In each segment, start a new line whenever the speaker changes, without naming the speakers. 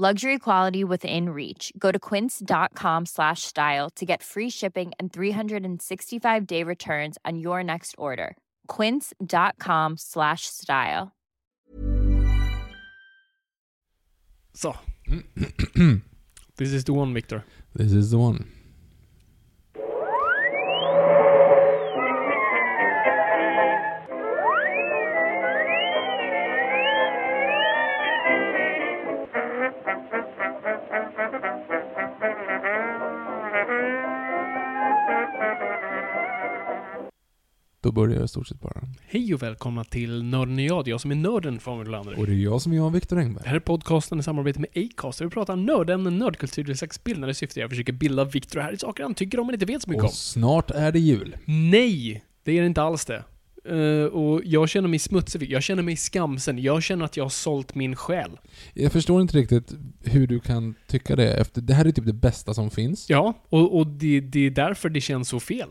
Luxury quality within reach. Go to quince.com slash style to get free shipping and 365 day returns on your next order. Quince.com slash style.
So, mm. This is the one, Victor.
This is the one. Då börjar jag i stort sett bara.
Hej och välkomna till Nörden och jag. Det är jag som är nörden från Mulander.
Och det är jag som är jag, Viktor
Det
Engberg.
här är podcasten i samarbete med Acast där vi pratar nördämnen, nördkultur och slags bildande syfte. Jag försöker bilda Victor här i saker han tycker om men inte vet så mycket om.
Och snart är det jul.
Nej! Det är det inte alls det. Eh, och jag känner mig smutsig, jag känner mig skamsen, jag känner att jag har sålt min själ.
Jag förstår inte riktigt hur du kan tycka det efter... Det här är typ det bästa som finns.
Ja, och, och det, det är därför det känns så fel.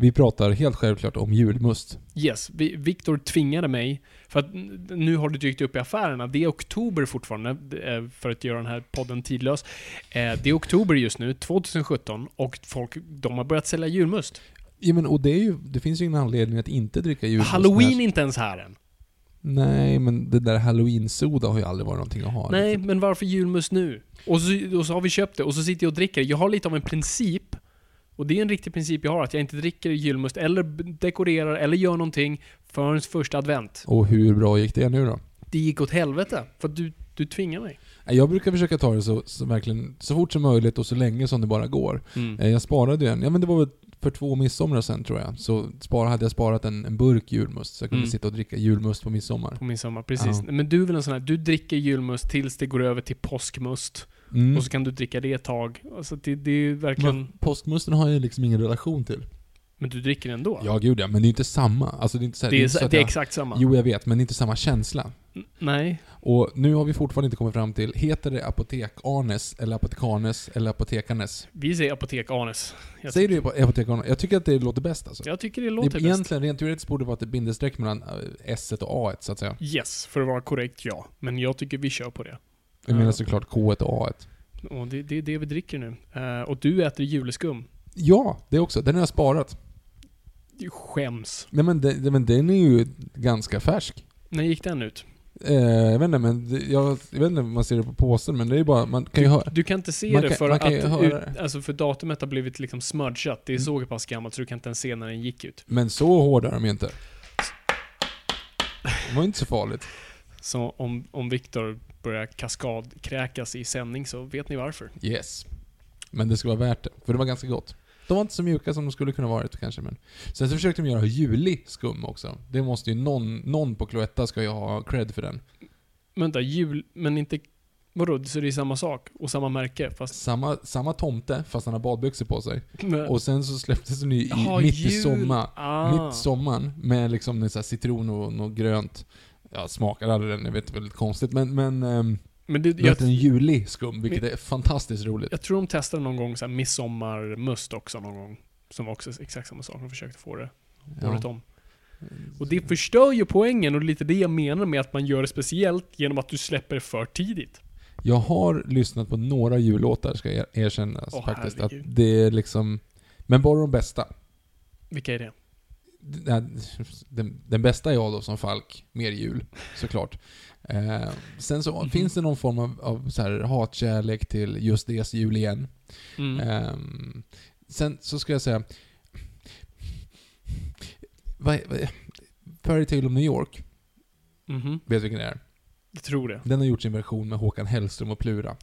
Vi pratar helt självklart om julmust.
Yes, vi, Victor tvingade mig, för att nu har det dykt upp i affärerna, det är oktober fortfarande, eh, för att göra den här podden tidlös. Eh, Det är oktober just nu, 2017, och folk, de har börjat sälja julmust.
Ja, men, och det, är ju, det finns ju ingen anledning att inte dricka julmust.
Halloween är inte ens här än.
Nej, men det där halloween-soda har ju aldrig varit någonting att ha.
Nej,
riktigt.
men varför julmust nu? Och så, och så har vi köpt det, och så sitter jag och dricker. Jag har lite av en princip, och det är en riktig princip jag har, att jag inte dricker julmust, eller dekorerar, eller gör någonting förrän första advent.
Och hur bra gick det nu då?
Det gick åt helvete, för att du, du tvingar mig.
Jag brukar försöka ta det så, så, verkligen, så fort som möjligt och så länge som det bara går.
Mm.
Eh, Jag sparade ju en, ja men det var väl för två midsommar sen tror jag, så spara, hade jag sparat en, en burk julmust. Så jag kunde
Mm.
sitta och dricka julmust på midsommar.
På midsommar, precis.
Ja.
Men du är väl en sån här, du dricker julmust tills det går över till påskmust.
Mm.
Och så kan du dricka det ett tag. Alltså det, det är verkligen...
Men påskmusten har jag liksom ingen relation till.
Men du dricker ändå?
Ja, gud ja, men det är inte samma. Alltså det är inte så, här-
Det är,
inte så
det är
jag,
exakt samma.
Jo, jag vet, men det är inte samma känsla.
N- Nej.
Och nu har vi fortfarande inte kommit fram till, heter det apotek-Arnes, eller apotekarnes, eller apotekarnes?
Vi säger apotek-Anes. Jag,
Säger du apo- apotekarnes? Jag tycker att det låter bäst alltså.
jag tycker det
det
låter
är
bäst.
egentligen, rent teoretiskt borde det vara ett bindestreck mellan eh, S och A så att säga.
Yes, för att vara korrekt ja. Men jag tycker vi kör på det.
Jag menar såklart K och A
Och det, det är det vi dricker nu. Eh, och du äter juleskum.
Ja, det också. Den har jag sparat.
Du skäms.
Nej men, det- men den är ju ganska färsk.
När gick den ut?
Eh, jag vet inte, men det, jag, jag vet inte om man ser det på påsen, men det är bara, man kan ju höra.
Du kan inte se
Man
det
kan-
för att ut.
Mm.
alltså för datumet har blivit liksom smudgat. Det är så pass gammalt så du kan inte ens se när den gick ut.
Men så hårda är de ju inte. Det var ju inte så farligt.
Så om, om Viktor börjar kaskadkräkas i sändning så vet ni varför.
Yes. Men det ska vara värt det, för det var ganska gott. De var inte så mjuka som de skulle kunna varit kanske, men... Sen så försökte de göra julig skum också. Det måste ju någon, någon på Cloetta ska ju ha cred för den.
Vänta, jul, men inte... Vadå, så det är samma sak? Och samma märke? Fast...
Samma, samma tomte, fast han har badbyxor på sig.
Men,
Och sen så släpptes den ju i,
Jaha,
mitt i
jul.
sommar.
Ah.
Mitt sommaren med liksom en sån här citron och något grönt. Jag smakade aldrig den, jag vet, väldigt konstigt. Men, men um,
Men det, jag,
en julig skum, vilket är fantastiskt roligt.
jag tror de testade någon gång så här midsommarmust också någon gång. Som var också exakt samma sak. De försökte få det året om. Och det förstör ju poängen och lite det jag menar med att man gör det speciellt genom att du släpper det för tidigt.
Jag har lyssnat på några jullåtar, ska jag erkänna
Åh,
faktiskt. Att det är liksom... Men bara de bästa.
Vilka är det?
Den, den, bästa är jag då som Falk, mer jul, såklart. Eh, sen så
Mhm.
finns det någon form av, av så här hatkärlek till just deras jul igen.
Mm.
Ehm, sen så ska jag säga... Vad vad Fairy Tale of New York,
Mhm,
vet du vilken det är?
jag tror det.
Den har gjort sin version med Håkan Hellström och Plura.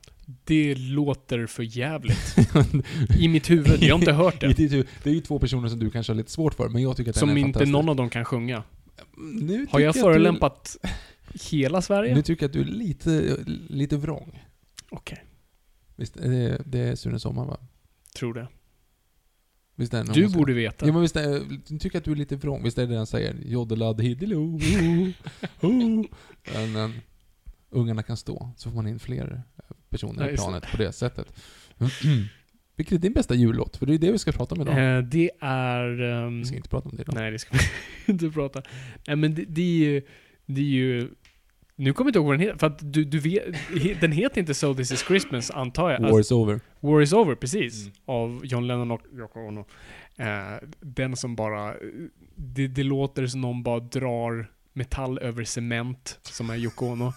Det låter för jävligt. I mitt huvud. Jag har inte hört
I
det.
ditt huvud- det är ju två personer som du kanske har lite svårt för, men jag tycker att den
Som
är
inte
fantastisk.
någon av dem kan sjunga.
Nu
Har
tycker
jag
att
förolämpat hela
Du,
Sverige?
nu tycker jag att du är lite, lite vrång.
Okej,
Visst, är det, det är Sune Sommar va?
tror det.
Visst är det
Du
som-
borde veta.
Ja men visst är, du tycker att du är lite vrång, visst är det det han säger? Joddeladd hiddelo. Men, men, ungarna kan stå, så får man in fler personer
Ja,
i
just det.
planet på det sättet. Vilken är din bästa jullåt? För det är det vi ska prata om idag.
Eh, det är... ehm,
Vi ska inte prata om det idag.
Nej, det ska vi inte prata. Nej, men det, det är ju... Det är ju... Nu kommer jag inte ihåg vad den heter, för att du, du vet... Den heter inte So This Is Christmas, antar jag.
War is over.
Alltså, War Is Over, precis.
Mm.
Av John Lennon och Yoko Ono. Eh, den som bara... Det, det låter som någon bara drar metall över cement, som är Yoko Ono.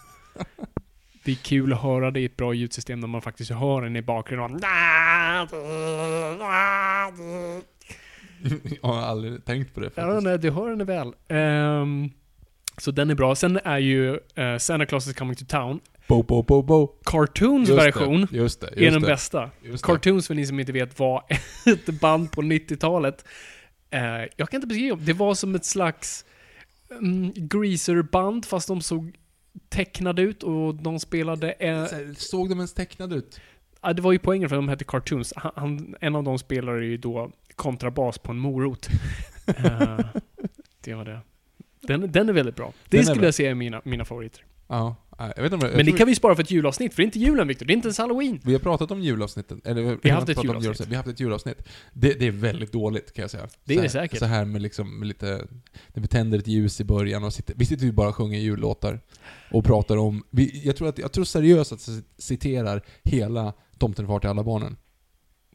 Det är kul att höra det i ett bra ljudsystem när man faktiskt hör den i bakgrunden.
jag har aldrig tänkt på det
Ja,
faktiskt.
nej, du hör den väl. Ehm, så den är bra. Sen är ju eh, Santa Claus is coming to town.
Bo, bo, bo, bo.
Cartoons
Just
version
det, just det, just
är den
det,
bästa. Cartoons, för ni som inte vet, var ett band på 90-talet. Eh, jag kan inte beskriva det. Det var som ett slags mm, greaserband, fast de såg tecknade ut och de spelade... Eh,
Så här, Såg de ens tecknade ut?
ja, det var ju poängen för att de hette Cartoons. Han, han, en av dem spelade ju då kontrabas på en morot. Eh, det var det. Den, den är väldigt bra. Det
Den är
skulle jag säga är mina, mina favoriter.
Ja, nej, jag vet inte jag,
Men det kan vi spara för ett julavsnitt, för det är inte julen Viktor. Det är inte ens halloween.
Vi har pratat om julavsnittet, eller vi,
Vi har haft ett
om
julavsnitt.
Vi har haft ett julavsnitt. Det, det är väldigt dåligt kan jag säga.
Det är det
här,
säkert.
Så här med liksom med lite, när vi tänder ett ljus i början och sitter, vi sitter ju bara och sjunger jullåtar. Och pratar om, vi, jag tror att, jag tror seriöst att jag citerar hela Tomten far till alla barnen.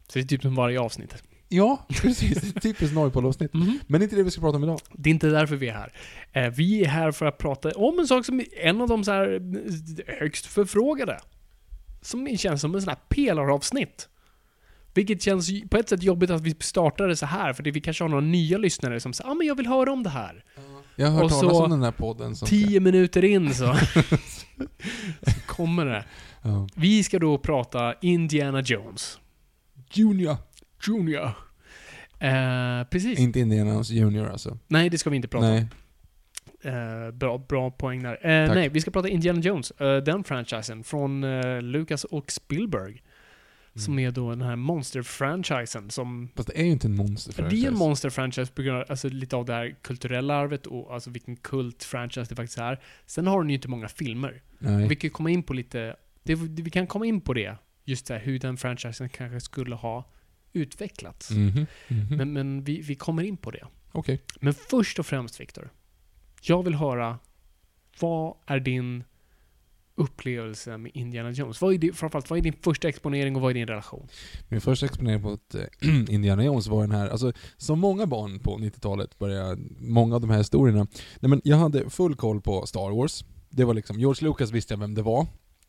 Så det är typ som varje avsnitt.
Ja, precis. Typiskt Norrpool-avsnitt.
Mhm.
Men det är inte det vi ska prata om idag.
Det är inte därför vi är här. Eh, vi är här för att prata om en sak som är en av de så här eh, högst förfrågade. Som känns som en sån här pelaravsnitt. Vilket känns på ett sätt jobbigt att vi startade så här, för det vi kanske har några nya lyssnare som säger ah, men jag vill höra om det här.
Jag har hört
Och så
talas om den här podden som
Tio minuter in så, så kommer det.
Ska, ja.
Vi ska då prata Indiana Jones.
Junior.
Junior. Eh, precis.
Inte Indianas Junior alltså.
Nej, det ska vi inte prata
Nej.
om. Eh, bra, bra poäng där. Eh, nej, vi ska prata Indiana Jones. Eh, den franchisen från eh, Lucas och Spielberg. Som
Mm.
är då den här monster-franchisen som...
Fast det är ju inte en monster
Det är en
franchise.
monster-franchise på grund av alltså, lite av det här kulturella arvet och alltså vilken kult-franchise det faktiskt är. Sen har den ju inte många filmer.
Nej.
Vi kan komma in på lite... Det, vi kan komma in på det. Just det här, hur den franchisen kanske skulle ha utvecklats.
Mhm. Mhm.
Men, men vi, vi kommer in på det.
Okej.
Men först och främst, Viktor. Jag vill höra, vad är din upplevelse med Indiana Jones? Vad är din, framförallt, vad är din första exponering och vad är din relation?
Min första exponering ett, eh, Indiana Jones var den här, alltså som många barn på 90-talet började, många av de här historierna. Nej men jag hade full koll på Star Wars. Det var liksom, George Lucas visste jag vem det var.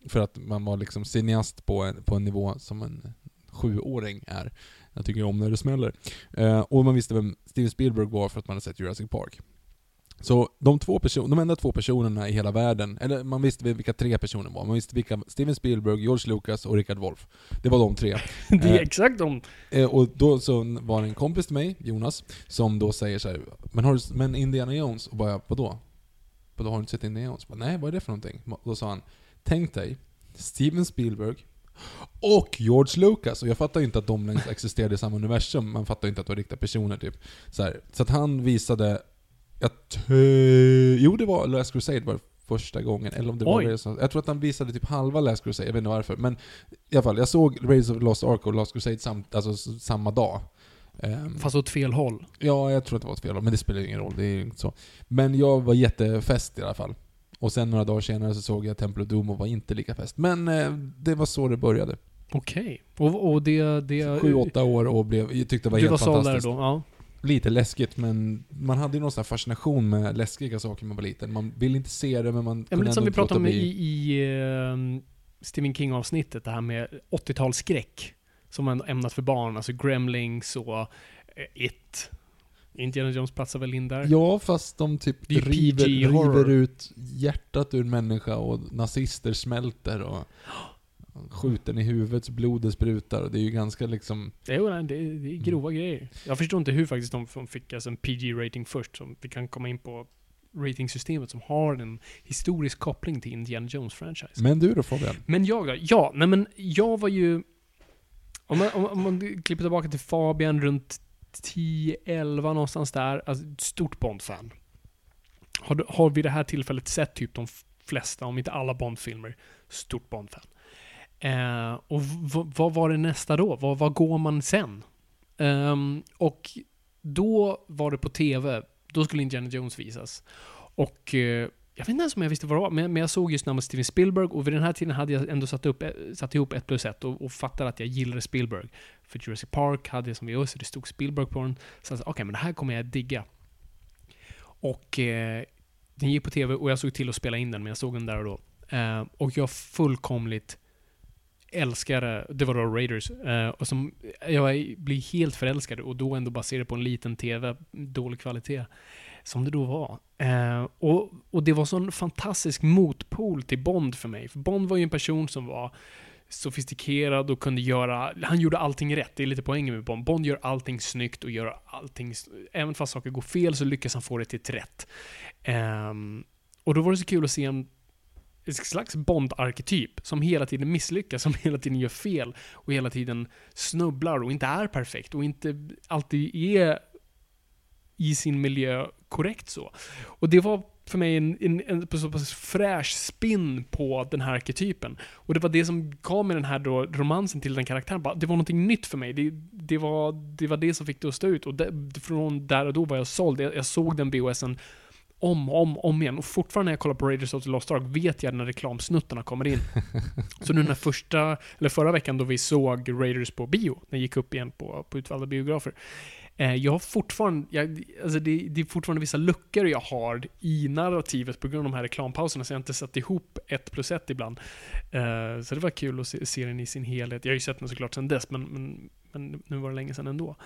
För att man var liksom cineast på en, på en nivå som en sjuåring är. Jag tycker om när det smäller. Eh, och man visste vem Steven Spielberg var för att man hade sett Jurassic Park. Så de, två person, de enda två personerna i hela världen, eller man visste vilka tre personer var. Man visste vilka Steven Spielberg, George Lucas och Richard Wolff. Det var de tre.
Det är
Eh,
exakt de...
Eh, och då så var det en kompis till mig, Jonas, som då säger så här, men har du, men Indiana Jones? Och bara, vadå? Vadå, har du inte sett Indiana Jones? Bara, Nej, vad är det för någonting? Då sa han, tänk dig, Steven Spielberg och George Lucas. Och jag fattar inte att de längst existerade i samma universum, man fattar inte att det var riktiga personer typ. Så, här, så att han visade, jag jo det var Last Crusade var första gången, eller om det var. Raiders Jag tror att han visade typ halva Last Crusade, jag vet inte varför. Men i alla fall, jag såg Raiders of Lost Ark och Last Crusade sam, alltså, samma dag. Ehm,
Fast åt fel håll.
Ja, jag tror att det var ett fel, men det spelar ju ingen roll. Det är inte så. Men jag var jättefäst i alla fall. Och sen några dagar senare så såg jag of Doom och var inte lika fäst. Men eh, det var så det började.
Okej. Och, och det... det
Sju, åtta år och blev, jag tyckte det var
Du var
helt
såld där
fantastiskt.
då? Ja.
Lite läskigt, men man hade ju någon sån här fascination med läskiga saker när man var liten. Man ville inte se det, men man
Ja, men
kunde
lite som
ändå
vi
inte låta
pratade om i,
bli.
i ehm, Stephen King-avsnittet, det här med 80-talsskräck. som var ämnat för barn. Alltså Gremlings och eh, It. Indiana Jones platsar väl in där?
Ja, fast de typ river, river ut hjärtat ur människa och nazister smälter och skjuten i huvudet så blodet sprutar och det är ju ganska liksom...
Det är, det är, det är grova grejer. Jag förstår inte hur faktiskt de de fick alltså en PG-rating först. Som vi kan komma in på ratingsystemet som har en historisk koppling till Indiana Jones-franchise.
Men du då Fabian?
Men jag då? Ja, nej men jag var ju... Om man, om, om man klipper tillbaka till Fabian runt 10-11 någonstans där. Alltså, stort Bond-fan. Har, har vid det här tillfället sett typ de flesta, om inte alla Bond-filmer. Stort Bond-fan. Eh, och vad var det nästa då? Vad, går man sen? Eh, och då var det på TV. Då skulle Indiana Jones visas. Och eh, jag vet inte ens om jag visste vad det var, men, men jag såg just namnet Steven Spielberg och vid den här tiden hade jag ändå satt, upp, eh, satt ihop ett plus ett och, och fattade att jag gillade Spielberg. För Jurassic Park hade jag som vi så det stod Spielberg på den. Så jag sa, okej, men det här kommer jag digga. Och eh, den gick på TV och jag såg till att spela in den, men jag såg den där och då. Eh, och jag fullkomligt älskade, eh, det var då Raiders, eh, och som, eh, jag blir helt förälskad och då ändå baserat på en liten TV, dålig kvalitet, som det då var. Eh, och, och det var sån fantastisk motpol till Bond för mig. För Bond var ju en person som var sofistikerad och kunde göra, han gjorde allting rätt. Det är lite poängen med Bond. Bond gör allting snyggt och gör allting, även fast saker går fel så lyckas han få det till ett rätt. Ehm, och då var det så kul att se en ett slags Bond-arketyp som hela tiden misslyckas, som hela tiden gör fel och hela tiden snubblar och inte är perfekt och inte alltid är i sin miljö korrekt så. Och det var för mig en, en, en så pass fräsch spin på den här arketypen. Och det var det som gav mig den här då romansen till den karaktären. Bara, Det var någonting nytt för mig. Det, det, var, det var det som fick det att stå ut. Och det, från där och då var jag såld. Jag, jag såg den BOSen om och om, om igen. Och fortfarande när jag kollar på Raiders of the Lost Ark vet jag när reklamsnuttarna kommer in. Så nu när första, eller förra veckan då vi såg Raiders på bio, den gick upp igen på, på utvalda biografer. Eh, jag har fortfarande, jag, alltså det, det är fortfarande vissa luckor jag har i narrativet på grund av de här reklampauserna, så jag har inte satt ihop ett plus ett ibland. Eh, så det var kul att se, se den i sin helhet. Jag har ju sett den såklart sedan dess, men, men, men nu var det länge sedan ändå.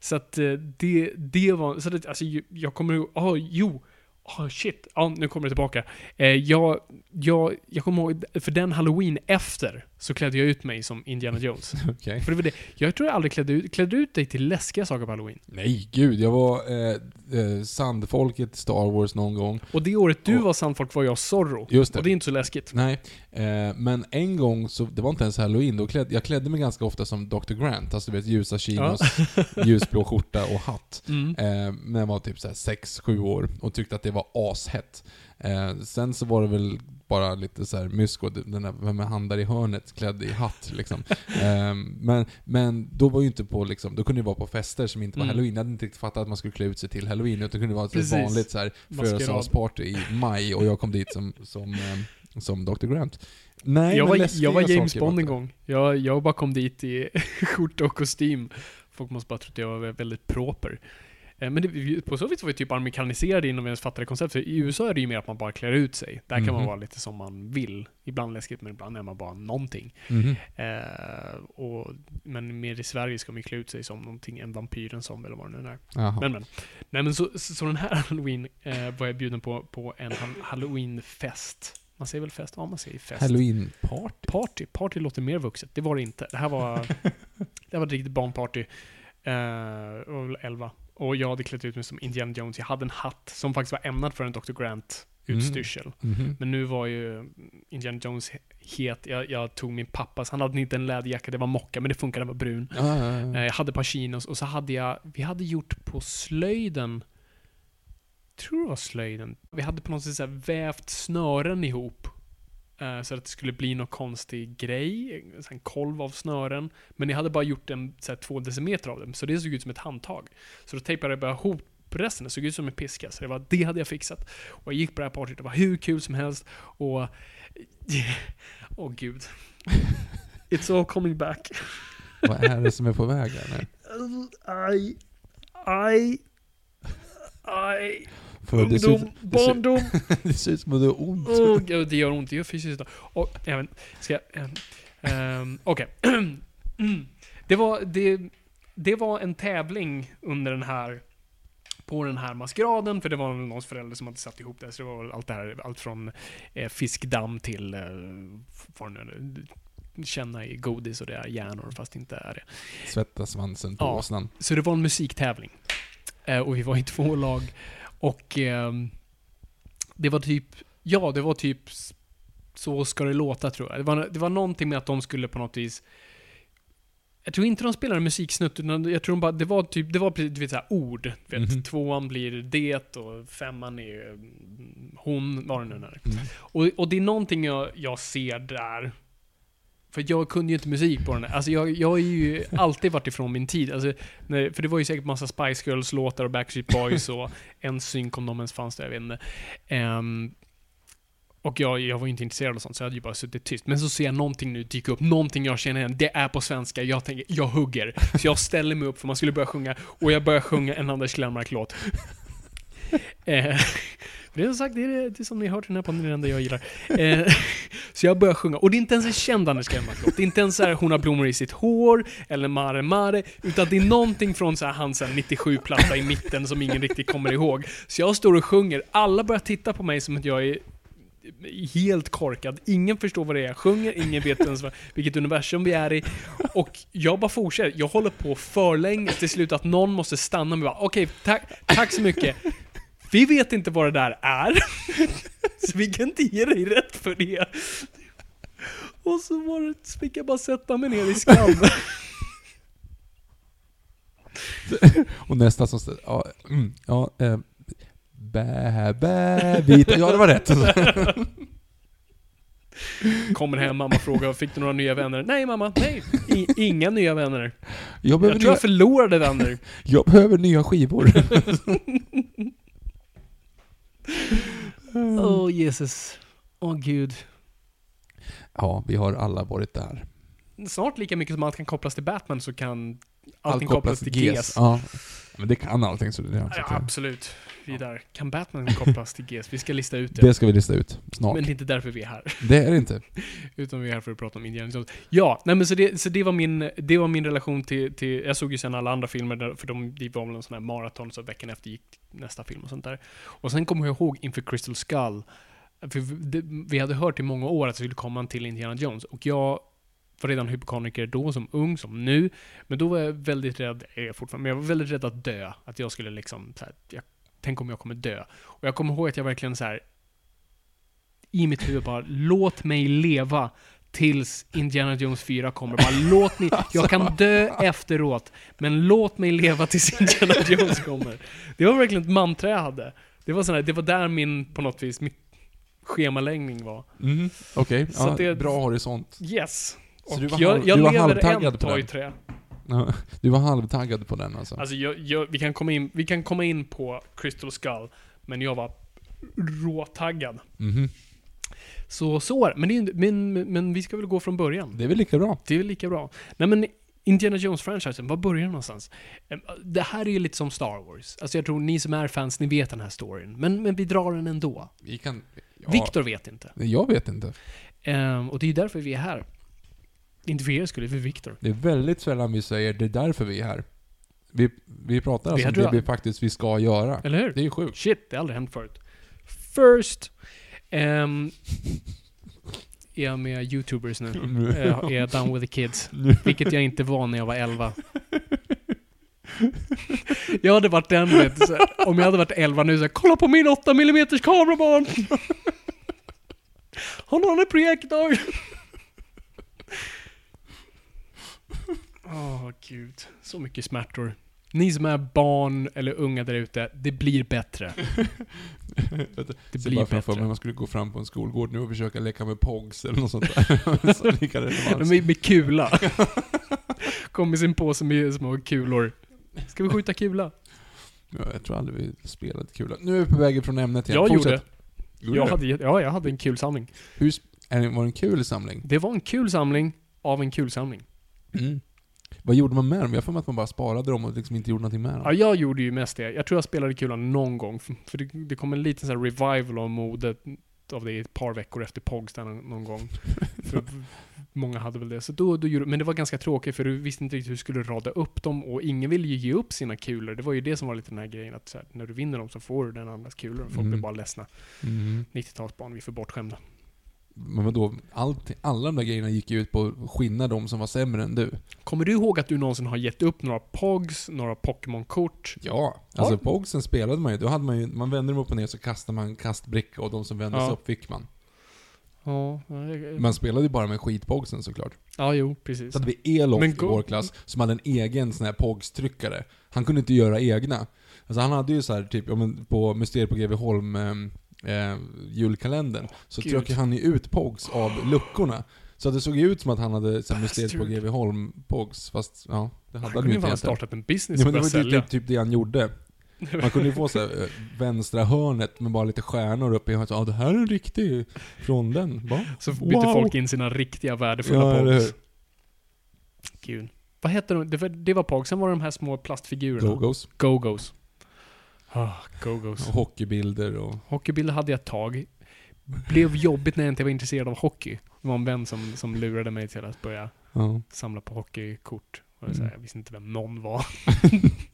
Så att eh, det, det var, så att, alltså jag kommer ihåg, ah, jo, Oh shit, ja nu kommer det tillbaka. Eh, jag, jag, jag kommer ihåg, för den halloween efter så klädde jag ut mig som Indiana Jones.
Okej.
För det var det, jag tror jag aldrig klädde ut, klädde ut dig till läskiga saker på halloween.
Nej, gud. Jag var eh, eh, sandfolket i Star Wars någon gång.
Och det året du
Och-
var sandfolk var jag Zorro.
Just det.
Och det är inte så läskigt.
Nej, eh, men en gång så, det var inte ens halloween, då klädde, jag klädde mig ganska ofta som Dr. Grant, alltså du vet ljusa chinos, ljusblå skjorta och hatt.
Mm.
Eh, när jag var typ 6-7 år och tyckte att det var ashett. Eh, sen så var det väl bara lite så här mysko, den där, vem är han där i hörnet klädd i hatt liksom. eh, men, men då var ju inte på liksom, då kunde det vara på fester som inte var
Mm.
halloween. Jag hade inte riktigt fattat att man skulle klä ut sig till halloween, utan det kunde vara ett
Precis.
vanligt så här födelsedagsparty i maj och jag kom dit som, som, eh, som Dr. Grant. Nej,
jag, var, jag var James Bond en gång. Jag, jag bara kom dit i skjorta och kostym. Folk måste bara tro att jag var väldigt proper. Eh, Men det, på så vis var vi typ amerikaniserade innan vi ens fattade konceptet. I USA är det ju mer att man bara klär ut sig. Där kan man
Mhm.
vara lite som man vill. Ibland läskigt, men ibland är man bara någonting.
Mhm.
Eh, och, men mer i Sverige ska man ju klä ut sig som någonting, en vampyr, en zombie eller vad det nu är.
Jaha.
Men men. Nej men så, så, den här halloween eh, var jag bjuden på, på en ha- halloweenfest. Man säger väl fest? Ja, man säger fest.
Halloween-party.
Party. Party låter mer vuxet. Det var det inte. Det här var, det var ett riktigt barnparty. Eh, jag var väl 11. Och jag hade klätt ut mig som Indiana Jones. Jag hade en hatt som faktiskt var ämnad för en Dr. Grant-utstyrsel.
Mhm.
Men nu var ju Indiana Jones het. Jag, jag tog min pappas, han hade inte en läderjacka, det var mocka, men det funkade, den var brun.
Ja, ja, ja.
Eh, Jag hade ett par chinos och så hade jag, vi hade gjort på slöjden, tror det var slöjden, vi hade på något sätt vävt snören ihop. Eh, Så att det skulle bli någon konstig grej, en kolv av snören. Men jag hade bara gjort en så här, två decimeter av dem, så det såg ut som ett handtag. Så då tejpade jag bara ihop resten, det såg ut som en piska. Så det, var, det hade jag fixat. Och jag gick på det här partyt, det var hur kul som helst. Och... Åh gud. It's all coming back.
Vad är det som är på väg här nu?
Aj, aj, aj.
För det, ser ut,
Ungdom,
det, ser,
barndom.
det ser ut som att du har ont.
Gud, det gör ont. Det gör fysiskt ont. Och, även, ska jag... ehm, Okej. Mm. Det var, det, det var en tävling under den här på den här maskeraden, för det var någons förälder som hade satt ihop det. Så det var allt det här, allt från eh, fiskdamm till, eh, vad det nu känna i godis och det är hjärnor, fast det inte är det.
Svettas svansen på
Ja.
åsnan.
Så det var en musiktävling. Eh, och vi var i två lag. Och ehm, det var typ, ja det var typ så ska det låta tror jag. Det var, det var någonting med att de skulle på något vis jag tror inte de spelade musiksnutt, utan jag tror de bara, det var typ, det var precis, du vet såhär ord. Du vet,
Mhm.
tvåan blir det och femman är mm, hon, vad det nu är.
Mm.
Och, och det är någonting jag, jag ser där. För jag kunde ju inte musik på den. Alltså jag, jag har ju alltid varit ifrån min tid. Alltså, när, för det var ju säkert massa Spice Girls-låtar och Backstreet Boys och en synk om de ens fanns där, jag vet inte. Ehm, och jag, jag var ju inte intresserad av sånt, så jag hade ju bara suttit tyst. Men så ser jag någonting nu dyka upp, någonting jag känner igen. Det är på svenska, jag tänker, jag hugger. Så jag ställer mig upp för man skulle börja sjunga, och jag börjar sjunga en Anders Glenmark-låt. Eh, det är som sagt, det är, det som ni har hört i den här podden, det är enda jag gillar. Eh, så jag börjar sjunga, och det är inte ens en känd Anders Glenmark-låt. Det är inte ens såhär hon har blommor i sitt hår, eller Mare Mare, utan det är någonting från såhär hans 97-platta i mitten som ingen riktigt kommer ihåg. Så jag står och sjunger, alla börjar titta på mig som att jag är helt korkad. Ingen förstår vad det är jag sjunger, ingen vet ens vad, vilket universum vi är i. Och jag bara fortsätter. Jag håller på för länge till slut att någon måste stanna mig och bara okej, tack, tack så mycket. Vi vet inte vad det där är. Så vi kan inte ge dig rätt för det. Och så var det, så fick jag bara sätta mig ner i skam.
Och nästa som ställer, ja, mm, ja, eh, bä, bä, vita. Ja, det var rätt.
Kommer hem, mamma frågar fick du några nya vänner? Nej mamma, nej. I, inga nya vänner.
Jag behöver,
Jag tror
nya,
jag förlorade vänner.
jag behöver nya skivor.
Åh Jesus. Åh gud.
Ja, vi har alla varit där.
Snart lika mycket som allt kan kopplas till Batman så kan allting kopplas till GES.
Ja. Men det kan allting så det är
Ja, absolut. Vi är där. Kan Batman kopplas till GES? Vi ska lista ut det.
Det ska vi lista ut snart.
Men det är inte därför vi är här.
Det är det inte.
Utan vi är här för att prata om Indiana Jones. Ja, nej men så det, så det, var, min, det var min relation till, till... Jag såg ju sen alla andra filmer, där, för de, det var väl en sån här maraton, så veckan efter gick nästa film och sånt där. Och sen kommer jag ihåg inför Crystal Skull, för vi, det, vi hade hört i många år att det skulle komma en till Indiana Jones, och jag var redan hypokondriker då, som ung, som nu. Men då var jag väldigt rädd, är jag fortfarande, men jag var väldigt rädd att dö. Att jag skulle liksom, så här, jag, tänk om jag kommer dö. Och jag kommer ihåg att jag verkligen så här i mitt huvud bara, låt mig leva tills Indiana Jones 4 kommer. Bara låt ni, jag kan dö efteråt, men låt mig leva tills Indiana Jones kommer. Det var verkligen ett mantra jag hade. Det var, sån här, det var där min, på något vis, mitt schemaläggning var.
Mhm, Okej,
Så
ja, bra horisont.
Yes.
Så
Och
du var
jag,
halv-
jag
du var halvtaggad på den? Du var halvtaggad på den alltså?
Alltså, jag, jag, vi, kan komma in, vi kan komma in på Crystal Skull, men jag var råtaggad.
Mhm.
Så så det. men, det men, men, vi ska väl gå från början.
Det är väl lika bra?
Det är väl lika bra. Nej men Indiana Jones-franchisen, var börjar den någonstans? Det här är ju lite som Star Wars. Alltså jag tror ni som är fans, ni vet den här storyn. Men, men vi drar den ändå.
Vi kan... Ja,
Victor vet inte.
Jag vet inte.
Ehm, och det är ju därför vi är här. Inte för er skull, för Victor.
Det är väldigt sällan vi säger det är därför vi är här. Vi, vi pratar alltså om det vi faktiskt vi ska göra.
Eller hur?
Det är ju sjukt.
Shit, det har aldrig hänt förut. First. Um, är jag med YouTubers nu? Eh, är jag down with the kids? Vilket jag inte var när jag var 11. Jag hade varit den, vet du, om jag hade varit 11 nu så kolla på min 8 mm kamerabarn! Har en projektor! Åh gud, så mycket smärtor. Ni som är barn eller unga där ute, det blir bättre. Det
Så
blir
bara framför mig
bättre.
man skulle gå fram på en skolgård nu och försöka leka med pogs eller något sånt där. så lika.
Med, med kula. Kom med sin påse med små kulor. Ska vi skjuta kula?
Ja, jag tror aldrig vi spelat kula. Nu är vi på väg ifrån ämnet igen.
Jag
Fortsätt.
gjorde.
Gjorde
Jag hade, ja, jag hade en kul samling.
Hur, var det en kul samling?
Det var en kul samling av en kul samling.
Mm. Vad gjorde man med dem? Jag har för mig att man bara sparade dem och liksom inte gjorde någonting med dem.
Ja, jag gjorde ju mest det. Jag tror jag spelade kulan någon gång. För det, det kom en liten här revival av modet av det ett par veckor efter Pogs där någon, någon gång. För Många hade väl det. Så då, då gjorde, men det var ganska tråkigt för du visste inte riktigt hur du skulle rada upp dem och ingen ville ju ge upp sina kulor. Det var ju det som var lite den här grejen att så här, när du vinner dem så får du den andras kulor och folk
Mm.
blir bara ledsna.
Mm.
90-talsbarn, vi är för bortskämda.
Men vadå, allt, alla de där grejerna gick ju ut på att skinna de som var sämre än du.
Kommer du ihåg att du någonsin har gett upp några Pogs, några Pokémon-kort?
Ja. Alltså. Pogsen spelade man ju, då hade man ju, man vände dem upp och ner så kastade man kastbricka och de som vändes
Ja.
upp fick man.
Ja, det-
Man spelade ju bara med skitpogsen såklart.
ja jo, precis.
Så hade vi Elof
Men
i vår klass som hade en egen sån här POGs-tryckare. Han kunde inte göra egna. Alltså han hade ju så här typ, ja, men på Mysteriet på Greveholm, eh, julkalendern, så
Gud.
tryckte han ju ut POGs av luckorna. Så det såg ju ut som att han hade så här, Mysteriet på. Greveholm POGs, fast ja, det
Han
hade han ju inte
fan ha
egentligen.
startat en business
Ja, men det var ju typ, typ det han gjorde. Man kunde ju få så här, eh, vänstra hörnet med bara lite stjärnor uppe i hörnet. Ja, det här är en riktig från den. Va?
Så bytte
Wow.
folk in sina riktiga värdefulla
Ja,
Pogs. Gud. Vad hette de? Det var, det var Pogs, sen var det de här små plastfigurerna.
Go-Go's.
Go-Go's. Ah, Go-Go's.
Och hockeybilder och...
Hockeybilder hade jag ett tag. Blev jobbigt när jag inte var intresserad av hockey. Det var en vän som, som lurade mig till att börja
Ja.
samla på hockeykort. Och så
Mm.
här, jag visste inte vem någon var.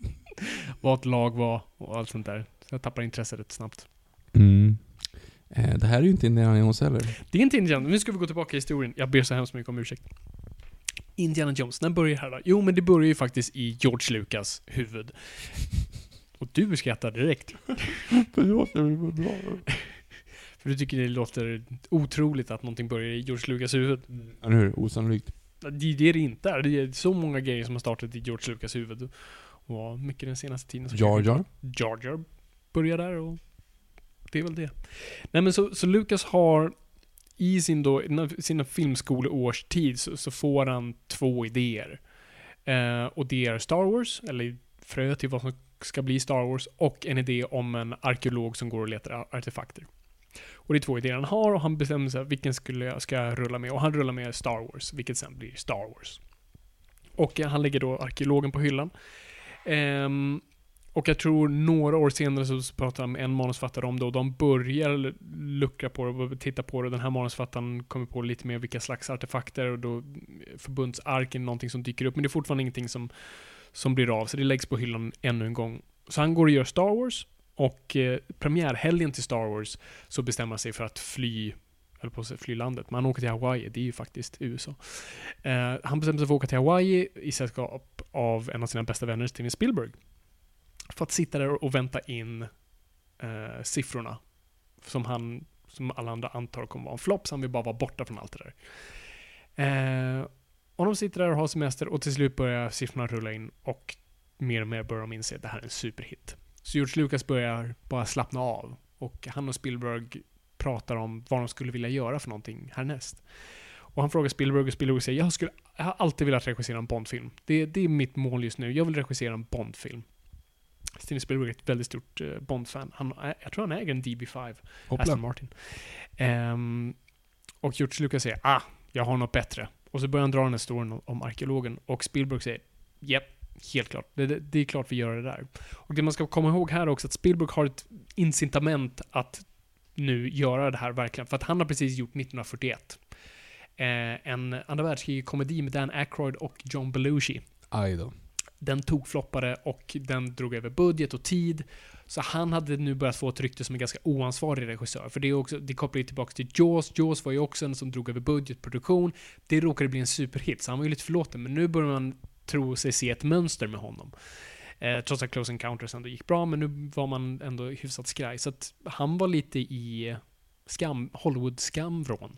Vad ett lag var och allt sånt där. Så jag tappade intresset rätt snabbt.
Mm. Eh, det här är ju inte Indiana Jones heller.
Det är inte Indiana Nu ska vi gå tillbaka i historien. Jag ber så hemskt mycket om ursäkt. Indiana Jones, när börjar det här då? Jo, men det börjar ju faktiskt i George Lucas huvud. Och du skrattar direkt.
Förlåt, det var bra.
För du tycker det låter otroligt att någonting börjar i George Lucas huvud.
Eller hur? Osannolikt.
Det det är det inte är. Det är så många grejer som har startat i George Lucas huvud. Och mycket den senaste tiden.
Jar Jar.
Jar Jar börjar där och det är väl det. Nej men så, så Lucas har i sin då, na- sina filmskoleårstid så, så får han två idéer. Eh, och det är Star Wars, eller frö till vad som ska bli Star Wars, och en idé om en arkeolog som går och letar artefakter. Och det är två idéer han har och han bestämmer sig vilken skulle jag, ska jag rulla med. Och han rullar med Star Wars, vilket sen blir Star Wars. Och eh, han lägger då arkeologen på hyllan. Ehm, och jag tror några år senare så pratar han med en manusfattare om det och de börjar luckra på det och titta på det. Den här manusfattaren kommer på lite mer vilka slags artefakter och då förbundsarken är någonting som dyker upp. Men det är fortfarande ingenting som, som blir av, så det läggs på hyllan ännu en gång. Så han går och gör Star Wars och eh, premiärhelgen till Star Wars så bestämmer han sig för att fly eller på att säga fly landet, men han åker till Hawaii, det är ju faktiskt USA. Eh, han bestämmer sig för att åka till Hawaii i sällskap av en av sina bästa vänner, Steven Spielberg. För att sitta där och vänta in eh, siffrorna. Som han, som alla andra antar kommer vara en flopp, så han vill bara vara borta från allt det där. Eh, och de sitter där och har semester och till slut börjar siffrorna rulla in och mer och mer börjar de inse att det här är en superhit. Så George Lucas börjar bara slappna av och han och Spielberg pratar om vad de skulle vilja göra för någonting härnäst. Och han frågar Spielberg och Spielberg säger jag, skulle, jag har alltid velat regissera en Bondfilm. Det, det är mitt mål just nu. Jag vill regissera en Bondfilm. Steven Spielberg är ett väldigt stort uh, Bond-fan. Han, jag tror han äger en DB5,
Hoppla.
Aston Martin. Ehm, och George Lucas säger ah, jag har något bättre. Och så börjar han dra den här storyn om, arkeologen. Och Spielberg säger japp, helt klart. Det, det, det är klart vi gör det där. Och det man ska komma ihåg här också, att Spielberg har ett incitament att nu göra det här verkligen. För att han har precis gjort 1941. Eh, en andra världskrig-komedi med Dan Aykroyd och John Belushi.
Aj då.
Den tog floppade och den drog över budget och tid. Så han hade nu börjat få ett rykte som en ganska oansvarig regissör. För det, är också, det kopplar ju tillbaka till Jaws. Jaws var ju också en som drog över budgetproduktion. Det råkade bli en superhit, så han var ju lite förlåten. Men nu börjar man tro sig se ett mönster med honom. Eh, trots att Close Encounters ändå gick bra, men nu var man ändå hyfsat skraj. Så att han var lite i skam, Hollywood-skamvrån.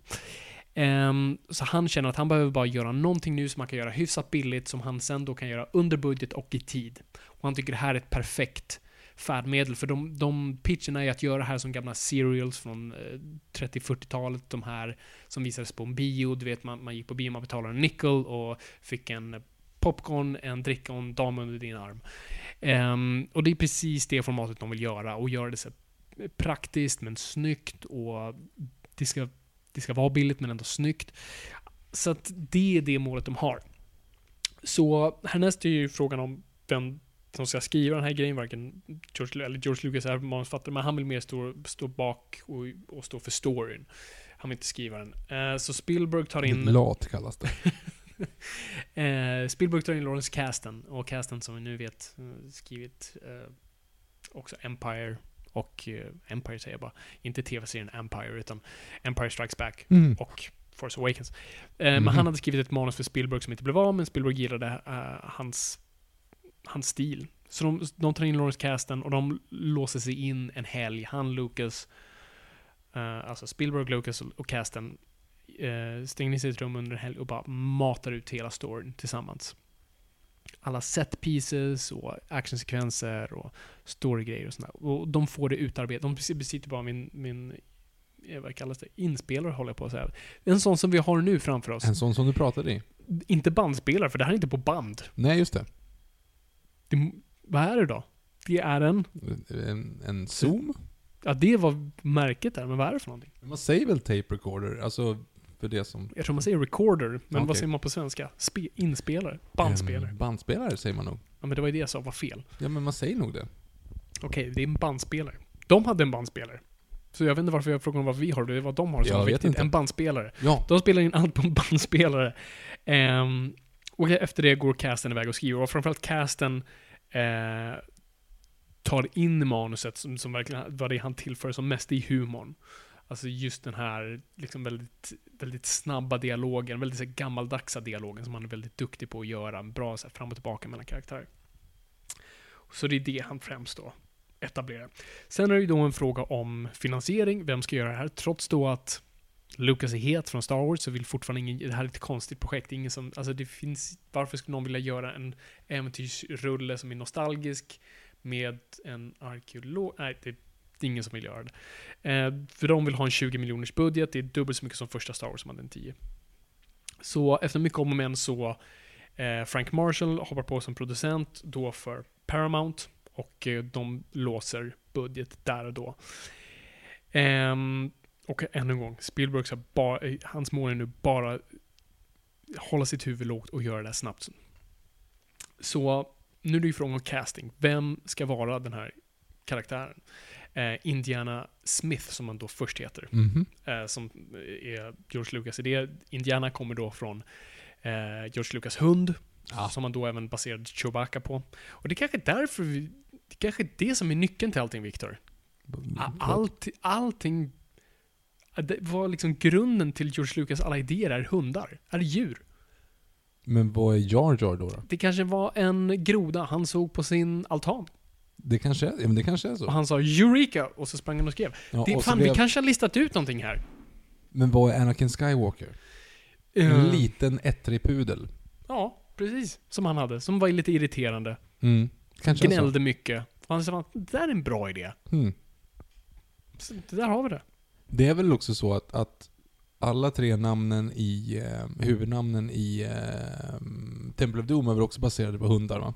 Um, så han känner att han behöver bara göra någonting nu som han kan göra hyfsat billigt, som han sen då kan göra under budget och i tid. Och han tycker det här är ett perfekt färdmedel, för de, de pitcherna är att göra det här som gamla serials från eh, 30-40-talet, de här som visades på en bio, du vet man, man gick på bio, man betalade en nickel och fick en popcorn, en dricka och en dam under din arm. Um, och det är precis det formatet de vill göra, och göra det så praktiskt men snyggt och det ska, det ska vara billigt men ändå snyggt. Så att det är det målet de har. Så härnäst är ju frågan om vem som ska skriva den här grejen, varken George, eller George Lucas är manusfattare, men han vill mer stå, stå bak och, och stå för storyn. Han vill inte skriva den. Eh, så Spielberg tar in...
Lat kallas det.
Eh, Spielberg tar in Lawrence Kasten, och Kasten som vi nu vet eh, skrivit också Empire och eh, Empire säger jag bara, inte tv-serien Empire utan Empire Strikes Back
Mm.
och Force Awakens. Eh, Men
Mhm.
han hade skrivit ett manus för Spielberg som inte blev av, men Spielberg gillade eh, hans, hans stil. Så de, de tar in Lawrence Kasten och de låser sig in en helg. Han, Lucas, eh, alltså Spielberg, Lucas och, Kasten eh, stänger in sig i ett rum under en helg och bara matar ut hela storyn tillsammans. Alla set pieces och actionsekvenser och storygrejer och sådär. Och de får det utarbetat. De besitter bara min, min eh, vad kallas det? Inspelare håller jag på att säga. En sån som vi har nu framför oss.
En sån som du pratade i.
Inte bandspelare, för det här är inte på band.
Nej, just det.
Det, vad är det då? Det är en...
En, en Zoom?
Ja, det var märket där, men vad är det för någonting?
Man säger väl tape recorder? Alltså, för det som...
Jag tror man säger recorder, men
Okej.
vad säger man på svenska? Spe, inspelare? Bandspelare?
En bandspelare säger man nog.
Ja, men det var ju det jag sa var fel.
Ja, men man säger nog det.
Okej, det är en bandspelare. De hade en bandspelare. Så jag vet inte varför jag frågar om vad vi har, det är vad de har som
Jag
viktigt.
inte.
En bandspelare.
Ja.
De spelar in allt på en bandspelare. Ehm, och efter det går casten iväg och skriver. Och framförallt casten eh, tar in manuset som, som verkligen var det han tillför som mest i humorn. Alltså just den här liksom väldigt, väldigt snabba dialogen, väldigt så här, gammaldagsa dialogen som han är väldigt duktig på att göra. En bra så här, fram och tillbaka mellan karaktärer. Så det är det han främst då etablerar. Sen är det ju då en fråga om finansiering. Vem ska göra det här? Trots då att Lucas är het från Star Wars så vill fortfarande ingen, det här är ett konstigt projekt. Ingen som, alltså det finns, varför skulle någon vilja göra en äventyrsrulle som är nostalgisk med en arkeolog? Nej, det, det är ingen som vill göra det. Eh, för de vill ha en 20 miljoners budget, det är dubbelt så mycket som första Star Wars som hade en 10. Så efter mycket om och men så eh, Frank Marshall hoppar på som producent då för Paramount och eh, de låser budget där och då. Ehm, och ännu en gång, Spielberg ska bara, eh, hans mål är nu bara hålla sitt huvud lågt och göra det här snabbt. Så nu är det ju frågan om casting. Vem ska vara den här karaktären? Eh, Indiana Smith, som han då först heter,
Mhm.
eh, som är George Lucas idé. Indiana kommer då från eh, George Lucas hund,
Ja.
som man då även baserade Chewbacca på. Och det är kanske är därför vi, det är kanske det som är nyckeln till allting, Viktor. A- Allt, allting... Det var liksom grunden till George Lucas alla idéer är hundar, är djur.
Men vad är Jar Jar då? då?
Det kanske var en groda han såg på sin altan.
Det kanske är, ja, men det kanske är
Och
så.
han sa 'Eureka' och så sprang han och skrev.
Ja,
det,
och
fan, vi
blev-
kanske har listat ut någonting här.
Men vad är Anakin Skywalker? En
Eh,
liten ettrig pudel.
Ja, precis. Som han hade. Som var lite irriterande.
Mm. Kanske.
Gnällde mycket. Och han sa det där är en bra idé.
Mm.
Så det där har vi det.
Det är väl också så att, att alla tre namnen i, eh, huvudnamnen i eh, Temple of Doom är väl också baserade på hundar va?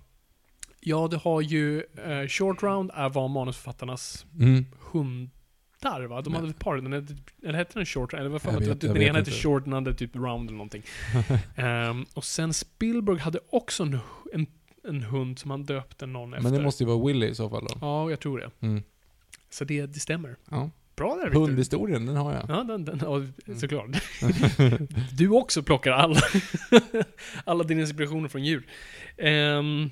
Ja, det har ju... Eh, Short Round är var manusförfattarnas
Mm.
hundar va? De hade ett par. Den hette, eller hette den Short Round? Eller vad fan
Jag
vet, Den ena hette. Short, den andra typ Round eller någonting. Ehm, och sen Spielberg hade också en, en, en hund som han döpte någon efter.
Men det måste ju vara Willy i så fall då.
Ja, jag tror det.
Mm.
Så det, det stämmer.
Ja.
Bra där.
Hundhistorien, den har jag.
Ja, den, den, ja,
Mm.
såklart. du också plockar alla, alla dina inspirationer från djur. Ehm,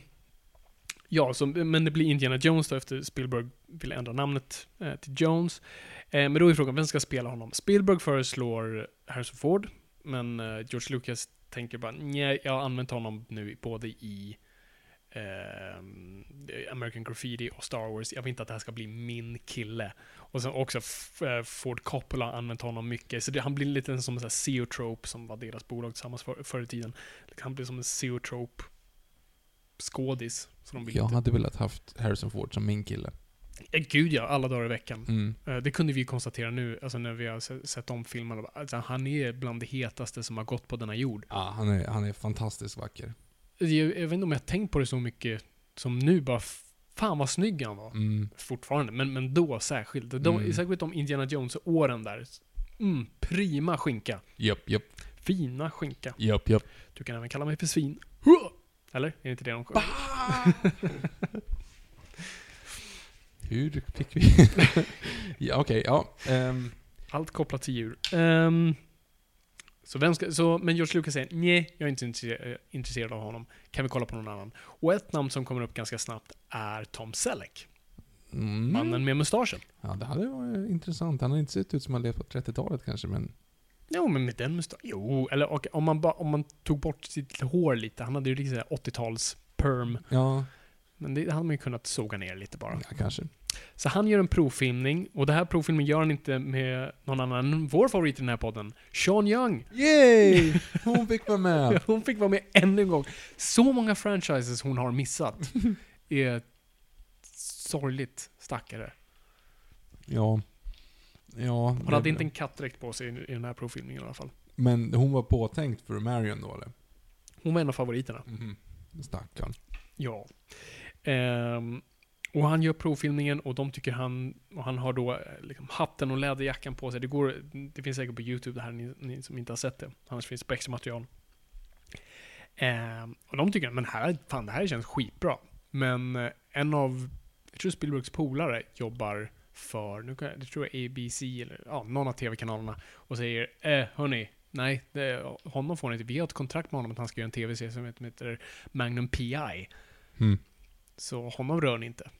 ja, så, men det blir Indiana Jones då efter Spielberg vill ändra namnet eh, till Jones. Eh, men då är frågan, vem ska spela honom? Spielberg föreslår Harrison Ford, men eh, George Lucas tänker bara, nej, jag har använt honom nu både i eh, American Graffiti och Star Wars. Jag vill inte att det här ska bli min kille. Och sen också eh, Ford Coppola har använt honom mycket. Så det, han blir lite som en sån här Zeotrope som var deras bolag tillsammans för, förr i tiden. Han blir som en Zeotrope skådis. Så de vill
Jag
inte.
hade velat haft Harrison Ford som min kille.
Ja, gud ja, alla dagar i veckan.
Mm.
Eh, Det kunde vi ju konstatera nu, alltså när vi har se- sett om filmen. Alltså, han är bland det hetaste som har gått på denna jord.
Ja, han är, han är fantastiskt vacker.
Jag, jag vet inte om jag tänkt på det så mycket som nu, bara fan vad snygg han var.
Mm.
Fortfarande, men, men då särskilt. De,
Mm.
Särskilt om Indiana Jones-åren där. Mm, prima skinka.
Japp, japp,
Fina skinka.
japp, japp.
Du kan även kalla mig för svin. Huh! Eller? Är det inte det de sjunger?
Hur fick vi... ja, okej, ja. ehm,
Allt kopplat till djur. Ehm, så vem ska, så, men George Lucas säger nej, jag är inte intresse- intresserad av honom. Kan vi kolla på någon annan? Och ett namn som kommer upp ganska snabbt är Tom Selleck.
Mm.
Mannen med mustaschen.
Ja, det hade varit intressant. Han har inte sett ut som han levt på 30-talet kanske, men...
Jo, men med den mustaschen. Jo, eller och, om, man ba, om man tog bort sitt hår lite. Han hade ju liksom 80-tals perm.
Ja,
Men det hade man ju kunnat såga ner lite bara.
ja kanske.
Så han gör en provfilmning, och det här provfilmen gör han inte med någon annan än vår favorit i den här podden, Sean Young.
Yay! Hon fick vara med!
Hon fick vara med ännu en gång. Så många franchises hon har missat. är sorgligt, stackare.
Ja. Ja.
Hon hade inte en kattdräkt på sig i, den här provfilmningen i alla fall.
Men hon var påtänkt för Marion då eller?
Hon var en av favoriterna.
Mhm. Stackarn.
Ja. Ehm, och han gör provfilmningen och de tycker han, och han har då eh, liksom hatten och läderjackan på sig. Det, går, det finns säkert på YouTube det här, ni, ni som inte har sett det. Annars finns det på extra material. Ehm, och de tycker, men här, fan det här känns skitbra. Men eh, en av, jag tror Spielbergs polare jobbar för, nu kan jag, det tror jag ABC eller ja, någon av tv-kanalerna och säger eh, hörni, nej, det, honom får ni inte. Vi har ett kontrakt med honom att han ska göra en tv-serie som heter Magnum PI.
Mm.
Så honom rör ni inte.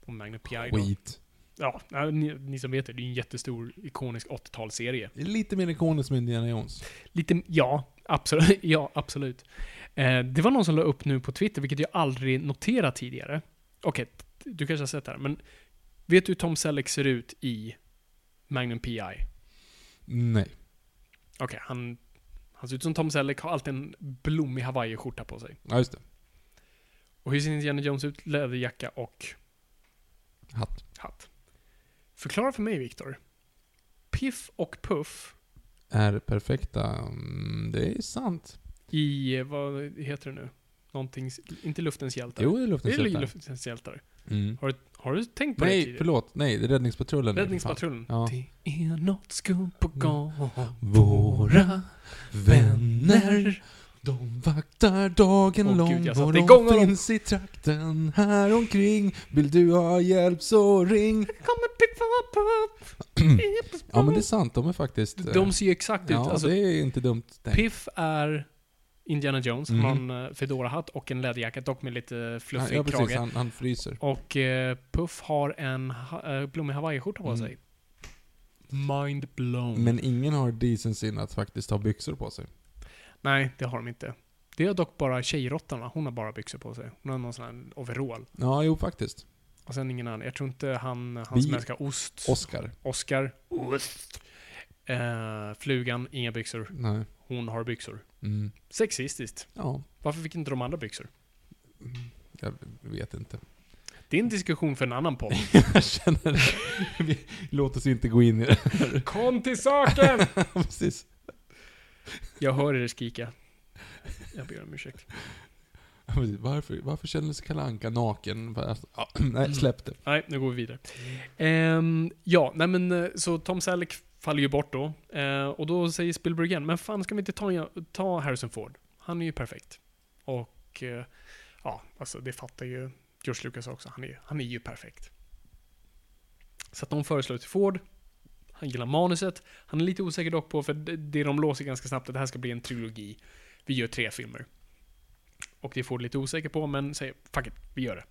Och Magnum PI då.
Skit.
Ja, ja, ni, ni som vet det, det är en jättestor ikonisk 80-talsserie.
Det är lite mer ikoniskt som Indiana Jones.
Lite, ja, absolut. Ja, absolut. Eh, det var någon som la upp nu på Twitter, vilket jag aldrig noterat tidigare. Okej, t- du kanske har sett det här, men vet du hur Tom Selleck ser ut i Magnum PI?
Nej.
Okej, han, han ser ut som Tom Selleck, har alltid en blommig hawaiiskjorta på sig.
Ja, just det.
Och hur ser Indiana Jones ut? Läderjacka och
Hatt.
hatt. Förklara för mig, Viktor. Piff och Puff
Är perfekta. Mm, det är sant.
i, eh, vad heter det nu? Någonting, inte Luftens hjältar.
Jo, det är
det
luftens
är
hjältar.
Luftens hjältar.
Mm.
Har, du- har du tänkt på det
Nej,
tidigare?
förlåt. Nej, det är Räddningspatrullen.
Räddningspatrullen.
Ja.
Det är något skumt på gång.
Våra vänner De vaktar dagen
Åh,
lång
gud, jag satte
och de
igång honom.
finns i trakten här omkring Vill du ha hjälp så ring
Kommer Piff och Puff.
Ja men det är sant, de är faktiskt... eh,
De ser ju exakt ut.
Ja,
Alltså,
det är inte dumt tänkt.
Piff är Indiana Jones. Han har
Mhm.
en eh, Fedora-hatt och en läderjacka, dock med lite
Ja,
fluffig
ja precis,
krage.
han, han fryser.
Och eh, Puff har en ha, eh, blommig hawaiiskjorta på
Mm.
sig. Mind blown.
Men ingen har decensyn att faktiskt ha byxor på sig.
Nej, det har de inte. Det är dock bara tjejråttorna. Hon har bara byxor på sig. Hon har någon sån här overall.
Ja, jo faktiskt.
Och sen ingen annan. Jag tror inte han, han
Vi-
som älskar ost.
Oscar.
Oscar. Ost. Eh, flugan, inga byxor.
Nej.
Hon har byxor.
Mm.
Sexistiskt.
Ja,
Varför fick inte de andra byxor?
jag vet inte.
Det är en diskussion för en annan podd.
jag känner det. Vi, låt oss inte gå in i det.
Kom till saken!
precis.
Jag hör er skrika. Jag ber om ursäkt.
Varför, varför känner sig Kalle Anka naken? Alltså, ja, nej, släpp det.
Nej, nu går vi vidare. Ehm, ja, nej men eh, så Tom Selleck faller ju bort då. Eh, och då säger Spielberg igen, men fan ska vi inte ta, ta Harrison Ford? Han är ju perfekt. Och eh, ja, alltså det fattar ju George Lucas också. Han är, han är ju perfekt. Så att de föreslår till Ford. Han gillar manuset. Han är lite osäker dock på, för det, det de låser ganska snabbt, att det här ska bli en trilogi. Vi gör tre filmer. Och det är Ford lite osäker på, men säger fuck it, vi gör det.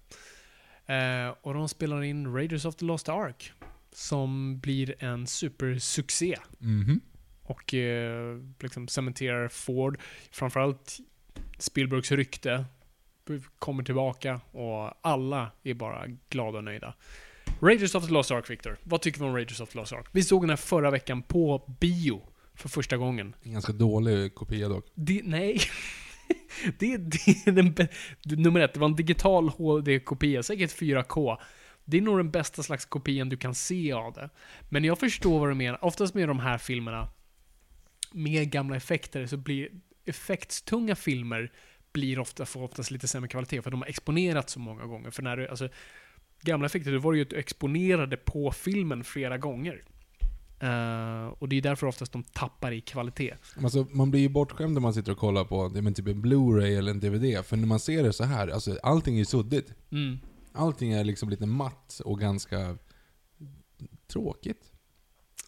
Eh, och de spelar in Raiders of the Lost Ark. Som blir en supersuccé.
Mhm.
Och eh, liksom cementerar Ford. Framförallt Spielbergs rykte kommer tillbaka och alla är bara glada och nöjda. Raiders of the Lost Ark, Victor. Vad tycker vi om Raiders of the Lost Ark? Vi såg den här förra veckan på bio för första gången.
En ganska dålig kopia dock.
Det, nej. det, det är den Nummer ett, det var en digital HD-kopia, säkert 4K. Det är nog den bästa slags kopian du kan se av det. Men jag förstår vad du menar. Oftast med de här filmerna, med gamla effekter, så blir effektstunga filmer blir ofta, får oftast lite sämre kvalitet, för de har exponerats så många gånger. För när du, alltså, gamla effekter, då var det ju att du exponerade på filmen flera gånger. Eh, och det är därför oftast de tappar i kvalitet.
Alltså, man blir ju bortskämd när man sitter och kollar på det, men typ en Blu-ray eller en DVD. För när man ser det så här, alltså allting är suddigt.
Mm.
Allting är liksom lite matt och ganska tråkigt.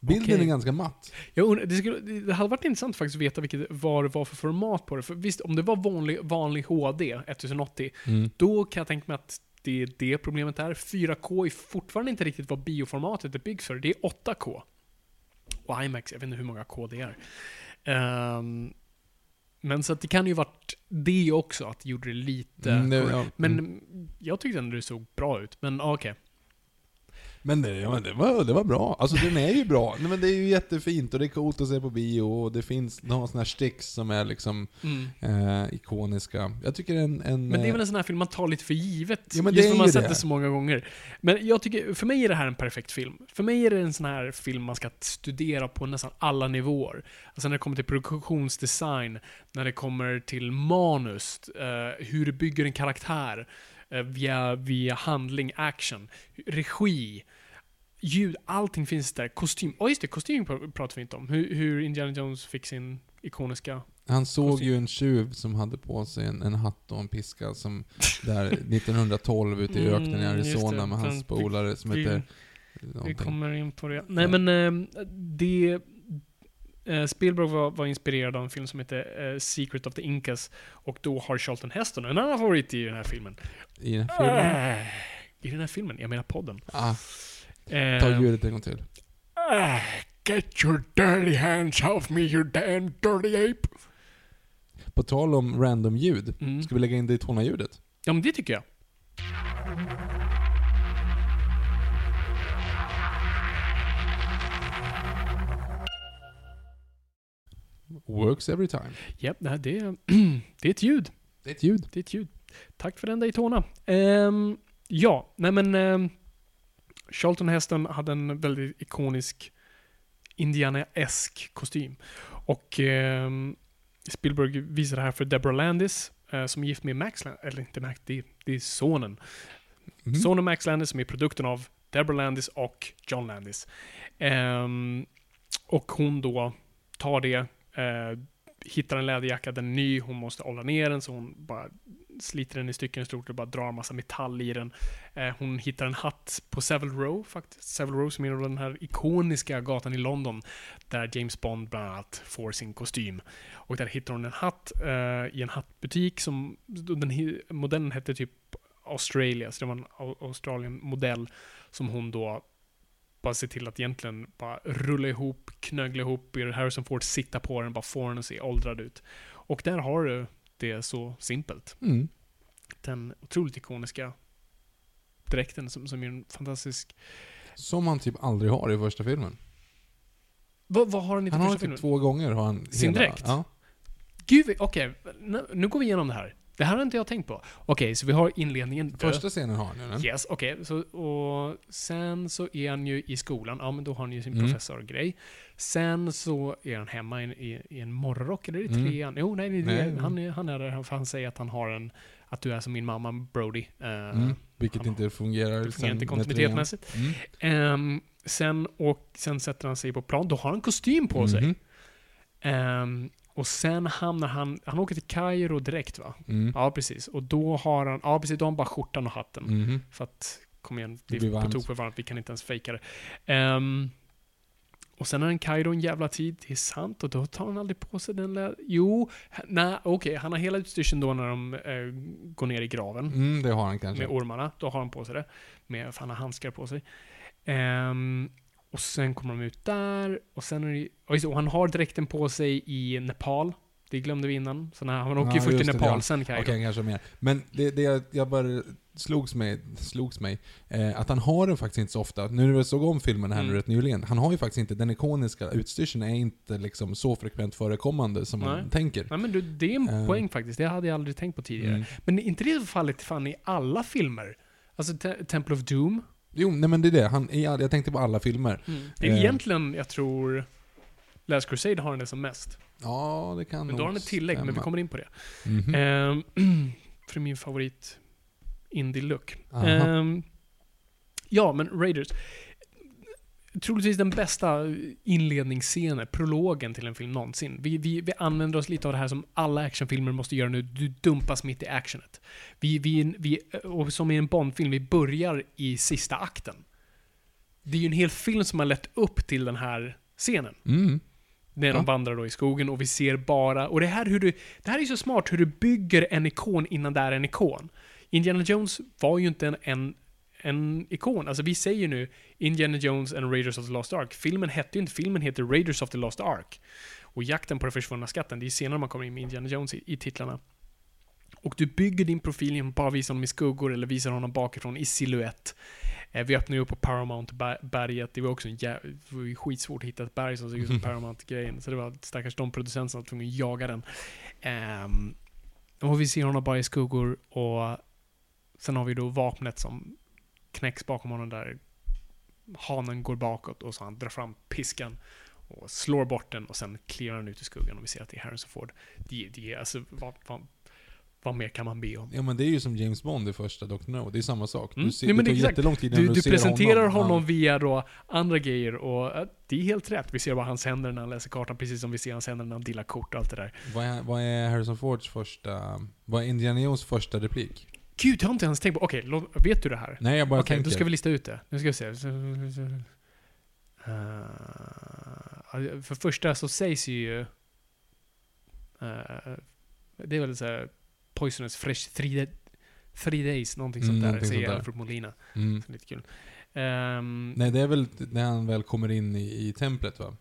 Bilden
Okej.
är ganska matt.
Jag undrar, det, skulle, det hade varit intressant faktiskt att veta vilket, vad det var för format på det. För visst, om det var vanlig, vanlig HD, 1080,
Mm.
då kan jag tänka mig att det är det problemet är. 4K är fortfarande inte riktigt vad bioformatet är byggt för. Det är 8K. Och IMAX, jag vet inte hur många K det är. Ehm, men så att det kan ju varit det också, att det gjorde det lite...
Mm, det- ja,
men
mm.
jag tyckte ändå det såg bra ut. Men okej.
Men det, ja, men det, var, det var bra. Alltså den är ju bra. Nej, men det är ju jättefint och det är coolt att se på bio och det finns några sådana här sticks som är liksom
Mm.
eh, ikoniska. Jag tycker en... en
Men det är
eh,
väl en sån här film man tar lite för givet.
Ja, men
just för man har sett
det.
så många gånger. Men jag tycker, för mig är det här en perfekt film. För mig är det en sån här film man ska studera på nästan alla nivåer. Alltså när det kommer till produktionsdesign, när det kommer till manus, eh, hur du bygger en karaktär, via, via handling, action, regi, ljud, allting finns där. Kostym, ja just det, kostym pr- pratar vi inte om. Hur, hur Indiana Jones fick sin ikoniska
Han såg
kostym.
ju en tjuv som hade på sig en, en hatt och en piska som där 1912 ute i öknen i
Mm,
Arizona med hans polare som
vi-
heter...
Vi
någonting.
kommer in på det. Nej men eh, det... eh, Spielberg var, var inspirerad av en film som heter eh, Secret of the Incas och då har Charlton Heston en annan favorit i den här filmen.
I den här filmen.
Äh, I den här filmen, jag menar podden.
Ah, ta ljudet en gång till.
äh, Get your dirty hands off me you damn dirty ape.
På tal om random ljud,
Mm.
ska vi lägga in Daytona-ljudet?
Ja men det tycker jag.
Works every time.
Japp, det, är- det är ett ljud.
Det är ett ljud.
Det är ett ljud. Tack för den Daytona. Ehm, ja, nej men... Um, Charlton Heston hade en väldigt ikonisk Indiana-esk kostym. Och ehm, Spielberg visade det här för Deborah Landis, eh, som är gift med Max Landis, eller inte Max, det det är sonen.
Mhm.
Sonen Max Landis som är produkten av Deborah Landis och John Landis. Ehm, och hon då tar det, eh, hittar en läderjacka, den är ny, hon måste åldra ner den så hon bara sliter den i stycken i stort och bara drar massa metall i den. Eh, hon hittar en hatt på Savile Row faktiskt. Savile Row som är den här ikoniska gatan i London där James Bond bland annat får sin kostym. Och där hittar hon en hatt eh, i en hattbutik som, den modellen hette typ Australia, så det var en Australien-modell som hon då bara ser till att egentligen bara rulla ihop, knögla ihop, ber Harrison Ford sitta på den, bara få den att se åldrad ut. Och där har du det så simpelt.
Mm.
Den otroligt ikoniska dräkten som, som är en fantastisk...
Som han typ aldrig har i första filmen.
Vad, vad har den i
Han har
första filmen?
typ två gånger. Har han
Sin
hela,
dräkt?
Ja.
Gud, okej. nu- Nu går vi igenom det här. Det här har inte jag tänkt på. Okej, så vi har inledningen.
Första scenen har ju den.
Yes, okej. Så, och sen så är han ju i skolan. Ja, men då har han ju sin
Mm.
professorgrej. Sen så är han hemma i, en- i, i en morgonrock, eller det
Mm.
trean? Jo, nej, det
Nej.
Han, är, han är där för han säger att han har en... Att du är som min mamma Brody. Uh,
Mm. Vilket
han-
inte fungerar.
Det fungerar inte kontinuitetmässigt.
trean.
Ehm, sen, och, sen sätter han sig på plan. Då har han kostym på sig.
Mhm.
Och sen hamnar han... Han åker till Kairo direkt va?
Mm.
Ja, precis. Och då har han... Ja, precis. Då har han bara skjortan och hatten.
Mhm.
För att, kom igen,
Det
det är på tok för varmt, vi kan inte ens fejka det. Ehm, och sen är han Kairo en jävla tid, det är sant, och då tar han aldrig på sig den där... Jo, nej, okej, han har hela utstyrseln då när de eh, går ner i graven
Mm, det har han kanske.
med ormarna. Då har han på sig det. Med, för han har handskar på sig. Ehm, och sen kommer de ut där, och sen är det... Och, han har dräkten på sig i Nepal. Det glömde vi innan. Så när han åker ju
Ja,
först till Nepal,
ja.
sen Kairo.
Okej, kanske mer. Men det, det jag, jag bara slogs mig, slogs mig eh, att han har den faktiskt inte så ofta. Nu när vi såg om filmen här
Mm.
nu rätt nyligen, han har ju faktiskt inte, den ikoniska utstyrseln är inte liksom så frekvent förekommande som man
Nej.
tänker.
Nej men du, det är en
Ehm.
poäng faktiskt. Det hade jag aldrig tänkt på tidigare.
Mm.
Men är inte det fallet fan i alla filmer? Alltså Te- Temple of Doom.
Jo, nej men det är det. Han, i all- jag tänkte på alla filmer.
Det är
Eh.
egentligen, jag tror, Last Crusade har den det som mest.
Ja, det kan
Men
nog
då har den ett tillägg, men vi
stämma.
kommer in på det.
Mhm.
Ehm, för min favorit indie-look. Ehm, ja, men Raiders. Troligtvis den bästa inledningsscenen, prologen till en film någonsin. Vi, vi, vi använder oss lite av det här som alla actionfilmer måste göra nu. Du dumpas mitt i actionet. Vi, vi, vi, och som i en Bondfilm, vi börjar i sista akten. det är ju en hel film som har lett upp till den här scenen.
Mm.
När
Ja.
de vandrar då i skogen och vi ser bara, och det här, hur du, det här är så smart hur du bygger en ikon innan det är en ikon. Indiana Jones var ju inte en, en, en ikon. Alltså vi säger nu Indiana Jones and Raiders of the Lost Ark. Filmen hette ju inte, filmen heter Raiders of the Lost Ark. Och jakten på den försvunna skatten, det är senare man kommer in med Indiana Jones i, i titlarna. Och du bygger din profil genom att bara visa honom i skuggor eller visar honom bakifrån i silhuett. Eh, vi öppnar ju upp på Paramount-berget. Det var också en jä- det var ju skitsvårt att hitta ett berg som såg ut som Paramount-grejen. Så det var stackars de producenterna som var tvungna att jaga den. Ehm, och vi ser honom bara i skuggor och sen har vi då vapnet som knäcks bakom honom där hanen går bakåt och så han drar fram piskan och slår bort den och sen kliver han ut i skuggan och vi ser att det är Harrison Ford. Det, det alltså, vad, vad, vad mer kan man be om?
Ja men det är ju som James Bond i första Dr. No, det är samma sak.
Mm.
Du ser,
Nej, men
det tar
exakt.
jättelång tid innan
Du,
du, ser
presenterar honom,
honom.
via då andra grejer och äh, det är helt rätt. Vi ser bara hans händer när han läser kartan, precis som vi ser hans händer när han dealar kort och allt det där.
Vad är, vad är Harrison Fords första... Vad är Indiana Jones första replik?
Gud, jag har inte ens tänkt på... Okej, låt- vet du det här?
Nej jag bara
Okej,
tänker.
då ska vi lista ut det. Nu ska vi se. Uh, för första så sägs ju... Uh, det är väl såhär Poisonous Fresh Three, three Days, någonting sånt
Mm,
där,
någonting
säger
sånt där.
Alfred Molina.
Mm.
Så lite kul. Ehm,
Nej det är väl när han väl kommer in i, i templet va?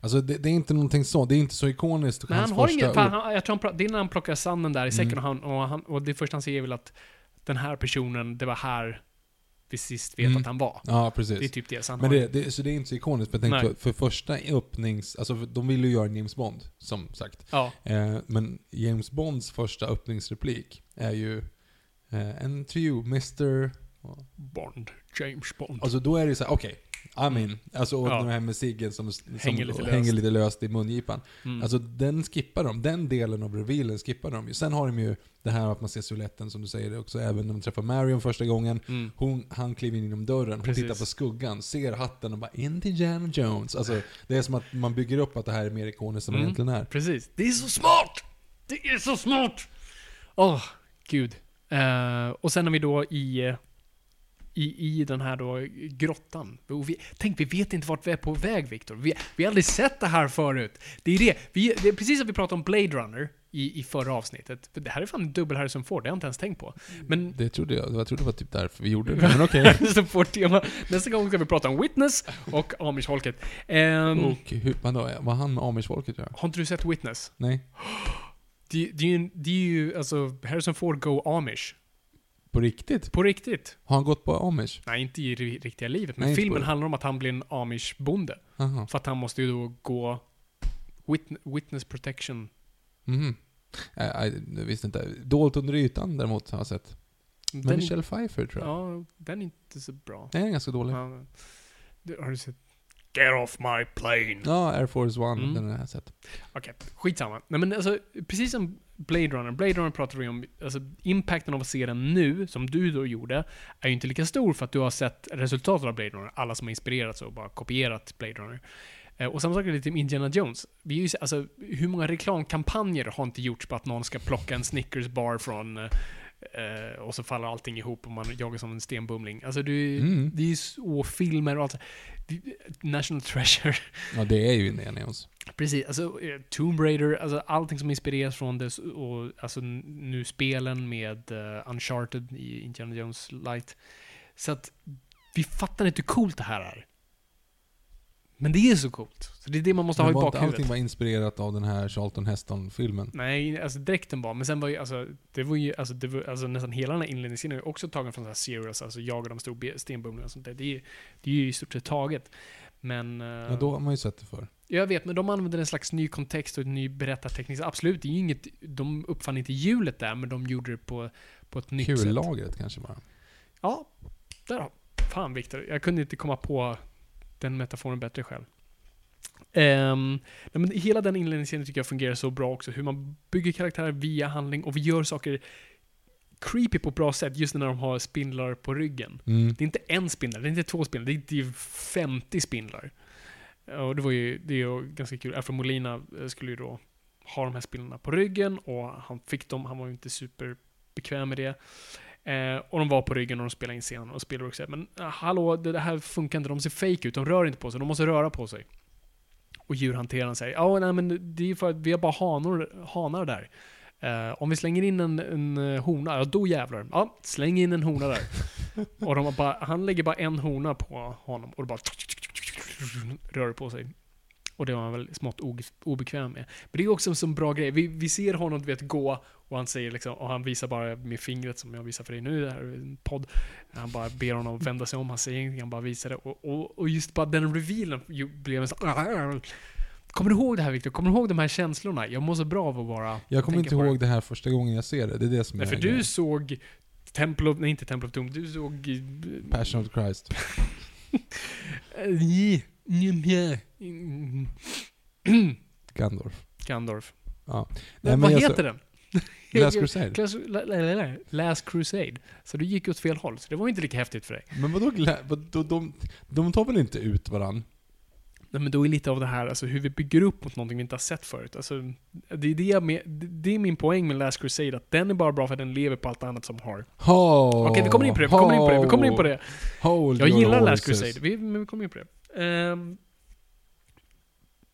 Alltså det, det är inte någonting så, det är inte så ikoniskt.
Men han har
upp-
han, jag tror han, det är när han plockar sanden där i säcken
Mm.
och, han, och, han, och det första han säger är väl att den här personen, det var här vi sist vet
Mm.
att han var.
Ja precis.
Det är typ det. Så han
Men det, det, så det är inte så ikoniskt, men
Nej.
för, för första öppnings... Alltså de ville ju göra en James Bond, som sagt.
Ja,
Eh, men James Bonds första öppningsreplik är ju eh, And to you, Mr...
Bond. James Bond.
Alltså då är det så här: okej, I'm in. Alltså och
Ja.
den här med ciggen som, som
Hänger lite
hänger
löst.
lite löst i mungipan.
Mm.
Alltså den skippar de. Den delen av revealen skippar de ju. Sen har de ju det här att man ser siluetten som du säger också, även när de träffar Marion första gången.
mm.
Hon, han kliver in genom dörren, hon
Precis.
tittar på skuggan, ser hatten och bara Indiana Jones. Alltså det är som att man bygger upp att det här är mer ikoniskt än vad det
Mm.
egentligen är.
Precis. Det är så smart! Det är så smart! Åh, gud. Eh, och sen har vi då i, eh, i, i den här då grottan. Vi, tänk, vi vet inte vart vi är på väg, Viktor. Vi, vi har aldrig sett det här förut. Det är det. Vi, det är precis som vi pratade om Blade Runner i, i förra avsnittet. För det här är fan dubbel Harrison Ford, det har jag inte ens tänkt på. Men
Det trodde jag, jag trodde det var typ därför vi gjorde det. Men okej.
Ford-tema. Nästa gång ska vi prata om Witness och Amish-folket. Ehm,
Och hur, vadå, vad han Amish-folket göra?
har inte du sett Witness?
Nej?
Det, det, är ju, det är ju, alltså, Harrison Ford go Amish.
På riktigt?
På riktigt.
Har han gått på Amish?
Nej, inte i ri- riktiga livet, men
Nej, inte
filmen
på-
handlar om att han blir en Amish-bonde.
Aha.
För att han måste ju då gå witn- witness protection.
Mhm. Jag visste inte. Dolt under ytan däremot har jag sett. Men
Den,
Michelle Pfeiffer tror jag.
ja, den är inte så bra.
Den är ganska dålig. Ja,
Ja, har du sett? Get off my plane.
Air Force One,
Mm.
den har jag sett.
Okej, skitsamma. Nej men alltså, precis som Blade Runner. Blade Runner pratar vi om, alltså impacten av att se den nu, som du då gjorde, är ju inte lika stor för att du har sett resultatet av Blade Runner. Alla som har inspirerats och bara kopierat Blade Runner. Eh, och samma sak är det lite med Indiana Jones. Vi är ju, alltså, hur många reklamkampanjer har inte gjorts på att någon ska plocka en Snickers bar från eh, eh, och så faller allting ihop och man jagar som en stenbumling. Alltså det,
Mm.
det är ju så filmer och allt. National Treasure.
Ja, det är ju Indiana Jones.
Precis, alltså eh, Tomb Raider, alltså allting som inspireras från det och alltså nu spelen med eh, Uncharted i Indiana Jones Light. Så att vi fattar inte hur coolt det här är. Men det är så coolt. Så det är det man måste ha i
Men var inte
bakhuvudet.
allting var inspirerat av den här Charlton Heston-filmen?
Nej, alltså dräkten var, men sen var ju alltså, det var ju, alltså, det var, alltså nästan hela den här inledningsscenen är ju också tagen från så här Serious, alltså jagar de stor be- stenbumlingar och sånt där. Det är, det är ju i stort sett taget. Men... eh,
Ja, då har man ju sett det för.
Jag vet, men de använder en slags ny kontext och en ny berättarteknik. Absolut, det är ju inget, de uppfann inte hjulet där, men de gjorde det på, på ett nytt sätt.
Kullagret kanske bara.
Ja, där har Fan Viktor, jag kunde inte komma på den metaforen bättre själv. Um, nej, men hela den inledningsscenen tycker jag fungerar så bra också. Hur man bygger karaktärer via handling och vi gör saker creepy på ett bra sätt just när de har spindlar på ryggen.
Mm.
Det är inte en spindel, det är inte två spindlar, det är, det är 50 spindlar. Och det var ju, det är ju ganska kul. Alfred Molina eh, skulle ju då ha de här spindlarna på ryggen och han fick dem, han var ju inte superbekväm med det. Eh, och de var på ryggen och de spelade in scenen och Spielberg säger men ah, hallå, det här funkar inte, de ser fake ut, de rör inte på sig, de måste röra på sig. Och djurhanteraren säger, ja nej men det är för att vi har bara hanor, hanar där. Eh, om vi slänger in en, en eh, hona, ja då jävlar. Ja, släng in en hona där. och de bara, han lägger bara en hona på honom och det bara rör på sig. Och det var han väl smått obekväm med. Men det är också en sån bra grej. Vi, vi ser honom du vet, gå och han säger liksom, och han visar bara med fingret som jag visar för dig nu, det här är en podd. Han bara ber honom vända sig om, han säger ingenting, han bara visar det. Och, och, och just bara den revealen blev en sån... Kommer du ihåg det här Victor? Kommer du ihåg de här känslorna? Jag mår så bra av att bara
Jag kommer inte ihåg det här första gången jag ser det. Det är det som
Nej,
är
för
grejen.
du såg Temple of, nej inte Temple of Doom, du såg... eh,
Passion of Christ.
eh, nej,
Gandorf.
Gandorf.
Ja.
Nej, vad heter
så-
den?
Last Crusade.
Last, la- la- la- Last Crusade. Så du gick åt fel håll, så det var inte lika häftigt för dig.
Men vadå, vadå de, de tar väl inte ut varann?
Nej, men då är lite av det här, alltså hur vi bygger upp mot någonting vi inte har sett förut. Alltså, det, är det, jag med, det är min poäng med Last Crusade, att den är bara bra för att den lever på allt annat som har.
Ho,
Okej, vi kommer in på det, vi kommer in på det, vi kommer in på det. Jag gillar Last. Crusade, vi, men vi kommer in på det. Ehm,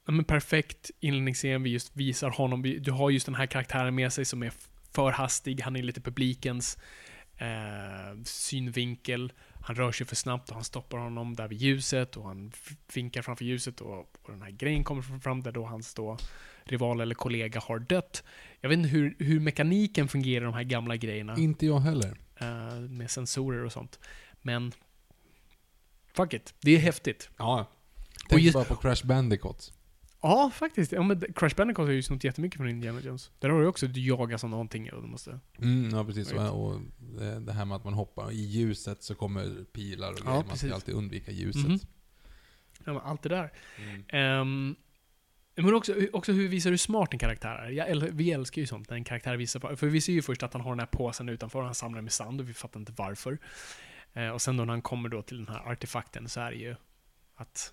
ja, men perfekt inledningsscen, vi just visar honom, vi, du har just den här karaktären med sig som är för hastig, han är lite publikens eh, synvinkel. Han rör sig för snabbt och han stoppar honom där vid ljuset och han vinkar framför ljuset och, och den här grejen kommer fram där då hans då rival eller kollega har dött. Jag vet inte hur, hur mekaniken fungerar, de här gamla grejerna
Inte jag heller.
eh, med sensorer och sånt. Men fuck it, det är häftigt.
Ja. Tänk
just-
bara på Crash Bandicoot.
Ja, faktiskt. Ja, men Crash Bandicoot har ju snott jättemycket från Indiana Jones. Där har du också, du jagas av någonting och du måste...
Mm, ja precis. Och, och det här med att man hoppar. I ljuset så kommer pilar och
Ja,
grejer. Man
precis.
ska alltid undvika ljuset.
Mhm. Ja, men allt det där.
Mm.
Ehm, men också, också hur visar du smart en karaktär är. Jag, vi älskar ju sånt när en karaktär visar... För vi ser ju först att han har den här påsen utanför och han samlar med sand och vi fattar inte varför. Eh, och sen då när han kommer då till den här artefakten så är det ju att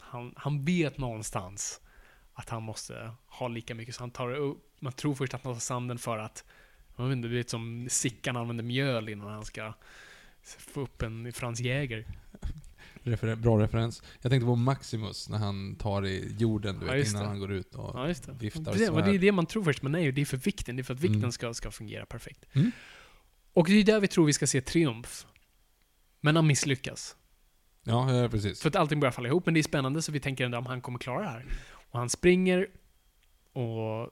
han, han vet någonstans att han måste ha lika mycket. Så han tar upp, man tror först att han tar sanden för att, jag vet inte, du vet som Sickan använder mjöl innan han ska få upp en Frans Jäger.
Refer- bra referens. Jag tänkte på Maximus när han tar i jorden du
Ja,
vet, innan
det.
han går ut och
Ja, det.
viftar
Precis, och det är det man tror först, men nej, det är för vikten. Det är för att vikten
Mm.
ska, ska fungera perfekt.
Mm.
Och det är där vi tror vi ska se triumf. Men han misslyckas.
Ja, ja, precis.
För att allting börjar falla ihop, men det är spännande så vi tänker ändå om han kommer klara det här. Och han springer och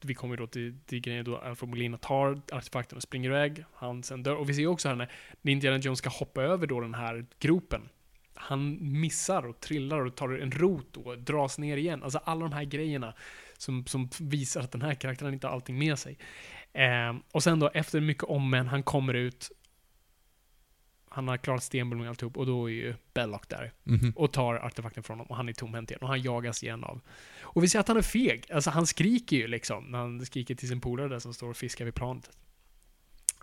vi kommer då till, till grejen då Alfred Molina tar artefakten och springer iväg. Han sen dör. Och vi ser också här när Indiana Jones ska hoppa över då den här gropen. Han missar och trillar och tar en rot och dras ner igen. Alltså alla de här grejerna som, som visar att den här karaktären inte har allting med sig. Ehm, och sen då efter mycket om men han kommer ut. Han har klarat stenbullning och alltihop och då är ju Belloc där
Mhm.
och tar artefakten från honom och han är tomhänt igen och han jagas igen av... Och vi ser att han är feg. Alltså han skriker ju liksom när han skriker till sin polare där som står och fiskar vid planet.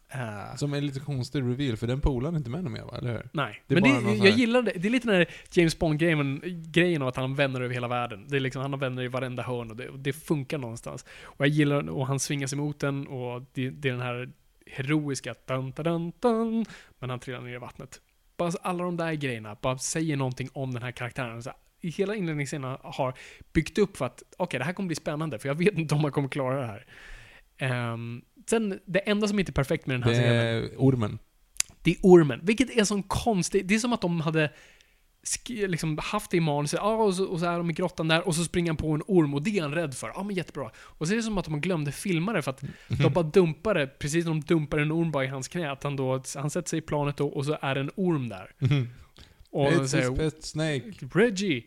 Eh,
Som är lite konstig reveal, för den polaren är inte med någon mer va, eller hur?
nej.
det
Men det, jag
här-
gillar det. Det är lite den här James Bond-grejen grejen av att han har vänner över hela världen. Det är liksom, han har vänner i varenda hörn och det, och det funkar någonstans. Och jag gillar, och han svingar sig mot den och det, det är den här heroiska dun, dun, dun, men han trillar ner i vattnet. Bara så alla de där grejerna, bara säger någonting om den här karaktären. Så i hela inledningsscenen har byggt upp för att okej, det här kommer bli spännande, för jag vet inte om man kommer klara det här. Ehm, sen, det enda som inte är perfekt med den här
Det
scenen,
är ormen.
det är ormen. Vilket är sån konstig, det är som att de hade liksom haft det i manuset, ja, och, så, och så är de i grottan där, och så springer han på en orm, och det är han rädd för. Ja, men jättebra. Och så är det som att de glömde filma det, för att de bara dumpar det, precis när de dumpar en orm bara i hans knä, att han då, han sätter sig i planet då, och så är en orm där. Och
It's
säger,
pet snake.
Reggie,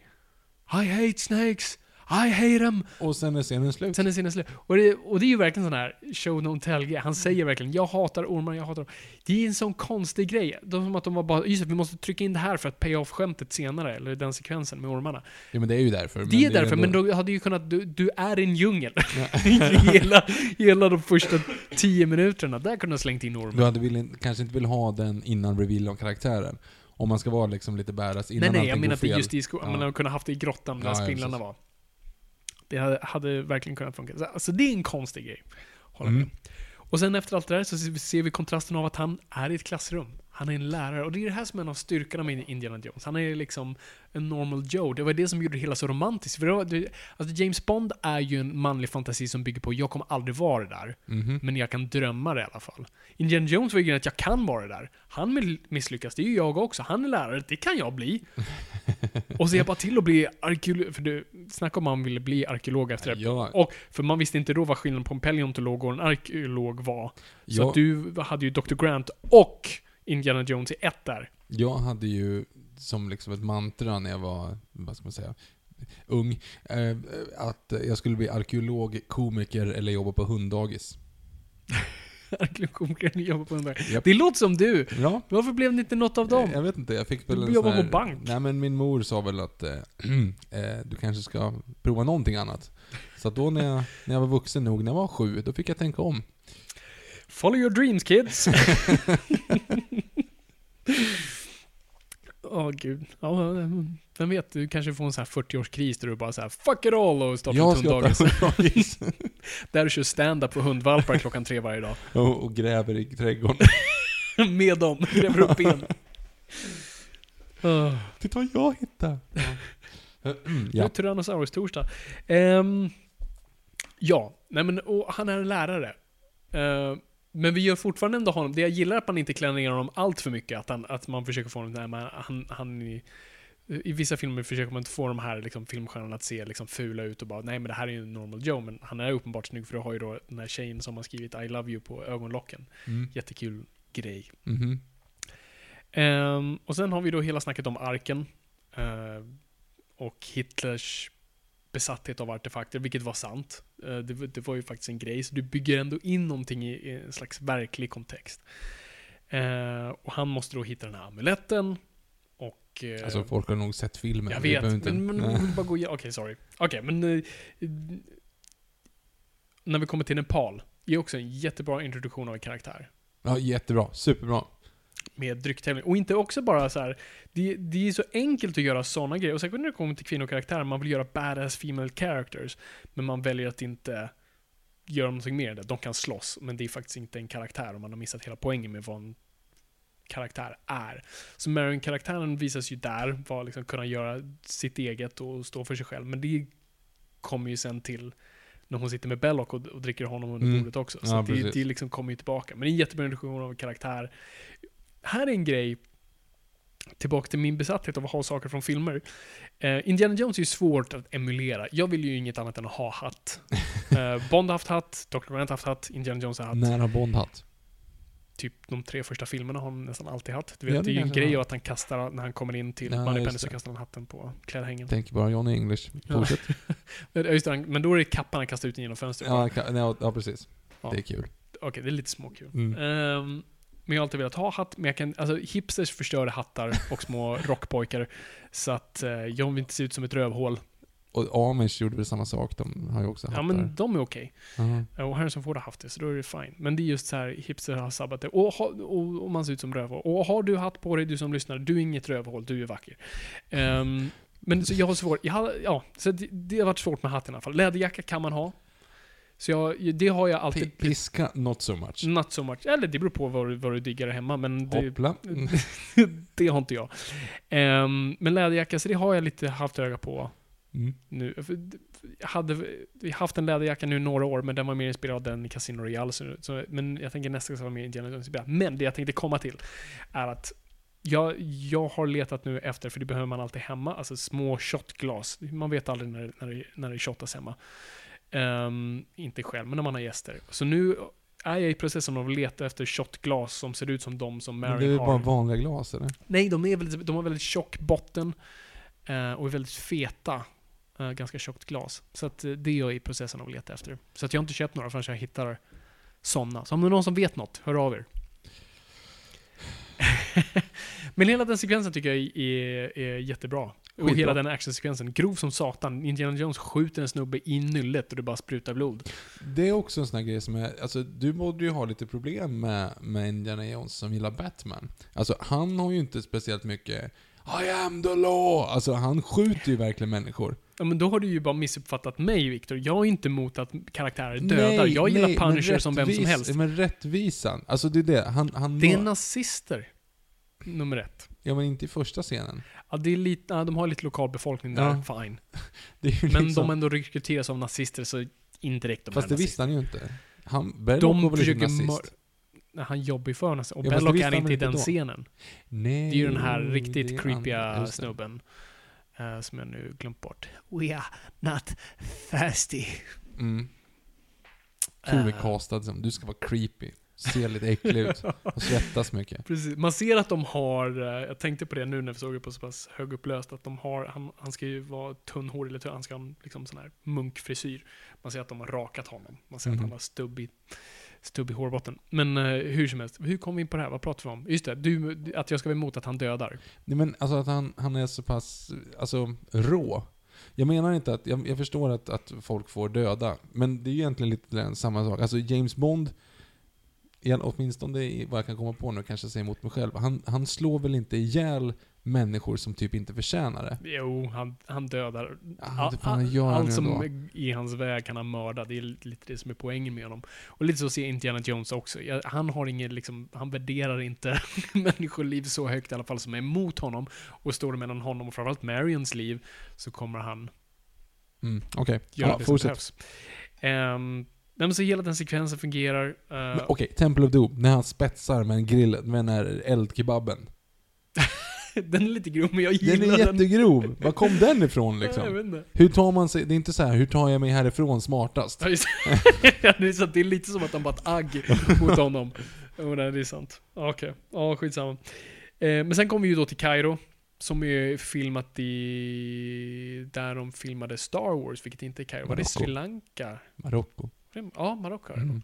I hate snakes, I hate them.
Och sen är scenen slut.
Sen är scenen slut. Och det, och det är ju verkligen sån här show don't tell grej. Han säger verkligen jag hatar ormar, jag hatar dem. Det är en sån konstig grej. De som att de var bara, just det, vi måste trycka in det här för att pay off skämtet senare, eller den sekvensen med ormarna.
Ja men det är ju därför.
det är därför,
ändå-
men då hade ju kunnat, du, du är i en djungel. hela, hela de första tio minuterna, där kunde du ha slängt in
Du
ormen.
hade vill, kanske inte vill ha den innan reveal av karaktären. Om man ska vara liksom lite badass innan
Nej, nej,
allting
jag menar
går
att det är
fel.
just i sko-
Ja.
man hade kunnat haft det i grottan där
Ja, ja,
spindlarna
precis.
var. Det hade, hade verkligen kunnat funka. Så- Alltså det är en konstig grej. Håller
Mm.
med. Och sen efter allt det där så ser vi kontrasten av att han är i ett klassrum. Han är en lärare. Och det är det här som är en av styrkorna med Indiana Jones. Han är liksom en normal Joe. Det var det som gjorde det hela så romantiskt. För det var, det, alltså James Bond är ju en manlig fantasi som bygger på jag kommer aldrig vara det där.
Mhm.
Men jag kan drömma det i alla fall. Indiana Jones var ju att jag kan vara det där. Han misslyckas, det är ju jag också. Han är lärare, det kan jag bli. och så jag bara till att bli arkeolog. För du, snacka om man ville bli arkeolog efter det.
Ja,
Och, för man visste inte då vad skillnaden på en paleontolog och en arkeolog var. Så
Ja.
du hade ju Dr. Grant och Indiana Jones i ett där.
Jag hade ju som liksom ett mantra när jag var, vad ska man säga, ung, eh, att jag skulle bli arkeolog, komiker eller jobba på hunddagis.
Arkeologkomikern jobbar på en där.
Japp.
Det låter som du.
Ja,
Varför blev det inte något av dem?
jag vet inte, jag fick väl
Du jobbar
sån
på bank.
Nej men min mor sa väl att eh, du kanske ska prova någonting annat. Så då när jag, när jag var vuxen nog, när jag var sju, då fick jag tänka om.
Follow your dreams kids. Åh gud. Ja, vem vet, du kanske får en sån här 40-årskris där du bara så här fuck it all och startar
Jag
ett
ska
hunddagis.
hunddagis.
Där du kör stand-up på hundvalpar klockan tre varje dag.
och, och gräver i trädgården.
Med dem, gräver upp ben. Uh,
Titta vad jag hittade!
ja.
ja.
Tyrannosaurus torsdag. Ehm, ja, nej men och han är en lärare. Eh, men vi gör fortfarande ändå honom, det jag gillar är att man inte klär ner honom allt för mycket. Att, han, att man försöker få honom, nej, men han, han i, i vissa filmer försöker man inte få de här liksom, filmstjärnorna att se liksom, fula ut och bara nej men det här är ju en normal Joe. Men han är uppenbart snygg för du har ju då den här tjejen som har skrivit I love you på ögonlocken.
Mm.
Jättekul grej.
Mhm.
Ehm, och sen har vi då hela snacket om arken. eh, och Hitlers besatthet av artefakter, vilket var sant. Eh, det, var- det var ju faktiskt en grej, så du bygger ändå in någonting i, i en slags verklig kontext. Eh, och han måste då hitta den här amuletten. Och... eh,
Alltså folk har nog sett filmen.
jag vet,
inte-
men, men bara gå Okej, sorry. Okej, men... eh, när vi kommer till Nepal, är också en jättebra introduktion av en karaktär
Ja, jättebra. Superbra.
Med drycktävling. Och inte också bara så här. Det, det är så enkelt att göra sådana grejer. Och särskilt när det kommer till kvinnokaraktärer. Man vill göra badass female characters. Men man väljer att inte göra någonting mer än det. De kan slåss, men det är faktiskt inte en karaktär. Och man har missat hela poängen med vad en karaktär är. Så Marion-karaktären visas ju där, var liksom kunna göra sitt eget och stå för sig själv. Men det kommer ju sen till när hon sitter med Belloc och, och dricker honom under
Mm.
bordet också. Så
Ja,
det, det liksom kommer ju tillbaka. Men det är en jättebra introduktion av en karaktär. Här är en grej, tillbaka till min besatthet av att ha saker från filmer. Eh, Indiana Jones är ju svårt att emulera. Jag vill ju inget annat än att ha hatt. Eh, Bond har haft hatt, Dr. Grant har haft hatt, Indiana Jones har hatt.
När har Bond hatt?
Typ de tre första filmerna har han nästan alltid hatt. Du vet,
Ja,
det
det
är ju en grej att han kastar, när han kommer in till
Ja,
Moneypenny så kastar han hatten på klädhängen.
Tänker bara Johnny English. Fortsätt.
Ja, Just det, men då är det kappan han kastar ut genom fönstret.
Ja, ja, precis.
Ja.
Det är kul.
Okej, det är lite småkul.
Mm.
Ehm, men jag har alltid velat ha hatt, men jag kan, alltså hipsters förstör hattar och små rockpojkar. Så att eh, jag vill inte se ut som ett rövhål.
Och Amish gjorde väl samma sak, de har ju också
Ja
hattar.
men de är okej.
Ja.
Och Harrison Ford har haft det, så då är det fine. Men det är just så här, hipster har sabbat det. Och, och, och man ser ut som rövhål. Och har du hatt på dig, du som lyssnar, du är inget rövhål, du är vacker. Ehm, men så jag har svårt, jag har, ja, så det, det har varit svårt med hatten i alla fall. Läderjacka kan man ha. Så jag, det har jag alltid...
Piska, not so much.
Not so much. Eller det beror på vad, vad du diggar hemma, men det,
Hoppla.
Det har inte jag. Ehm, men läderjacka, så det har jag lite haft öga på
Mm.
nu. Jag hade vi haft en läderjacka nu några år, men den var mer inspirerad av den i Casino Royale. Så, så, men jag tänker nästa gång ska vara mer Indiana Jones inspirerad. Men det jag tänkte komma till är att jag, jag har letat nu efter, för det behöver man alltid hemma, alltså små shotglas. Man vet aldrig när, när, det, när det shottas hemma. Ehm, inte själv, men när man har gäster. Så nu är jag i processen av att leta efter shotglas som ser ut som de som
Men det är
har.
bara vanliga glas eller?
Nej, de, är väldigt, de har väldigt tjock botten eh, och är väldigt feta. Eh, ganska tjockt glas. Så att, eh, det är jag i processen av att leta efter. Så att jag har inte köpt några förrän jag hittar sådana. Så om det är någon som vet något, hör av er. Men hela den sekvensen tycker jag är, är jättebra. Och
Skitbra.
hela den actionsekvensen. Grov som satan. Indiana Jones skjuter en snubbe i nyllet och det bara sprutar blod.
Det är också en sån här grej som är, alltså du borde ju ha lite problem med, med Indiana Jones som gillar Batman. Alltså han har ju inte speciellt mycket I am the law! Alltså han skjuter ju verkligen människor.
Ja, men då har du ju bara missuppfattat mig, Viktor. Jag är inte emot att karaktärer dödar.
Nej,
jag gillar
nej,
Punisher som vem som helst.
Men rättvisan, alltså det är det. Han, han
Det är nazister. Nummer ett.
Ja men inte i första scenen.
Ja, det är lite, ja, de har lite lokal befolkning där,
Ja.
fine.
Det är ju
Men
liksom,
de ändå rekryteras av nazister, så indirekt de
Fast det visste han ju inte. Han, Belloc var
De
väl inte nazist?
Han jobbar ju för nazister. Och
Ja,
Belloc är inte i den
då?
scenen.
Nej.
Det är ju den här riktigt
det.
snubben. eh, som jag nu glömt bort. We are not thirsty.
Mm. Kul med
Eh.
castad du ska vara creepy. Se lite äcklig ut. Och svettas mycket.
Precis. Man ser att de har, eh, jag tänkte på det nu när vi såg det på så pass högupplöst, att de har, han, han ska ju vara tunnhårig, eller han ska ha liksom sån här munkfrisyr. Man ser att de har rakat honom. Man ser att
Mhm.
han har stubbig, stubbig hårbotten. Men eh, hur som helst, hur kom vi in på det här? Vad pratar vi om? Just det, du, att jag ska vara emot att han dödar.
Nej men alltså att han, han är så pass, alltså rå. Jag menar inte att, jag, jag förstår att, att folk får döda, men det är ju egentligen lite samma sak. Alltså James Bond, igen, åtminstone i vad jag kan komma på nu, kanske säger emot mig själv, han, han slår väl inte ihjäl människor som typ inte förtjänar det?
Jo, han, han dödar.
Ja, det fan gör han
allt som
ändå.
är i hans väg kan han mörda. Det är lite det som är poängen med honom. Och lite så ser Indiana Jones också. Han har ingen, liksom, han värderar inte människoliv så högt i alla fall som är emot honom. Och står det mellan honom och framförallt Marions liv så kommer han
Mm, Okej,
göra
ja,
det som
fortsätt.
behövs. Um, nej, men så hela den sekvensen fungerar.
Men Okej, Temple of Doom, när han spetsar med en grill, med den här eldkebaben.
den är lite grov, men jag
Den
gillar
är jättegrov! Var kom den ifrån
Jag
liksom?
vet inte.
Hur tar man sig, det är inte så här, hur tar jag mig härifrån smartast?
Ja, det, är sant. det är lite som att han bara ett agg mot honom. Jo, nej, det är sant. Okej, ja skitsamma. Eh, men sen kommer vi ju då till Kairo. Som är filmat i... Där de filmade Star Wars, vilket inte är Kairo. Var det. Sri Lanka?
Marocko.
Ja, Marocko är det
Mm.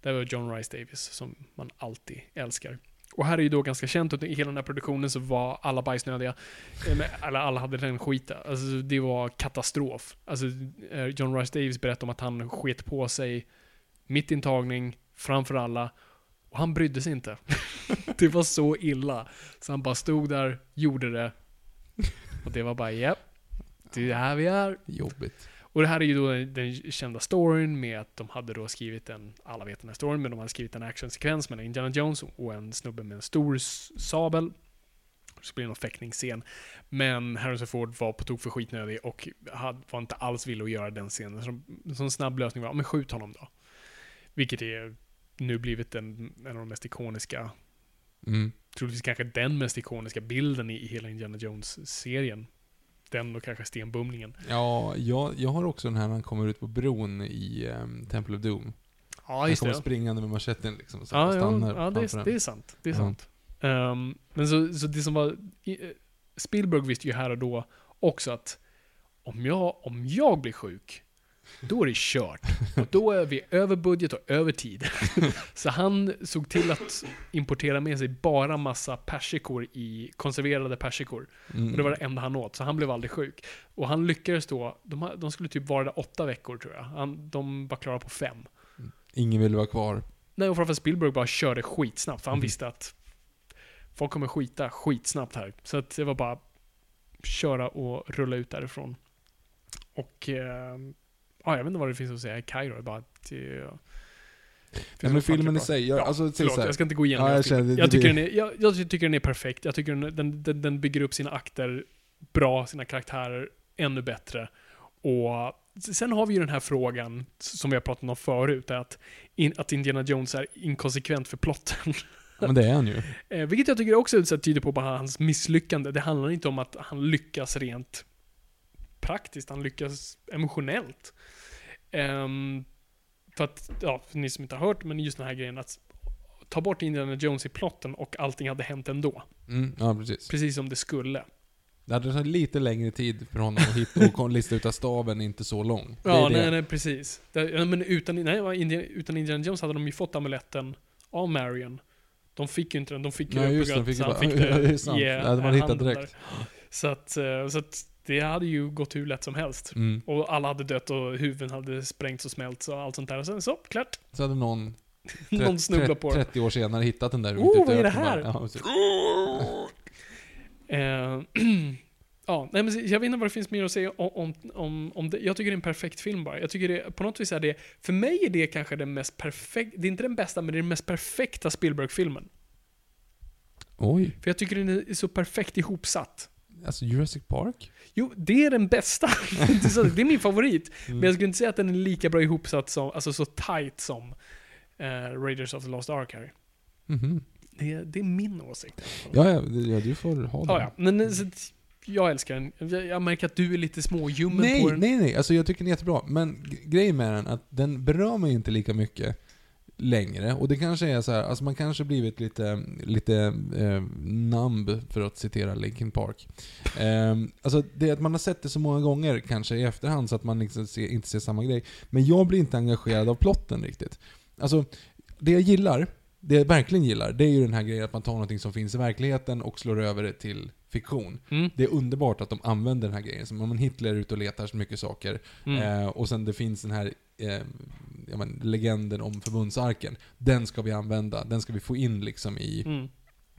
Där var John Rice Davis, som man alltid älskar. Och här är ju då ganska känt att i hela den här produktionen så var alla bajsnödiga. Eh, men Alla, hade den skiten. Alltså det var katastrof. Alltså eh, John Rice Davis berättade om att han sket på sig mitt i en tagning, framför alla. Och han brydde sig inte. det var så illa. Så han bara stod där, gjorde det. Och det var bara, japp. Det är här vi är.
Jobbigt.
Och det här är ju då den kända storyn med att de hade då skrivit en, alla vet den här storyn, men de hade skrivit en actionsekvens mellan Indiana Jones och en snubbe med en stor sabel. Så blir det någon fäktningsscen. Men Harrison Ford var på tok för skitnödig och hade, var inte alls villig att göra den scenen. Så en snabb lösning var, men skjut honom då. Vilket är nu blivit en, en av de mest ikoniska,
Mm.
troligtvis kanske den mest ikoniska bilden i, i hela Indiana Jones-serien. Den och kanske stenbumlingen.
Ja, jag, jag har också den här när han kommer ut på bron i um, Temple of Doom.
Ja,
han
just
kommer
det.
springande med manschetten liksom, så
Ja,
han stannar
ja det,
framför
är, det är sant. Det är
Ja.
sant. Ehm, men så, så det som var... eh, Spielberg visste ju här och då också att om jag, om jag blir sjuk, då är det kört. Och då är vi över budget och över tid. så han såg till att importera med sig bara massa persikor i konserverade persikor.
Mm.
Och det var det enda han åt, så han blev aldrig sjuk. Och han lyckades då, de, de skulle typ vara där åtta veckor tror jag. Han, de var klara på fem.
Ingen ville vara kvar.
Nej, och framförallt Spielberg bara körde skitsnabbt, för han
Mhm.
visste att folk kommer skita skitsnabbt här. Så att det var bara köra och rulla ut därifrån. Och... Eh, ja, jag vet inte vad det finns att säga i Kairo. Bara att
Nej, men filmen i sig, jag,
Ja,
alltså,
Förlåt,
så här.
jag ska inte gå igenom
Ja, jag känner- det
jag, tycker den är, jag, jag tycker den är perfekt. Jag tycker den, den, den, den bygger upp sina akter bra, sina karaktärer ännu bättre. Och sen har vi ju den här frågan som vi har pratat om förut, att, in, att Indiana Jones är inkonsekvent för plotten.
Men det är han ju.
Eh, vilket jag tycker också så tyder på bara hans misslyckande. Det handlar inte om att han lyckas rent praktiskt, han lyckas emotionellt. Ehm, för att, ja, för ni som inte har hört, men just den här grejen att ta bort Indiana Jones i plotten och allting hade hänt ändå.
Mm, ja, precis.
Precis som det skulle.
Det hade tagit lite längre tid för honom att hitta och lista ut att staven är inte så lång. Det
Ja,
det.
nej, nej, precis. Det, ja, men utan, nej, utan Indiana Jones hade de ju fått amuletten av Marion. De fick ju inte den, de fick ju
Nej,
det
just det, de fick ju
han
bara-
fick
Ja, det är sant.
ge
Det hade man hittat direkt.
där. Så att, eh, så att det hade ju gått hur lätt som helst.
Mm.
Och alla hade dött och huvuden hade sprängts och smälts och allt sånt där. Och sen så, klart.
Så hade någon,
Någon snubblar på den.
30 år senare hittat den där
Oh, vad är det här?
bara. Ja, precis.
Eh, Ja, nej, men jag vet inte vad det finns mer att säga om, om, om, om det. Jag tycker det är en perfekt film bara. Jag tycker det, på något vis är det, för mig är det kanske den mest perfekta, det är inte den bästa, men det är den mest perfekta Spielberg-filmen.
Oj.
För jag tycker den är så perfekt ihopsatt.
Alltså Jurassic Park?
Jo, det är den bästa. Det är det min favorit.
Mm.
Men jag skulle inte säga att den är lika bra ihopsatt som, alltså så tight som eh, Raiders of the Lost Ark här.
Mhm.
Det, är- det är min åsikt.
Ja, ja, det- ja, du får ha den.
Ja, ja. Men eh, så, jag älskar den. Jag, jag märker att du är lite småljummen
Nej,
på den.
nej, nej. Alltså jag tycker den är jättebra. Men grejen med den, att den berör mig inte lika mycket längre. Och det kanske är så här, alltså man kanske blivit lite, lite eh, numb, för att citera Linkin Park. Eh, alltså det är att man har sett det så många gånger, kanske i efterhand, så att man liksom ser, inte ser samma grej. Men jag blir inte engagerad av plotten riktigt. Alltså, det jag gillar, det jag verkligen gillar, det är ju den här grejen att man tar någonting som finns i verkligheten och slår över det till fiktion.
Mm.
Det är underbart att de använder den här grejen. Som om Hitler är ute och letar så mycket saker.
Mm.
Eh, och sen det finns den här eh, ja, men, legenden om förbundsarken. Den ska vi använda. Den ska vi få in liksom i,
Mm.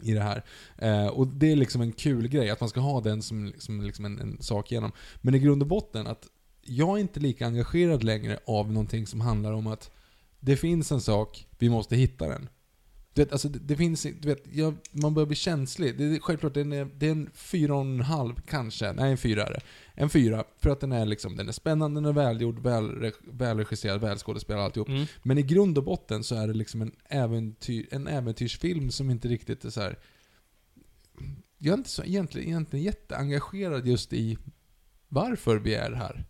i det här. Eh, och det är liksom en kul grej, att man ska ha den som, som liksom en, en sak igenom. Men i grund och botten, att jag är inte lika engagerad längre av någonting som handlar om att det finns en sak, vi måste hitta den. Du vet, alltså det, det finns, du vet, jag, man börjar bli känslig. Det är självklart, den är, det är en fyra och en halv kanske. Nej, en fyra är det. En fyra, för att den är liksom, den är spännande, den är välgjord, väl, välregisserad, välskådespelad, alltihop.
Mm.
Men i grund och botten så är det liksom en, äventyr, en äventyrsfilm som inte riktigt är så här. Jag är inte så egentligen, egentligen jätteengagerad just i varför vi är här.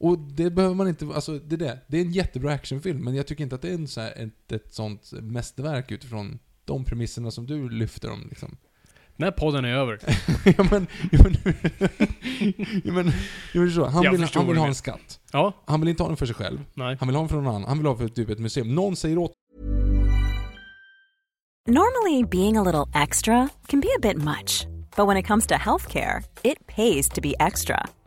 Och det behöver man inte, alltså det är det. Det är en jättebra actionfilm, men jag tycker inte att det är en så här, ett, ett sånt mästerverk utifrån de premisserna som du lyfter om liksom.
Den här podden är över.
ja men, ja men, ja men, jag förstår. Han
Jag
vill, han vill ha en skatt.
Ja,
Han vill inte ha den för sig själv.
nej.
Han vill ha den för någon annan. Han vill ha den för typ ett museum. Någon säger åt
Normally, being a little extra can be a bit much, but when it comes to healthcare, it pays to be extra.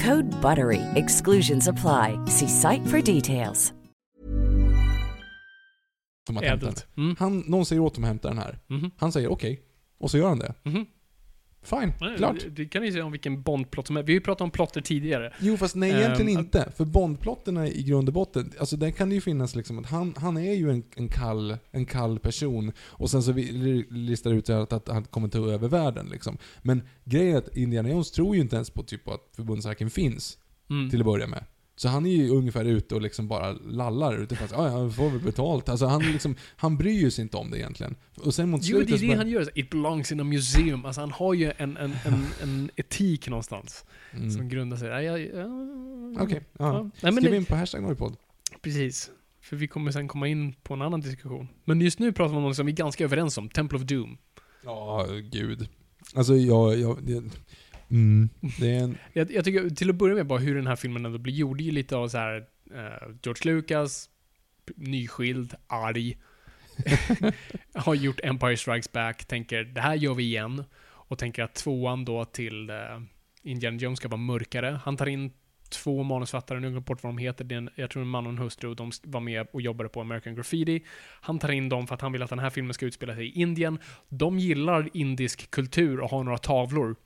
Code BUTTERY. Exclusions apply. See site for details.
dem att hämta den.
Ädelt. Mm.
Han, någon säger åt dem att hämta den här.
Mhm.
Han säger okej. Och så gör han det.
Mhm.
Fine,
Nej,
klart.
Det, kan ni säga om vilken Bond-plott som är. Vi har ju pratat om plotter tidigare.
Jo fast nej egentligen
att-
inte. För Bondplotterna i grund och botten, alltså där kan det ju finnas liksom att han, han är ju en, en, kall, en kall person och sen så vi, li- listar ut att, att han kommer ta över världen liksom. Men grejen är att Indiana Jones tror ju inte ens på typ att förbundsarken finns
Mm.
till att börja med. Så han är ju ungefär ute och liksom bara lallar utifrån att ja, ja, får väl betalt. Alltså han, liksom, han bryr sig inte om det egentligen. Och sen mot
Jo, det är det han gör. It belongs in a museum. Alltså han har ju en, en, en, en etik någonstans.
Mm.
Som grundar sig... Ja, ja, ja,
Okej, ja.
Nej, men
Skriv in på hashtag Norrpodd.
precis. För vi kommer sen komma in på en annan diskussion. Men just nu pratar vi om något som vi är ganska överens om. Temple of Doom.
Ja, gud. Alltså jag, jag mm, det är en...
Jag, jag tycker till att börja med bara hur den här filmen ändå blir gjord. Det är ju lite av så här eh, George Lucas, nyskild, arg. har gjort Empire Strikes Back, tänker det här gör vi igen. Och tänker att tvåan då till eh, Indiana Jones ska vara mörkare. Han tar in två manusfattare, nu har jag glömt bort vad de heter, det är en, jag tror en man och en hustru, och de var med och jobbade på American Graffiti. Han tar in dem för att han vill att den här filmen ska utspela sig i Indien. De gillar indisk kultur och har några tavlor.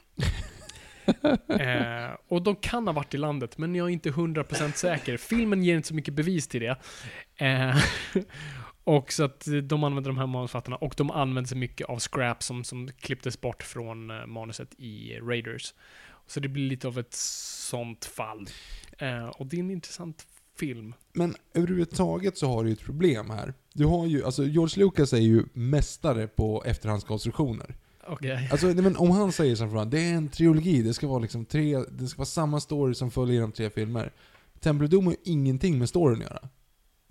eh, och de kan ha varit i landet, men jag är inte 100% säker. Filmen ger inte så mycket bevis till det. Eh, och så att de använder de här manusfattarna och de använder sig mycket av scrap som, som klipptes bort från eh, manuset i Raiders. Så det blir lite av ett sånt fall. Eh, och det är en intressant film.
Men överhuvudtaget så har du ju ett problem här. Du har ju, alltså George Lucas är ju mästare på efterhandskonstruktioner.
Okej.
Alltså, nej, men om han säger som från det är en trilogi, det ska vara liksom tre, det ska vara samma story som följer genom tre filmer. Temple of Doom har ingenting med storyn att göra.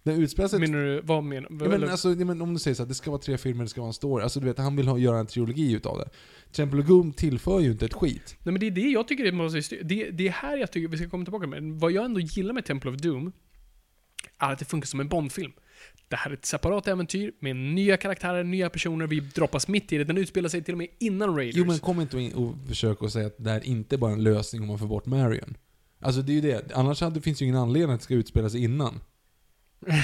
Den utspelar sig...
Menar du, vad menar
Ja, men, alltså, men om du säger så att det ska vara tre filmer, det ska vara en story. Alltså du vet, han vill ha, göra en trilogi utav det. Temple of Doom tillför ju inte ett skit.
Nej men det är det jag tycker det måste det, det är här jag tycker vi ska komma tillbaka med. Vad jag ändå gillar med Temple of Doom är att det funkar som en Bondfilm. Det här är ett separat äventyr med nya karaktärer, nya personer, vi droppas mitt i det. Den utspelar sig till och med innan Raiders.
Jo men kom inte in och försök att säga att det här inte bara är en lösning om man får bort Marion. Alltså det är ju det. Annars hade, finns ju ingen anledning att det ska utspela sig innan.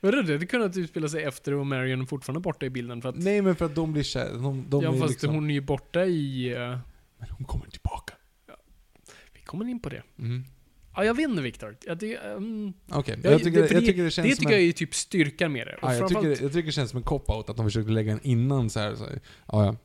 Vadå, det hade kunnat utspela sig efter och Marion fortfarande borta i bilden för att...
Nej men för att de blir kär, de, de
ja
är
fast
liksom...
hon är ju borta i... eh,
Men hon kommer tillbaka.
vi kommer in på det.
Mm.
Ja, jag vet inte Viktor. Jag, det, um,
jag, tycker,
det-
jag
det-
tycker det känns
det
som
tycker
en...
jag är typ styrkan med det.
Ja, jag, tycker, jag tycker det känns som en cop-out att de försökte lägga en innan så här. Så, ja, ja.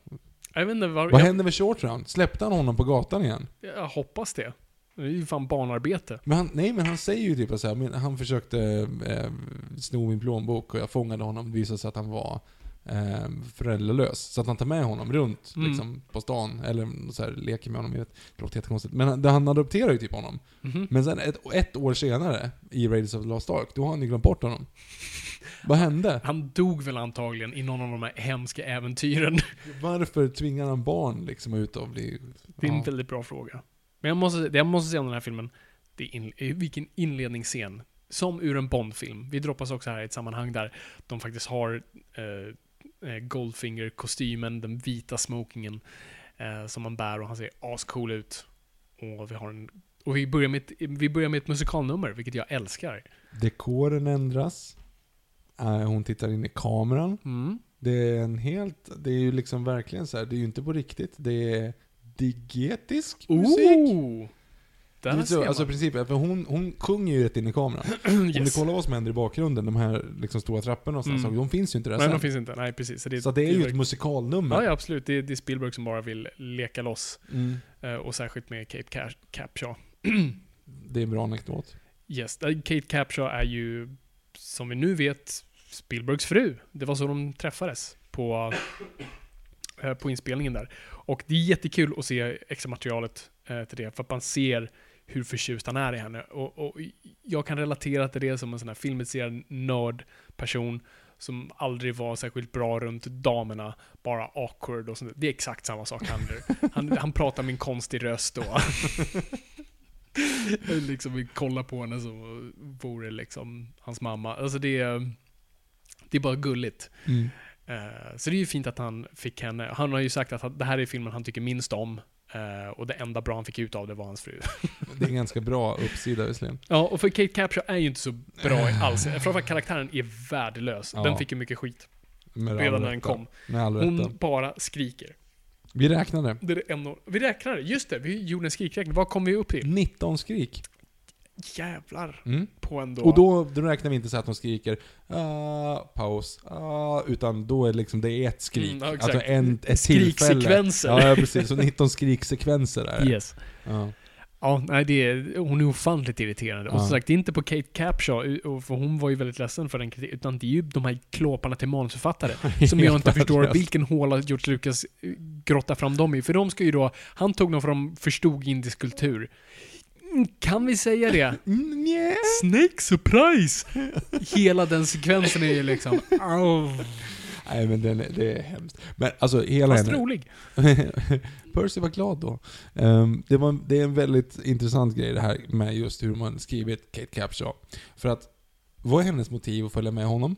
jag vet inte var,
Vad hände med Short Round? Släppte han honom på gatan igen?
jag hoppas det. Det är ju fan barnarbete.
Men han, nej men han säger ju typ så här, men han försökte eh, sno min plånbok och jag fångade honom. Det visade sig att han var eh, föräldralös. Så att han tar med honom runt
Mm.
liksom, på stan, eller så här, leker med honom. Det låter jättekonstigt. Men han, han adopterar ju typ honom.
Mhm.
Men sen ett, ett år senare, i Raiders of the Lost Ark, då har han ju glömt bort honom. Vad hände?
Han dog väl antagligen i någon av de här hemska äventyren.
Varför tvingar han barn liksom ut och bli...
Det är en väldigt bra fråga. Men jag måste, jag måste säga om den här filmen, det är in, eh, vilken inledningsscen. Som ur en Bond-film. Vi droppas också här i ett sammanhang där de faktiskt har eh, Goldfinger-kostymen, den vita smokingen eh, som man bär och han ser ascool ut. Och vi har en och vi börjar, med ett, vi börjar med ett musikalnummer, vilket jag älskar.
Dekoren ändras. Eh, hon tittar in i kameran.
Mm.
Det är en helt, det är ju liksom verkligen så här, det är ju inte på riktigt. Det är digetisk musik.
Där
Det så, alltså i princip, för hon, hon sjunger ju rätt in i kameran. Om ni
yes.
kollar vad som händer i bakgrunden, de här liksom stora trapporna och sådana
Mm.
saker, de finns ju inte där
Nej,
sen.
de finns inte. Nej, precis. Så det,
Så det är ju ett musikalnummer.
Ja, ja, absolut. Det är, det är Spielberg som bara vill leka loss.
Mm.
Eh, och särskilt med Kate Capshaw.
Det är en bra anekdot.
yes, där Kate Capshaw är ju, som vi nu vet, Spielbergs fru. Det var så de träffades på, eh, på inspelningen där. Och det är jättekul att se extra materialet eh, till det, för att man ser hur förtjust han är i henne. Och, och jag kan relatera till det som en sån här filmintresserad nördperson som aldrig var särskilt bra runt damerna, bara awkward och sånt. Det är exakt samma sak han gör. Han, han pratar med en konstig röst och liksom vill kolla på henne som vore liksom hans mamma. Alltså det är, det är bara gulligt.
Mm.
Eh, så det är ju fint att han fick henne. Han har ju sagt att han- det här är filmen han tycker minst om. Eh, och det enda bra han fick ut av det var hans fru.
Det är en ganska bra uppsida visserligen.
ja, och för Kate Capshaw är ju inte så bra alls. Framförallt karaktären är värdelös.
Ja.
Den fick ju mycket skit
Med
redan när den kom. Hon bara skriker.
Vi räknade.
Det är det vi räknade, just det, vi gjorde en skrikräkning. Vad kom vi upp till?
19 skrik.
Jävlar
Mm.
på ändå...
Och då, då räknar vi inte så att de skriker ah, paus, ah, utan då är det liksom, det är ett skrik.
Mm, ja,
alltså en, ett tillfälle.
Skriksekvenser.
Ja, ja, precis. Så 19 skriksekvenser är det.
Yes.
Ja.
Ja, nej, det är, hon är ofantligt irriterande. Och
Ja.
som sagt, det är inte på Kate Capshaw, och- för hon var ju väldigt ledsen för den kritiken, utan det är ju de här klåparna till manusförfattare. Som jag inte förstår vilken håla George Lucas eh, grottar fram dem i. För de ska ju då, han tog dem för de förstod indisk kultur. Mm, Kan vi säga det?
Mm, yeah.
Snake surprise! Hela den sekvensen är ju liksom...
Nej men den är, det är hemskt. Men alltså hela
Fast
henne...
rolig.
Percy var glad då. Ehm, det, var, det är en väldigt intressant grej det här med just hur man skrivit Kate Capshaw. För att, vad är hennes motiv att följa med honom?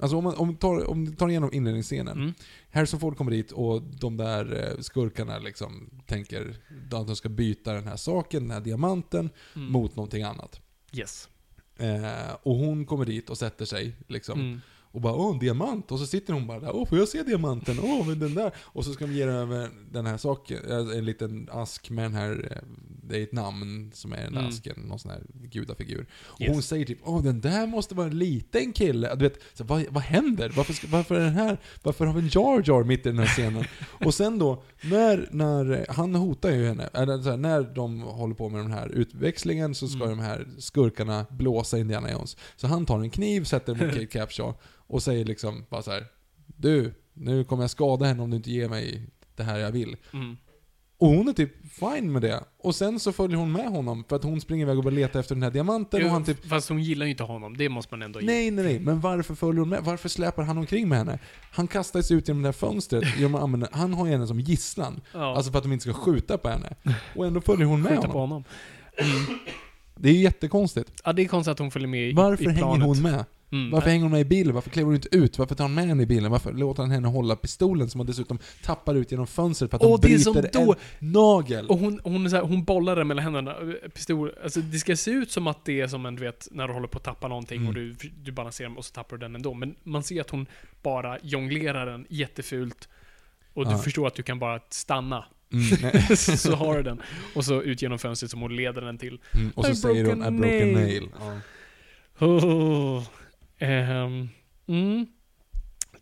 Alltså om man om, tar, om du tar igenom inledningsscenen.
Mm.
Harrison Ford kommer dit och de där eh, skurkarna liksom tänker att de ska byta den här saken, den här diamanten,
Mm.
mot någonting annat.
Yes.
Eh, och hon kommer dit och sätter sig liksom.
Mm.
Och bara åh, en diamant. Och så sitter hon bara där. Åh, får jag se diamanten? Åh, men den där. Och så ska de ge över den här saken, eh, en liten ask med den här, eh, det är ett namn som är där
Mm.
asken, någon sån här gudafigur. Och
Yes.
hon säger typ åh, den där måste vara en liten kille. Du vet, så, vad, vad händer? Varför, varför är den här, varför har vi en Jar Jar mitt i den här scenen? och sen då, när, när, han hotar ju henne, eller så här, när de håller på med den här utväxlingen så ska
Mm.
de här skurkarna blåsa Indiana Jones. Så han tar en kniv, sätter den mot Kate Capshaw och säger liksom bara så här: Du, nu kommer jag skada henne om du inte ger mig det här jag vill.
Mm.
Och hon är typ fine med det. Och sen så följer hon med honom för att hon springer iväg och börjar leta efter den här diamanten och han typ
Fast hon gillar ju inte honom, det måste man ändå ge.
Nej, nej, nej. Men varför följer hon med? Varför släpar han omkring med henne? Han kastar sig ut genom det här fönstret. genom att använda- Han har ju henne som gisslan.
Ja.
Alltså för att de inte ska skjuta på henne. Och ändå följer hon med
Skjuta på
honom.
honom.
Det är ju jättekonstigt.
Ja, det är konstigt att hon följer med i,
Varför
i
hänger
planet.
hon med?
Mm.
Varför hänger hon med i bilen? Varför kliver hon inte ut? Varför tar han med henne i bilen? Varför låter han henne hålla pistolen som hon dessutom tappar ut genom fönstret för att hon bryter
då-
en nagel?
Och hon, hon, så här, hon bollar den mellan händerna, eh, pistol. Alltså det ska se ut som att det är som en, du vet, när du håller på att tappa någonting
Mm.
och du, du balanserar och så tappar du den ändå. Men man ser att hon bara jonglerar den jättefult. Och du
Ja.
förstår att du kan bara stanna.
Mm,
så har du den. Och så ut genom fönstret som hon leder den till.
Mm, och så
A
säger hon
broken
a broken
nail."
nail. Ja.
Oh. Um, mm.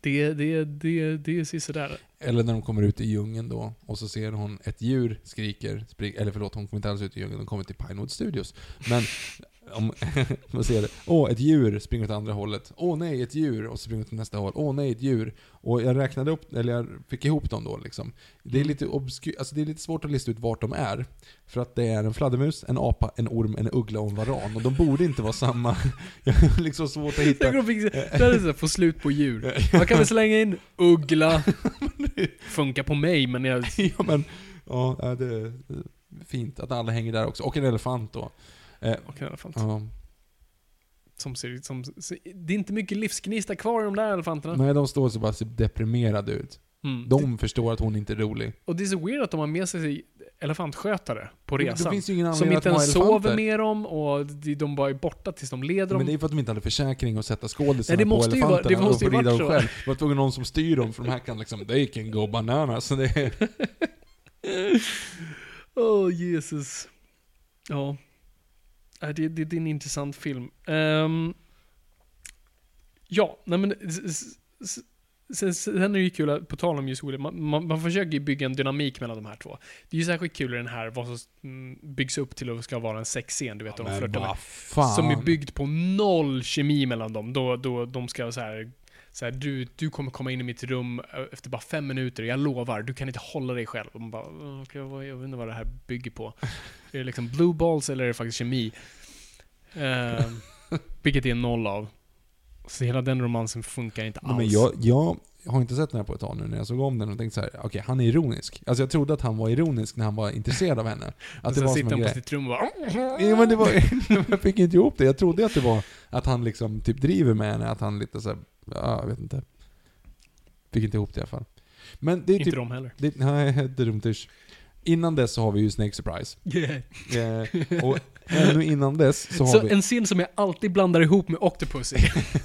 Det, det, det, det är sisådär.
Eller när de kommer ut i djungeln då, och så ser hon ett djur skriker, spring, eller förlåt, hon kommer inte alls ut i djungeln, hon kommer till Pinewood Studios. Men, om man ser det, åh, ett djur springer åt andra hållet. Åh nej, ett djur, och så springer åt nästa håll. Åh nej, ett djur. Och jag räknade upp, eller jag fick ihop dem då liksom. Det är
Mm.
lite obsky, alltså det är lite svårt att lista ut vart de är. För att det är en fladdermus, en apa, en orm, en uggla och en varan. Och de borde inte vara samma. Jag har liksom svårt att hitta...
Jag fick, det är här, få slut på djur. Man kan väl slänga in uggla. Funkar på mig, men jag...
ja men, ja, det är fint att alla hänger där också. Och en elefant då. Eh,
Och elefant.
ja.
Som ser ut som... Det är inte mycket livsgnista kvar i de där elefanterna.
Nej, de står så bara så deprimerade ut.
Mm.
De förstår att hon inte är rolig.
Och det är så weird att de har med sig elefantskötare på
Det
resan.
finns ju ingen
Som inte ens sover med dem och de, bara är borta tills de leder dem.
Men det är för att de inte hade försäkring att sätta skådisarna
det
på
vara-
elefanterna
det måste ju
och rida dem
så.
själv. Det var tvungen någon som styr dem, för de här kan liksom, they can go bananas. Det är,
Åh, Jesus. Ja. Äh, Det, det, det är en intressant film. Ehm, ja, nej men... Sen, sen är det ju kul, att- på tal om just William, man, man, man försöker ju bygga en dynamik mellan de här två. Det är ju särskilt kul i den här, vad som mm, byggs upp till att ska vara en sexscen, du vet, de
men
flörtar med.
fan.
Som är byggd på noll kemi mellan dem. Då, då de ska så här, så här du, du kommer komma in i mitt rum eh, efter bara fem minuter, jag lovar, du kan inte hålla dig själv. Och man bara, "Åh, okej, vad- jag vet inte vad det här bygger på. Är det liksom blue balls eller är det faktiskt kemi? Uh, vilket är noll av. Så hela den romansen funkar inte
Nej,
alls.
men jag, jag har inte sett den här på ett tag nu när jag såg om den och tänkte så här: okej, han är ironisk. Alltså jag trodde att han var ironisk när han var intresserad av henne. Att det
sen
var som
sitter han på sitt rum och bara...
Ja, men det var, jag fick inte ihop det. Jag trodde att det var att han liksom typ driver med henne, att han lite så här, ja, jag vet inte. Fick inte ihop det i alla fall. Men det är
Inte
typ...
de heller.
Det, nej, dumt Innan dess så har vi ju Snake Surprise. Eh, och ännu innan dess så har
Så
vi...
en scen som jag alltid blandar ihop med Octopussy.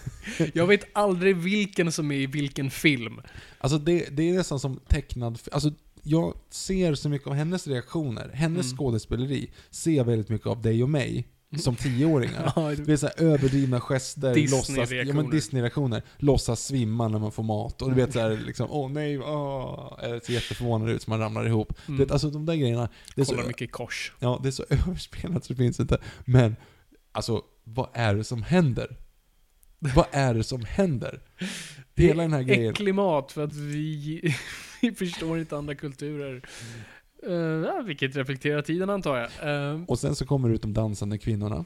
jag vet aldrig vilken som är i vilken film.
Alltså det, det är nästan som tecknad... Alltså jag ser så mycket av hennes reaktioner, hennes
Mm.
skådespeleri, ser jag väldigt mycket av dig och mig. Som tioåringar.
Ja,
Det är så här överdrivna gester, låtsas, ja, men
Disney-reaktioner.
Disney-reaktioner. Låtsas svimma när man får mat. Och du vet såhär liksom, åh nej, åh. Det ser jätteförvånad ut som man ramlar ihop.
Mm.
Du vet, alltså de där grejerna. Det är, så,
Kollar mycket kors.
ja, det är så överspelat så det finns inte. Men, alltså, vad är det som händer? Vad är det som händer? Hela den här grejen.
Äcklig mat för att vi, vi förstår inte andra kulturer. Ja, vilket reflekterar tiden antar jag. Eh,
Och sen så kommer det ut de dansande kvinnorna.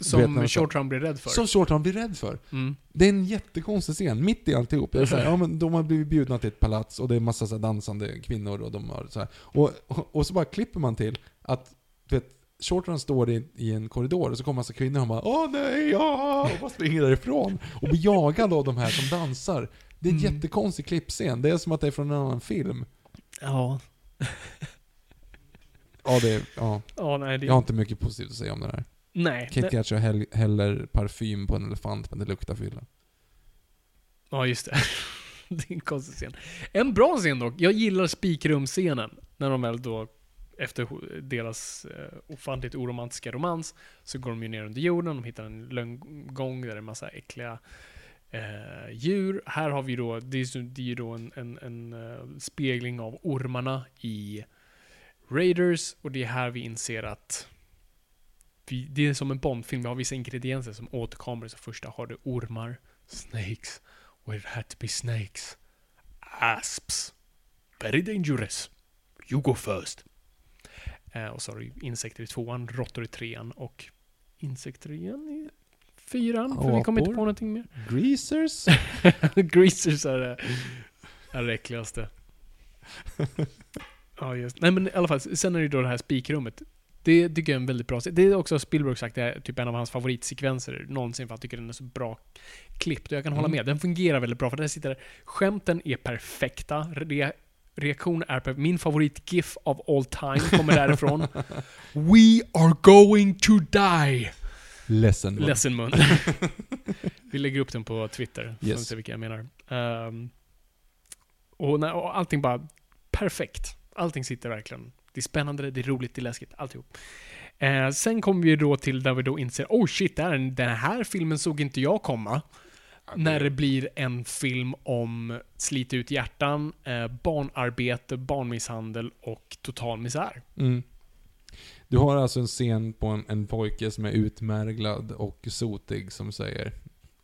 som
när-
Short Round blir rädd för.
Som Shortran blir rädd för.
Mm.
Det är en jättekonstig scen, mitt i alltihop. Jag är så här, ja, men de har blivit bjudna till ett palats och det är massa så dansande kvinnor och de har så här. Och, och, och så bara klipper man till att, du vet, Short Run står i, i en korridor och så kommer massa kvinnor och bara Åh nej, ja! Och bara springer därifrån. Och blir jagad av de här som dansar. Det är en
Mm.
jättekonstig klippscen. Det är som att det är från en annan film.
Ja.
Ja, det är, ja.
Ja, nej, det...
Jag har inte mycket positivt att säga om den här.
Nej. Nej.
Catcher häll, häller parfym på en elefant men det luktar fylla.
Ja, just det. det är en konstig scen. En bra scen dock. Jag gillar spikrumscenen. När de väl då, efter deras eh, ofantligt oromantiska romans, så går de ju ner under jorden. De hittar en lönngång där det är massa äckliga eh, djur. Här har vi då, det är, det är ju då en, en, en eh, spegling av ormarna i Raiders. Och det är här vi inser att vi, det är som en Bondfilm. Vi har vissa ingredienser som återkommer. Så första har du ormar, snakes, where it had to be snakes. Asps. Very dangerous. You go first. Eh, och så har du insekter i tvåan, råttor i trean och insekter igen i fyran. För vi kommer inte på någonting mer.
Greasers?
Greasers är det, är det äckligaste. Ja, just. Nej men i alla fall, sen är det ju då det här spikrummet. Det tycker jag är en väldigt bra Det är också Spielberg sagt, det är typ en av hans favoritsekvenser någonsin för han tycker den är så bra klippt. Och jag kan hålla
Mm.
med. Den fungerar väldigt bra för där sitter Skämten är perfekta. Re reaktionen är perfekt. Min favorit-GIF of all time kommer därifrån. We are going to die!
Ledsen. va?
Ledsen mun. Vi lägger upp den på Twitter, så
Yes.
ni ser vilka jag menar. Ehm, och, när, och allting bara perfekt. Allting sitter verkligen. Det är spännande, det är roligt, det är läskigt, alltihop. Eh, sen kommer vi då till där vi då inser, oh shit, där, den här filmen såg inte jag komma. När det blir en film om slit ut hjärtan, eh, barnarbete, barnmisshandel och total misär.
Mm. Du har alltså en scen på en, en pojke som är utmärglad och sotig som säger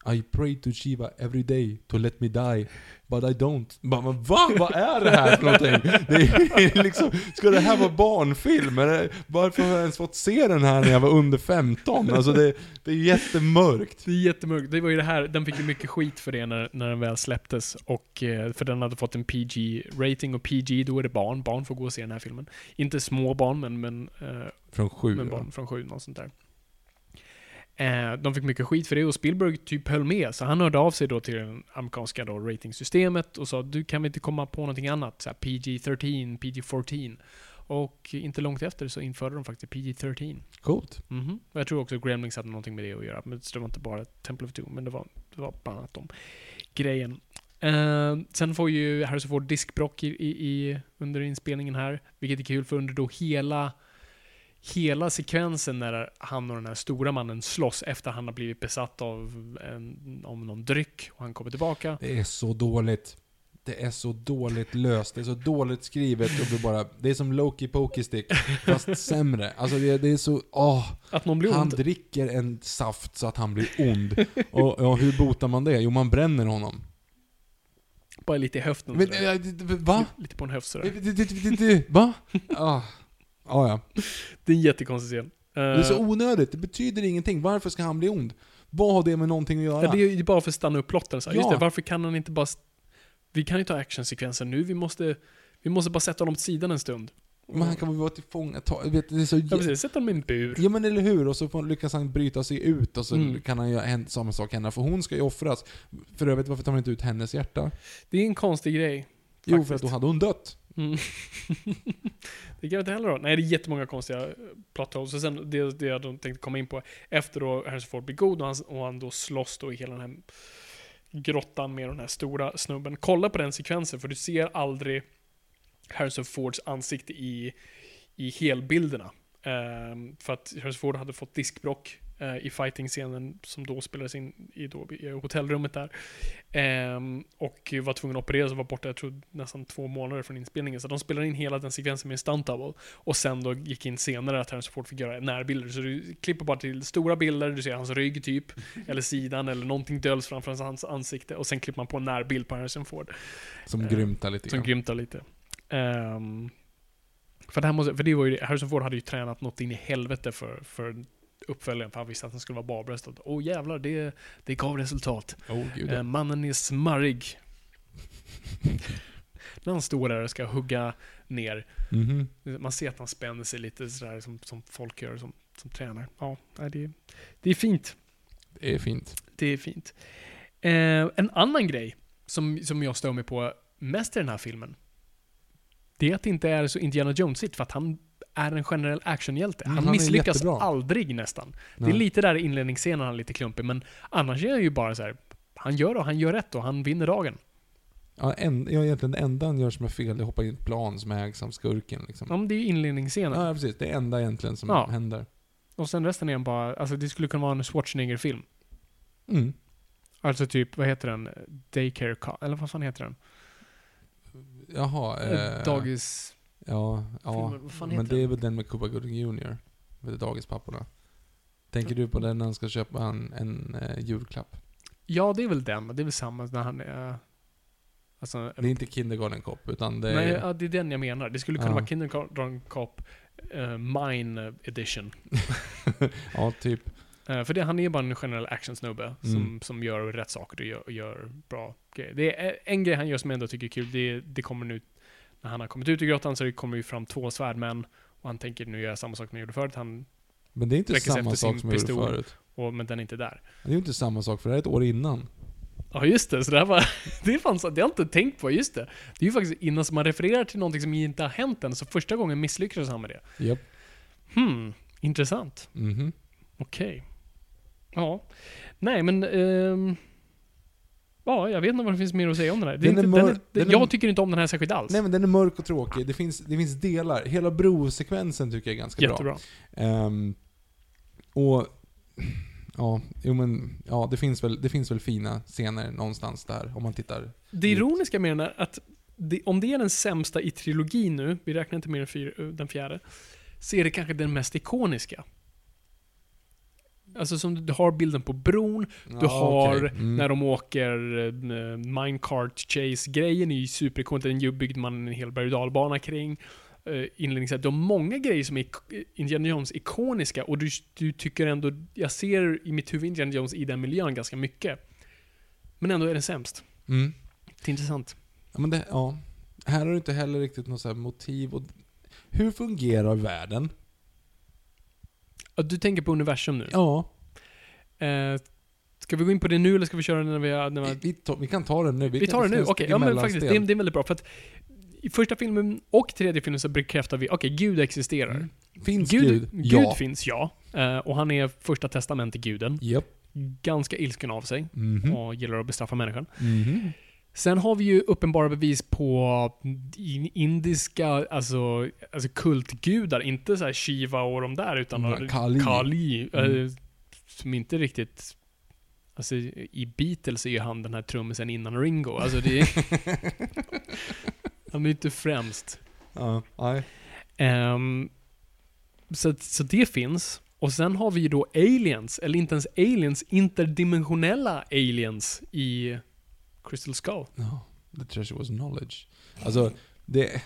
i pray to Shiva every day to let me die, but I don't. Bara, men va? Vad är det här för någonting? Det är liksom, ska det här vara barnfilm? Eller, varför har jag ens fått se den här när jag var under 15? Alltså det, det är jättemörkt.
Det är jättemörkt. Det var ju det här, den fick ju mycket skit för det när, när den väl släpptes. Och, eh, för den hade fått en PG-rating och PG, då är det barn. Barn får gå och se den här filmen. Inte små barn, men, men, eh,
Från sju.
men
ja.
barn från sju, något sånt där. Eh, de fick mycket skit för det och Spielberg typ höll med. Så han hörde av sig då till det amerikanska då ratingsystemet och sa du kan vi inte komma på någonting annat? Så här, PG-13, PG-14. Och inte långt efter så införde de faktiskt PG-13.
Coolt.
Mhm. Och jag tror också Gremlings hade någonting med det att göra. Men det var inte bara Temple of Doom, men det var, det var bland annat de grejen. Eh, sen får ju Harrison Ford diskbrock i, i, i, under inspelningen här, vilket är kul för under då hela Hela sekvensen när han och den här stora mannen slåss efter han har blivit besatt av, en, av någon dryck och han kommer tillbaka.
Det är så dåligt. Det är så dåligt löst, det är så dåligt skrivet och det, bara, det är som Loki Pokey Stick, fast sämre. Alltså det, det är så, åh.
Att någon blir
Han
ond.
dricker en saft så att han blir ond. Och ja, hur botar man det? Jo, man bränner honom.
Bara lite i höften.
Men, det- va?
Lite på en höft sådär.
Va? Ah. Ah, ja.
Det är en jättekonstig scen.
Det är så
Eh,
onödigt, det betyder ingenting. Varför ska han bli ond? Vad har det med någonting att göra?
Ja, det är ju bara för att stanna upp plotten. Så här, Just
Ja.
det, varför kan han inte bara... Vi kan ju ta actionsekvenser nu, vi måste, vi måste bara sätta honom åt sidan en stund.
Men han kan väl vara tillfångatagen? Vet, det är så...
Ja, precis. Sätta honom i en bur.
Ja men eller hur, och så lyckas han bryta sig ut och så
Mm.
kan han göra en, samma sak henne, för hon ska ju offras. För övrigt, varför tar man inte ut hennes hjärta?
Det är en konstig grej.
Jo,
Faktiskt.
för att då hade hon dött.
Mm. det kan jag inte heller ha. Nej, det är jättemånga konstiga eh, plot holes. Och sen det, det jag tänkte komma in på, efter då Harrison Ford blir god och han, och han då slåss då i hela den här grottan med den här stora snubben. Kolla på den sekvensen, för du ser aldrig Harrison Fords ansikte i, i helbilderna. Um, för att Harrison Ford hade fått diskbrock eh, i fighting-scenen som då spelades in i, då, i hotellrummet där. Ehm, och var tvungen att opereras och var borta, jag tror nästan två månader från inspelningen. Så de spelade in hela den sekvensen med en stunt double. Och sen då gick in senare att Harrison Ford fick göra närbilder. Så du klipper bara till stora bilder, du ser hans rygg typ, eller sidan, eller någonting döljs framför hans ansikte. Och sen klipper man på en närbild på Harrison Ford.
Som
Eh,
grymtar lite
Som
grann.
grymtar lite. Ehm, för, det här måste, för det var ju, Harrison Ford hade ju tränat något in i helvete för, för uppföljaren, för han visste att den skulle vara barbröstad. Åh jävlar, det, det gav resultat.
Oh, gud,
Eh,
ja.
mannen är smarrig. När han står där och ska hugga ner.
Mhm.
Man ser att han spänner sig lite sådär som, som folk gör som, som tränar. Ja, det, det är fint.
Det är fint.
Det är fint. Eh, en annan grej som, som jag stör mig på mest i den här filmen. Det är att det inte är så Indiana Jonesigt för att han är en generell actionhjälte.
Mm,
han,
han
misslyckas aldrig nästan. Det är
Nej.
lite där i inledningsscenen han är lite klumpig, men annars är han ju bara så här. Han gör och han gör rätt och han vinner dagen.
Ja, en, ja, egentligen det enda han gör som är fel, det är hoppa in ett plan som ägs av skurken. Liksom.
Ja, men det är ju inledningsscenen.
Ja, precis. Det enda egentligen som
Ja.
händer.
Och sen resten är han bara, alltså det skulle kunna vara en Schwarzenegger-film.
Mm.
Alltså typ, vad heter den? Daycare Cop, eller vad fan heter den?
Jaha. Eh,
Dagis...
Ja, ja.
Fan
men det är väl den med Cuba Gooding Jr. Med dagispapporna. Tänker du på den när han ska köpa en, en eh, julklapp?
Ja, det är väl den. Det är väl samma när han är... Alltså,
Det är inte Kindergarten Cop, utan det är...
Nej, ja, det är den jag menar. Det skulle kunna
Ja.
vara Kindergarten Cop uh, Mine Edition.
ja, typ.
Eh, för det, han är ju bara en generell actionsnubbe som,
Mm.
som gör rätt saker och gör, och gör bra grejer. Det är en grej han gör som jag ändå tycker är kul. Det, det kommer nu, när han har kommit ut ur grottan så kommer ju fram två svärdmän. Och han tänker nu göra samma sak som han gjorde förut. Han,
Men det är inte samma sak som jag gjorde förut.
och, men den är inte där.
Det är ju inte samma sak, för det här är ett år innan.
Ja just det, så det här var, det är fan så, det har jag inte tänkt på, just det. Det är ju faktiskt innan man refererar till någonting som inte har hänt än, så första gången misslyckades han med det.
Japp.
Hmm, intressant.
Mhm.
Okej. Ja. Nej, men... ehm, ja, jag vet inte vad det finns mer att säga om den här.
Den är
inte, den är,
den är-
jag tycker inte om den här särskilt alls.
Nej men den är mörk och tråkig. Det finns, det finns delar. Hela brosekvensen tycker jag är ganska bra.
Jättebra.
Ehm, och... Ja, jo men... Ja, det finns, väl, det finns väl fina scener någonstans där, om man tittar.
Det ironiska med den är att det, om det är den sämsta i trilogin nu, vi räknar inte med den, fyr, den fjärde, så är det kanske den mest ikoniska. Alltså som du, du har bilden på bron, du
Ja,
har
okej. Mm.
när de åker uh, minecart chase-grejen är ju superikonisk, den byggde man en hel berg och kring. Uh, inledningsvis, de har många grejer som är Indiana Jones ikoniska och du, du tycker ändå, jag ser i mitt huvud Indiana Jones i den miljön ganska mycket. Men ändå är den sämst.
Mm.
Det är intressant.
Ja, men det, ja. Här har du inte heller riktigt något så motiv. Och, hur fungerar världen?
Ja, Du tänker på universum nu?
Ja,
Eh, ska vi gå in på det nu eller ska vi köra det när vi. När vi,
vi, vi, tar, vi kan ta den nu.
vi tar det nu, okej. Ja men faktiskt, det är, det är väldigt bra. För att i första filmen och tredje filmen så bekräftar vi, okej, Gud existerar.
Mm. Finns
Gud,
Gud?
Gud
Ja.
finns, ja. Eh, och han är första testamentet-guden.
Japp.
Ganska ilsken av sig.
Mhm.
Och gillar att bestraffa människan.
Mhm.
Sen har vi ju uppenbara bevis på in- indiska, alltså, alltså kultgudar. Inte så här Shiva och de där, utan
Mm, Kali.
Kali eh,
Mm.
som inte riktigt... Alltså i Beatles är ju han den här trummisen innan Ringo. Alltså det är... han är ju inte främst.
Ja, nej.
Ehm, så, så det finns. Och sen har vi ju då aliens, eller inte ens aliens, interdimensionella aliens i Crystal Skull.
Ja, the treasure was knowledge. Alltså, det,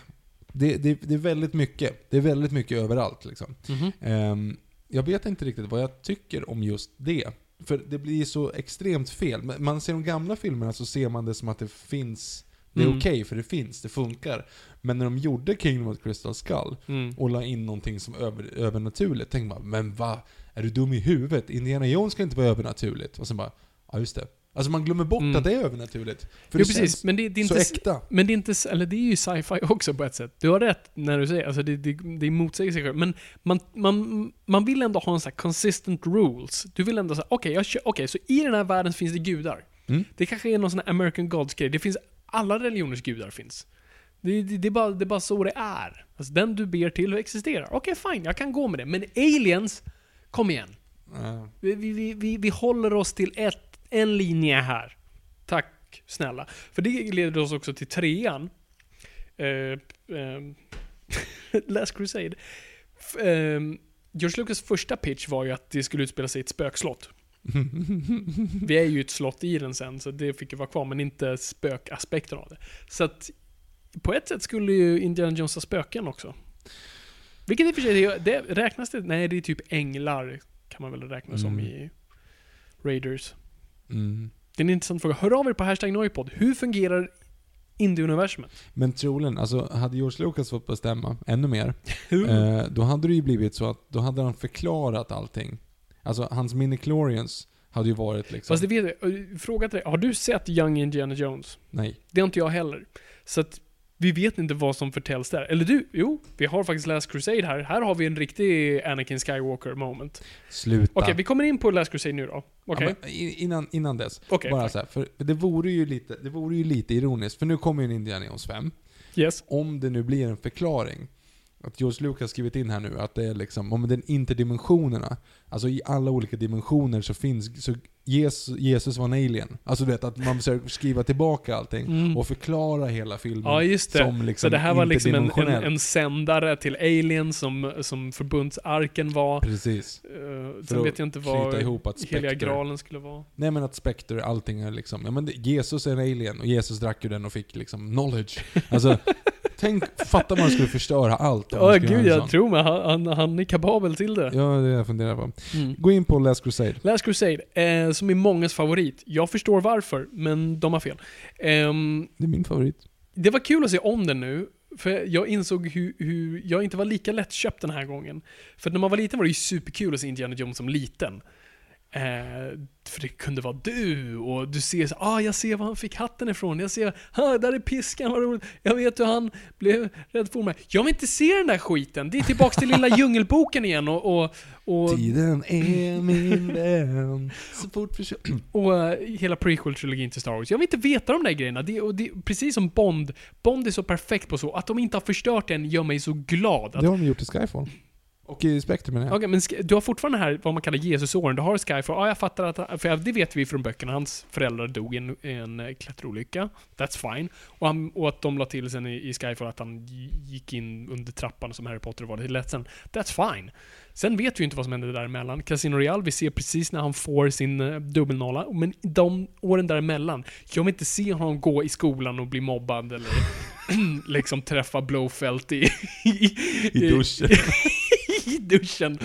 det, det, det är väldigt mycket. Det är väldigt mycket överallt liksom. Ehm, jag vet inte riktigt vad jag tycker om just det. För det blir så extremt fel. Man ser de gamla filmerna så ser man det som att det finns, det är
Mm.
okej för det finns, det funkar. Men när de gjorde Kingdom of Crystal Skull
Mm.
och la in någonting som över, övernaturligt, tänkte man men va? Är du dum i huvudet? Indiana Jones ska inte vara övernaturligt. Och sen bara, ja just det. Alltså man glömmer bort
Mm.
att det är övernaturligt. För
jo,
det
precis.
känns
Men det, det är
så
inte...
äkta.
Men det är inte, eller det är ju sci-fi också på ett sätt. Du har rätt när du säger, alltså det, det, det motsäger sig själv. Men man, man, man vill ändå ha en sån här consistent rules. Du vill ändå säga, okej, kör- okej, så i den här världen finns det gudar.
Mm.
Det kanske är någon sån här American Gods-grej. Det finns, alla religioners gudar finns. Det, det, det, är bara, det är bara så det är. Alltså den du ber till existerar. Okej, fine, jag kan gå med det. Men aliens, kom igen. Vi, vi, vi, vi, vi håller oss till ett, en linje här. Tack snälla. För det leder oss också till trean. Uh, um, Last Crusade. Ehm, George Lucas första pitch var ju att det skulle utspela sig i ett spökslott. Vi är ju ett slott i den sen, så det fick ju vara kvar, men inte spökaspekten av det. Så att på ett sätt skulle ju Indiana Jones ha spöken också. Vilket i och för sig, det, det räknas det? Nej, det är typ änglar kan man väl räkna som
Mm.
i Raiders.
Mm.
Det är en intressant fråga. Hör av er på hashtag Noipod. Hur fungerar indie-universumet.
Men troligen, alltså hade George Lucas fått bestämma ännu mer, eh, då hade det ju blivit så att, då hade han förklarat allting. Alltså hans minichlorians hade ju varit liksom...
Fast det vet jag, fråga till dig, har du sett Young Indiana Jones?
Nej.
Det har inte jag heller. Så att vi vet inte vad som förtäljs där. Eller du, jo, vi har faktiskt Last Crusade här. Här har vi en riktig Anakin Skywalker moment.
Sluta.
Okej, vi kommer in på Last Crusade nu då. Okej?
Ja, innan, innan dess,
Okej,
bara så här, för det vore, ju lite, det vore ju lite ironiskt, för nu kommer ju en Indiana Jones 5.
Yes.
Om det nu blir en förklaring, att George Lucas skrivit in här nu, att det är liksom, om den interdimensionerna, alltså i alla olika dimensioner så finns, så Jesus, Jesus var en alien. Alltså du vet, att man försöker skriva tillbaka allting
Mm.
och förklara hela filmen
Ja, just det.
som liksom
så det här var liksom en, en, en sändare till Alien som, som förbundsarken var.
Precis.
Uh, sen vet jag inte vad
ihop att
heliga graalen skulle vara.
Nej men att Spectre, allting är liksom, ja men Jesus är en alien och Jesus drack ju den och fick liksom knowledge. Alltså, tänk, fatta man skulle förstöra allt om
Ja,
skulle
gud jag tror mig. Han, han, han är kapabel till det.
Ja, det är det jag funderar på.
Mm.
Gå in på Last Crusade.
Last Crusade, eh, som är mångas favorit. Jag förstår varför, men de har fel. Ehm,
Det är min favorit.
det var kul att se om den nu, för jag insåg hur, hur jag inte var lika lättköpt den här gången. För när man var liten var det ju superkul att se Indiana Jones som liten. Eh, för det kunde vara du, och du ser så, ah jag ser var han fick hatten ifrån, jag ser, ah där är piskan, vad roligt. Jag vet hur han blev rädd för mig. Jag vill inte se den där skiten, det är tillbaks till lilla djungelboken igen och, och, och
Tiden är min vän. Så fort vi.
Och eh, hela prequel-trilogin till Star Wars. Jag vill inte veta de där grejerna. Det, och det, precis som Bond, Bond är så perfekt på så, att de inte har förstört den gör mig så glad. Att,
Det har de gjort i Skyfall. Och i Spectre menar jag.
Okej, men du har fortfarande här vad man kallar Jesusåren. Du har Skyfall. Ja, jag fattar att, för det vet vi från böckerna. Hans föräldrar dog i en, en eh, klätterolycka. That's fine. Och, han, och att de la till sen i, i Skyfall att han gi- gick in under trappan som Harry Potter var lite ledsen. That's fine. Sen vet vi ju inte vad som hände däremellan. Casino Royale, vi ser precis när han får sin uh, dubbelnolla. Men de åren däremellan, jag vill inte se honom gå i skolan och bli mobbad eller liksom träffa Blowfelt i... i,
I duschen.
I duschen.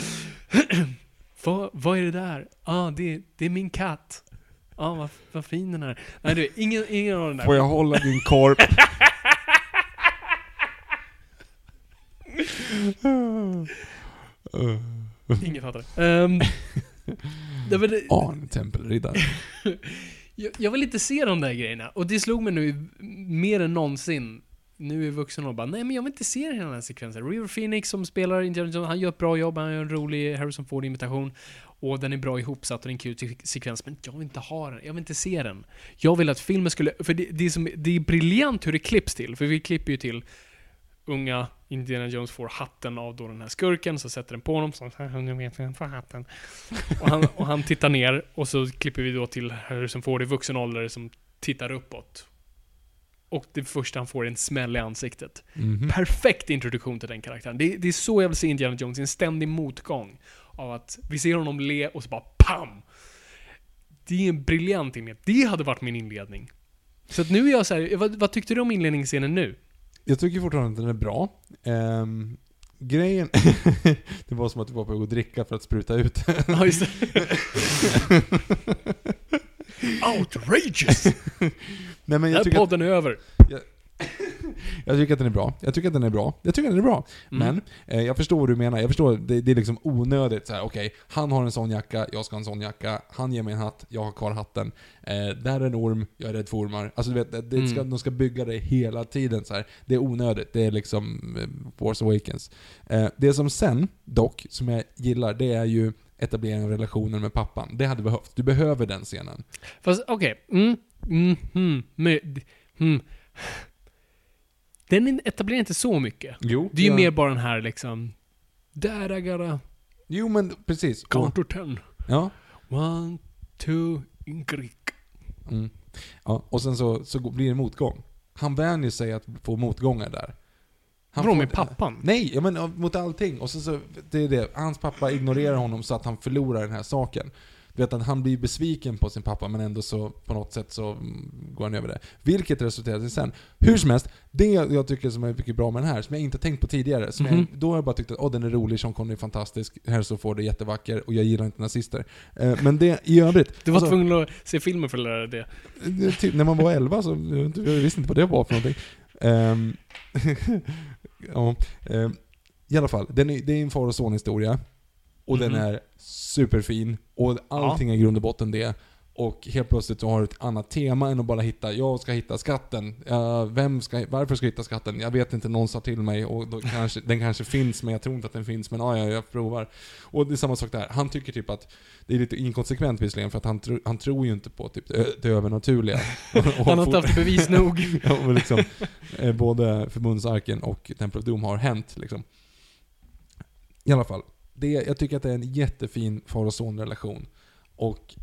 vad, vad är det där? Ah, det, det är min katt. Ah, vad, vad fin den är. Nej du, ingen, ingen av den där.
Får jag hålla din korp?
Ingen fattar det. Um, det, var det
Arn, tempelriddare.
jag, jag vill inte se de där grejerna. Och det slog mig nu mer än någonsin. Nu är vuxen och bara, nej men jag vill inte se den här sekvensen. River Phoenix som spelar Indiana Jones, han gör ett bra jobb, han gör en rolig Harrison Ford-imitation. Och den är bra ihopsatt och det är en kul sekvens, men jag vill inte ha den. Jag vill inte se den. Jag vill att filmen skulle, för det, det, är, som, det är briljant hur det klipps till, för vi klipper ju till unga Indiana Jones får hatten av då den här skurken, så sätter den på honom, så här, nu vet jag får hatten. Och han, och han tittar ner, och så klipper vi då till Harrison Ford i vuxen ålder som tittar uppåt. Och det första han får är en smäll i ansiktet.
Mhm.
Perfekt introduktion till den karaktären. Det, det är så jag vill se Indiana Jones, en ständig motgång. Av att vi ser honom le och så bara PAM! Det är en briljant inledning. Det hade varit min inledning. Så att nu är jag så här, vad, vad tyckte du om inledningsscenen nu?
Jag tycker fortfarande att den är bra. Ehm, grejen... det var som att du var på att dricka för att spruta ut.
Ja, just det. Outrageous!
Nej men
Den
jag
här
tycker, att,
podden är över.
jag tycker att den är bra. Jag tycker att den är bra. Jag tycker att den är bra.
Mm.
Men, eh, jag förstår vad du menar. Jag förstår, det, det är liksom onödigt så här. okej, han har en sån jacka, jag ska ha en sån jacka. Han ger mig en hatt, jag har kvar hatten. Eh, där är en orm, jag är rädd för ormar. Alltså du vet, det, det ska,
Mm.
de ska bygga det hela tiden så här. Det är onödigt. Det är liksom eh, Force Awakens. Eh, det som sen, dock, som jag gillar, det är ju etableringen av relationen med pappan. Det hade behövt. Du behöver den scenen.
Fast okej, mm, mm, mm, med, mm. Den etablerar inte så mycket.
Jo.
Det är ju mer bara den här liksom... Där I gotta
Jo men precis.
Count to ten.
ja.
One, two, Greek.
Mm. ja. Och sen så, så blir det motgång. Han vänjer sig att få motgångar där. Han
Vadå med pappan?
Nej, jag menar mot allting. Och sen så, det är det. Hans pappa ignorerar honom så att han förlorar den här saken. Du vet att han blir besviken på sin pappa men ändå så på något sätt så mm, går han över det. Vilket resulterar i sen. Hur som helst, det jag tycker som är mycket bra med den här, som jag inte tänkt på tidigare, som
Mhm.
jag, då har jag bara tyckt att åh den är rolig, Sean Connery är fantastisk, Harrison Ford är jättevacker och jag gillar inte nazister. Eh, men det i övrigt...
Du var
alltså-
tvungen att se filmen för att lära dig det.
det, typ, när man var 11 så jag visste inte vad det var för någonting. Ehm, ja, ehm, I alla fall, den är, det är en far och son historia. Och
Mhm.
den är superfin. Och allting är i grund och botten det. Och helt plötsligt så har du ett annat tema än att bara hitta, jag ska hitta skatten. Ja, vem ska, varför ska jag hitta skatten? Jag vet inte, någon sa till mig och då kanske, den kanske finns men jag tror inte att den finns. Men ja, ja, jag provar. Och det är samma sak där. Han tycker typ att det är lite inkonsekvent visserligen för att han, tro, han tror ju inte på typ det, övernaturliga.
Han har inte haft bevis nog.
ja, liksom, eh, både förbundsarken och Temple of Doom har hänt liksom. I alla fall, det, jag tycker att det är en jättefin far och son-relation. Och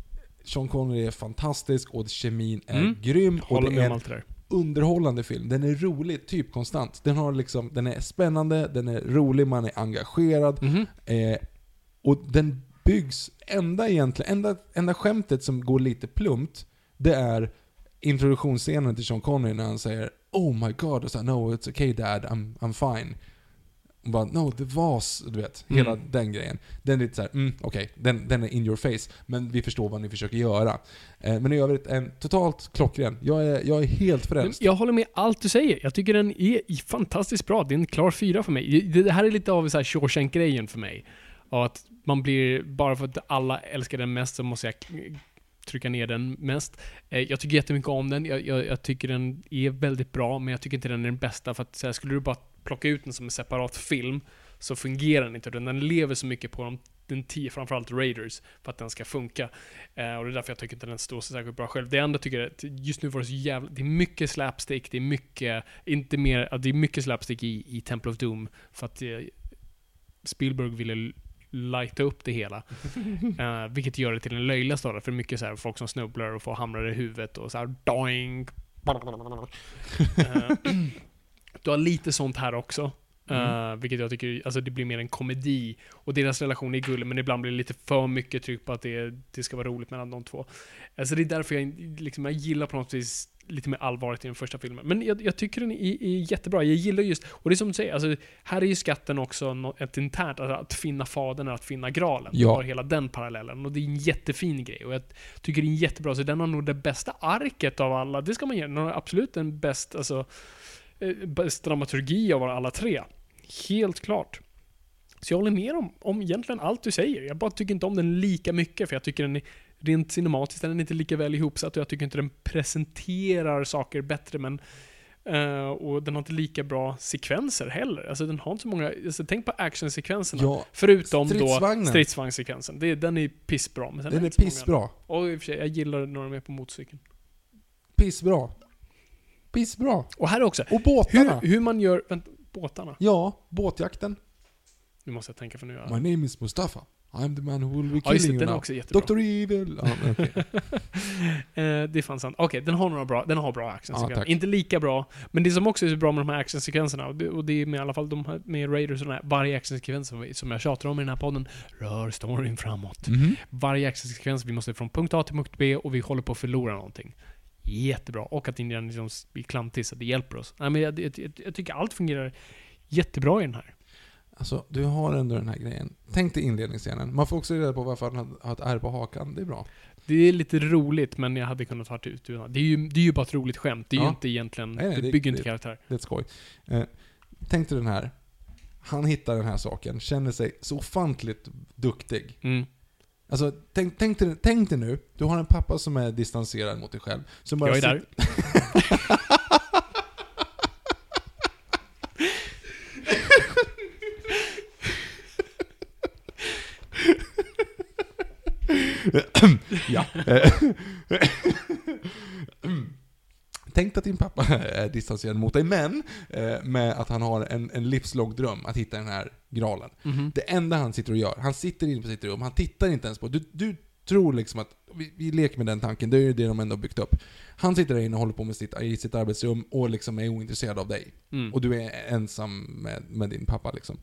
Sean Connery är fantastisk och kemin är
Mm.
grym. Och det är en
det
underhållande film. Den är rolig, typ konstant. Den, har liksom, den är spännande, den är rolig, man är engagerad.
Mhm.
Eh, och den byggs, enda egentligen, enda, enda skämtet som går lite plumpt, det är introduktionsscenen till Sean Connery när han säger Oh my god, och så här, No, it's okay dad, I'm, I'm fine. Och bara, no, det var s-" du vet, hela
Mm.
den grejen. Den är lite såhär, mm, okej, den, den är in your face, men vi förstår vad ni försöker göra. Eh, men i övrigt, en totalt klockren. Jag är, jag är helt frälst.
jag håller med allt du säger. Jag tycker den är fantastiskt bra. Det är en klar fyra för mig. Det det här är lite av Shawshank-grejen för mig. Och att man blir, bara för att alla älskar den mest så måste jag trycka ner den mest. Eh, Jag tycker jättemycket om den. Jag, jag, jag tycker den är väldigt bra, men jag tycker inte den är den bästa. För att så här, skulle du bara plocka ut den som en separat film så fungerar den inte. Den lever så mycket på de, den tio, framförallt Raiders, för att den ska funka. Eh, och det är därför jag tycker inte den står så särskilt bra själv. Det enda jag tycker att just nu var det så jävla... Det är mycket slapstick, det är mycket... Inte mer... Det är mycket slapstick i, i Temple of Doom. För att eh, Spielberg ville lighta upp det hela. Eh, vilket gör det till en löjlig story. För mycket så här, folk som snubblar och får hamrar i huvudet och så här doing. Du har lite sånt här också. Eh, vilket jag tycker, alltså det blir mer en komedi. Och deras relation är gullig, men ibland blir det lite för mycket tryck på att det, det ska vara roligt mellan de två. Alltså det är därför jag, liksom, jag gillar på något vis lite mer allvaret i den första filmen. Men jag, jag tycker den är, är jättebra. Jag gillar just, och det är som du säger, alltså, här är ju skatten också ett internt, alltså att finna fadern är att finna graalen.
Ja.
Har hela den parallellen. Och det är en jättefin grej. Och jag tycker det är jättebra. Så den har nog det bästa arket av alla. Det ska man ge. Den har absolut den bäst, alltså, bäst dramaturgi av alla tre. Helt klart. Så jag håller med om, om egentligen allt du säger. Jag bara tycker inte om den lika mycket, för jag tycker den är rent cinematiskt, den är inte lika väl ihopsatt och jag tycker inte den presenterar saker bättre, men eh, och den har inte lika bra sekvenser heller. Alltså den har inte så många, alltså, tänk på actionsekvenserna.
Ja,
Förutom då stridsvagnssekvensen. Det, den är pissbra. Men
Den är
många
pissbra.
Och i och för sig, jag gillar när de är på motorcykeln.
Pissbra. Pissbra.
Och här också,
Och båtarna.
hur, hur man gör, vänta, båtarna.
Ja, båtjakten.
Nu måste jag tänka för nu. jag-
My name is Mustafa. I'm the man who will be
Ja, just det,
killing you
den är
now.
också jättebra.
Dr. Evil. Ja, okej.
Eh, det är fan sant. Okej, den har några bra, den har bra
Ja,
actionsekvenser.
tack.
inte lika bra, men det som också är så bra med de här actionsekvenserna, och det, och det är med i alla fall de här, med Raiders och den här, varje actionsekvens som jag tjatar om i den här podden, rör storyn framåt.
Mhm.
Varje actionsekvens, vi måste från punkt A till punkt B och vi håller på att förlora någonting. Jättebra. Och att Indiana liksom blir klantig så det hjälper oss. Nej, men jag, jag, jag, tycker allt fungerar jättebra i den här.
Alltså, du har ändå den här grejen. Tänk dig inledningsscenen. Man får också reda på varför han har- ett ärr på hakan. Det är bra.
Det är lite roligt, men jag hade kunnat ha det ut. Det är ju, det är ju bara ett roligt skämt. Det är ju
Ja.
inte egentligen,
Nej, nej,
det
det-
bygger inte
det-
karaktär.
Det är ett skoj. Eh, tänk dig den här. Han hittar den här saken, känner sig så ofantligt duktig.
Mm.
Alltså, tänk, tänk, dig, tänk dig nu, du har en pappa som är distanserad mot dig själv. Som bara
Jag är där.
Ja. Tänk dig att din pappa är distanserad mot dig, men eh, med att han har en, en livslång dröm att hitta den här graalen.
Mhm.
Det enda han sitter och gör, han sitter inne på sitt rum, han tittar inte ens på du, du tror liksom att, vi, vi leker med den tanken, det är ju det de ändå har byggt upp. Han sitter där inne och håller på med sitt, i sitt arbetsrum och liksom är ointresserad av dig.
Mm.
Och du är ensam med, med din pappa liksom.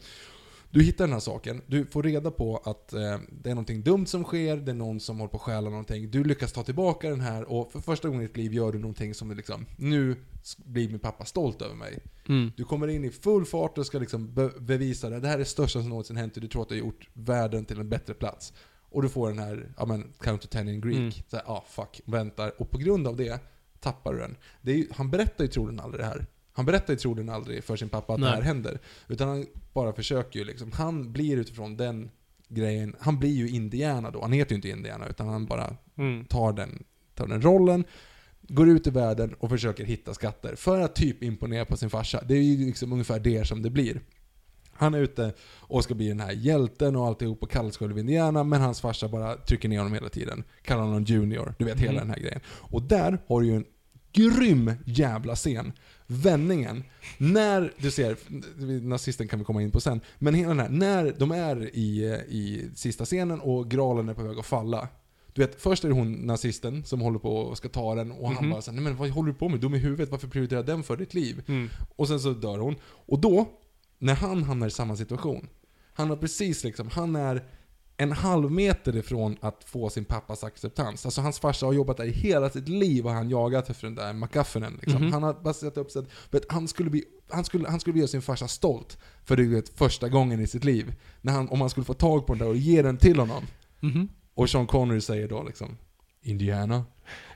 Du hittar den här saken, du får reda på att eh, det är någonting dumt som sker, det är någon som håller på att stjäla någonting. Du lyckas ta tillbaka den här och för första gången i ditt liv gör du någonting som är liksom, nu blir min pappa stolt över mig.
Mm.
Du kommer in i full fart och ska liksom be bevisa det. Det här är det största som någonsin hänt och du tror att du har gjort världen till en bättre plats. Och du får den här, ja men, count to ten in Greek.
Mm.
Så här, ah fuck, väntar. Och på grund av det tappar du den. Är han berättar ju troligen aldrig det här. Han berättar ju troligen aldrig för sin pappa att
Nej.
det här händer. Utan han bara försöker ju liksom, han blir utifrån den grejen, han blir ju Indiana då. Han heter ju inte Indiana, utan han bara
Mm.
tar den, tar den rollen, går ut i världen och försöker hitta skatter. För att typ imponera på sin farsa. Det är ju liksom ungefär det som det blir. Han är ute och ska bli den här hjälten och alltihop och kallas själv Indiana, men hans farsa bara trycker ner honom hela tiden. Kallar honom Junior, du vet hela
Mhm.
den här grejen. Och där har du ju en grym jävla scen. Vändningen. När du ser, nazisten kan vi komma in på sen, men hela den här, när de är i, i sista scenen och graalen är på väg att falla. Du vet, först är det hon nazisten som håller på och ska ta den och han
Mhm.
bara såhär, nej men vad håller du på med? Dum i huvudet, varför prioriterar den för ditt liv?
Mm.
Och sen så dör hon. Och då, när han hamnar i samma situation, han har precis liksom, han är en halv meter ifrån att få sin pappas acceptans. Alltså hans farsa har jobbat där i hela sitt liv och han jagat efter den där McGuffinen. Liksom.
Mhm.
Han har bara sett upp sig att han, skulle bli, han, skulle, han skulle bli göra sin farsa stolt för det vet, första gången i sitt liv. När han, om han skulle få tag på den där och ge den till honom.
Mhm.
Och Sean Connery säger då liksom Indiana.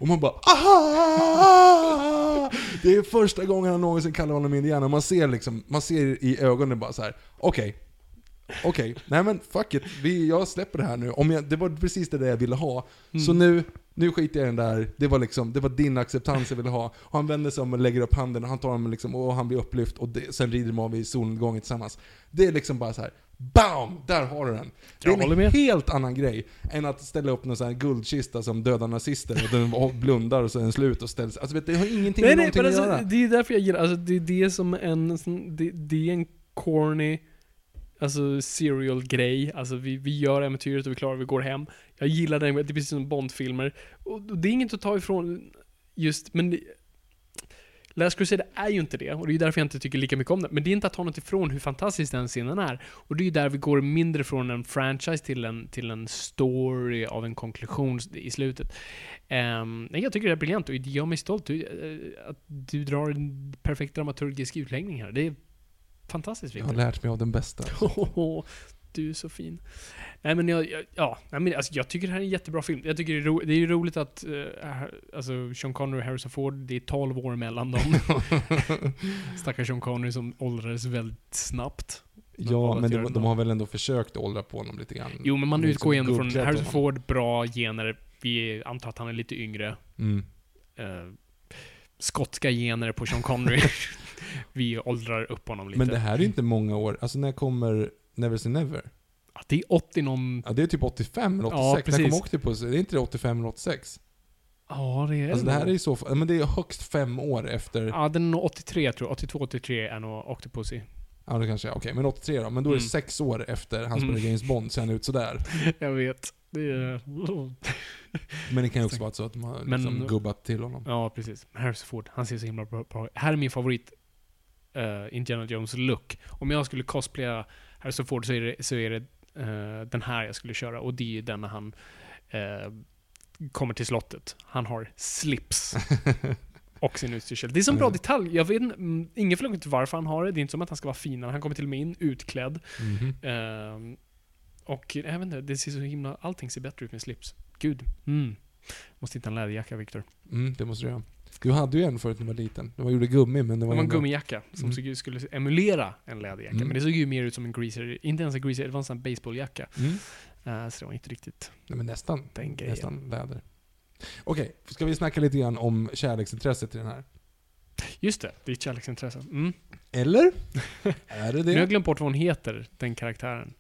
Och man bara Aha! Det är första gången han någonsin kallar honom Indiana. Man ser liksom, man ser i ögonen bara så här. okej. Okej, nej men fuck it. Vi, jag släpper det här nu. Om jag, det var precis det där jag ville ha. Så nu, nu skiter jag i den där. Det var liksom, det var din acceptans jag ville ha. Och han vänder sig om och lägger upp handen och han tar honom liksom, och han blir upplyft och det, sen rider de av i solnedgången tillsammans. Det är liksom bara så här. BAM! Där har du den. Det är en helt annan grej än att ställa upp någon sån här guldkista som dödar nazister och den blundar och så är den slut och ställs. Alltså vet, du, det har ingenting
Nej,
med
nej,
någonting
men
att
alltså,
göra.
det är därför jag gillar, alltså det är det som en, det, det är en corny, alltså serial grej. Alltså vi, vi gör äventyret och vi klarar vi går hem. Jag gillar den, det är precis som Bondfilmer. Och och det är inget att ta ifrån just, men det, Last Crusade är ju inte det, och det är därför jag inte tycker lika mycket om det. Men det är inte att ta något ifrån hur fantastisk den scenen är. Och det är ju där vi går mindre från en franchise till en, till en story av en konklusion i slutet. Um, jag tycker det är briljant och det gör mig stolt. Du, eh, att du drar en perfekt dramaturgisk utläggning här. Det är fantastiskt
Jag har lärt mig av den bästa.
du är så fin. Nej men jag, jag, ja, nej, men alltså, jag tycker det här är en jättebra film. Jag tycker det är, ro, det är roligt att uh, alltså, Sean Connery och Harrison Ford, det är 12 år mellan dem. Stackars Sean Connery som åldrades väldigt snabbt.
Ja, men de, de har väl ändå försökt åldra på honom lite grann.
Jo, men man utgår ju ändå från Harrison. Ford, bra gener. Vi antar att han är lite yngre.
Mm.
eh, skotska gener på Sean Connery. Vi åldrar upp honom lite.
Men det här är inte många år. Alltså när kommer Never Say Never?
Ja, det är 80 någon...
Ja, det är typ 85 eller
Ja,
86. när
precis.
kom Octopus? Det är inte det 85 eller 86?
Ja, det är
Alltså det här är i så fall, men det är högst fem år efter...
Ja, den är nog 83 tror jag. 82-83 är nog Octopussy.
Ja, det kanske är. Okej, men 83 då. Men då är det
Mm.
sex år efter han
Mm.
spelar James Bond, ser han ut sådär.
Jag vet. Det är...
Men det kan ju också vara så att de har
Men-
liksom gubbat till honom.
Ja, precis. Harrison Ford, han ser så himla bra bra Här är min favorit uh, Indiana Jones look. Om jag skulle cosplaya Harrison Ford så är det, så är det eh, den här jag skulle köra. Och det är ju den när han eh, kommer till slottet. Han har slips. och sin utstyrsel. Det är så bra
Mm.
detalj. Jag vet mm, ingen till varför han har det. Det är inte som att han ska vara finare. Han kommer till och med in utklädd.
Mhm.
Ehm, och jag vet inte, det ser så himla... Allting ser bättre ut med slips. Gud. Mm. Måste hitta en läderjacka, Viktor.
Mm, det måste du göra. Du hade ju en förut när du var liten. Det var gjorde gummi, men det
Det
var
var en gummijacka som
Mm.
skulle emulera en läderjacka.
Mm.
Men det såg ju mer ut som en greaser. Inte ens en greaser, det var en sån baseballjacka.
Mm.
Uh, så det var inte riktigt...
Nej, men nästan.
Den grejen.
nästan läder. Okej, ska vi snacka lite grann om kärleksintresset i den här?
Just det, det är ett kärleksintresse. Mm.
Eller? är det
Nu har jag
det?
glömt bort vad hon heter, den karaktären.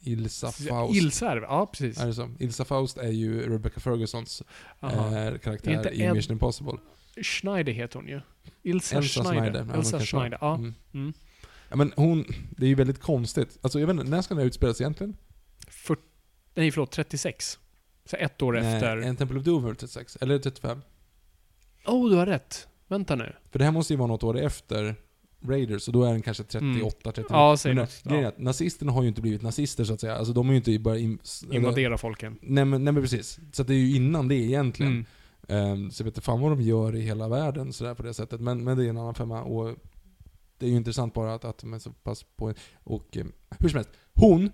Ilsa Faust.
Ilsa är det, ja precis.
Är det så? Ilsa Faust är ju Rebecca Fergusons eh, karaktär
Inte
i
Ed-
Mission Impossible.
Schneider heter hon ju. Ilsa,
Elsa
Schneider.
Schneider. Ja,
Elsa. Schneider, ja.
Mm.
Mm.
Ja, men hon, det är ju väldigt konstigt. Alltså jag vet inte, när ska den här utspelas egentligen?
För, nej, förlåt, 36. Så ett år efter...
Nej, en Temple of Doom är väl 36? Eller 35?
Oh, du har rätt. Vänta nu.
För det här måste ju vara något år efter Raiders och då är den kanske 38, 39.
Ja, säg
Men
något.
grejen är att nazisterna har ju inte blivit nazister så att säga. Alltså de har ju inte bara... In,
Invadera folken.
Nej men, nej men precis. Så att det är ju innan det egentligen.
Mm.
Ehm, så jag vet inte fan vad de gör i hela världen sådär på det sättet. Men, men det är en annan femma. Och det är ju intressant bara att, att de är så pass på... Och eh, hur som helst. Hon,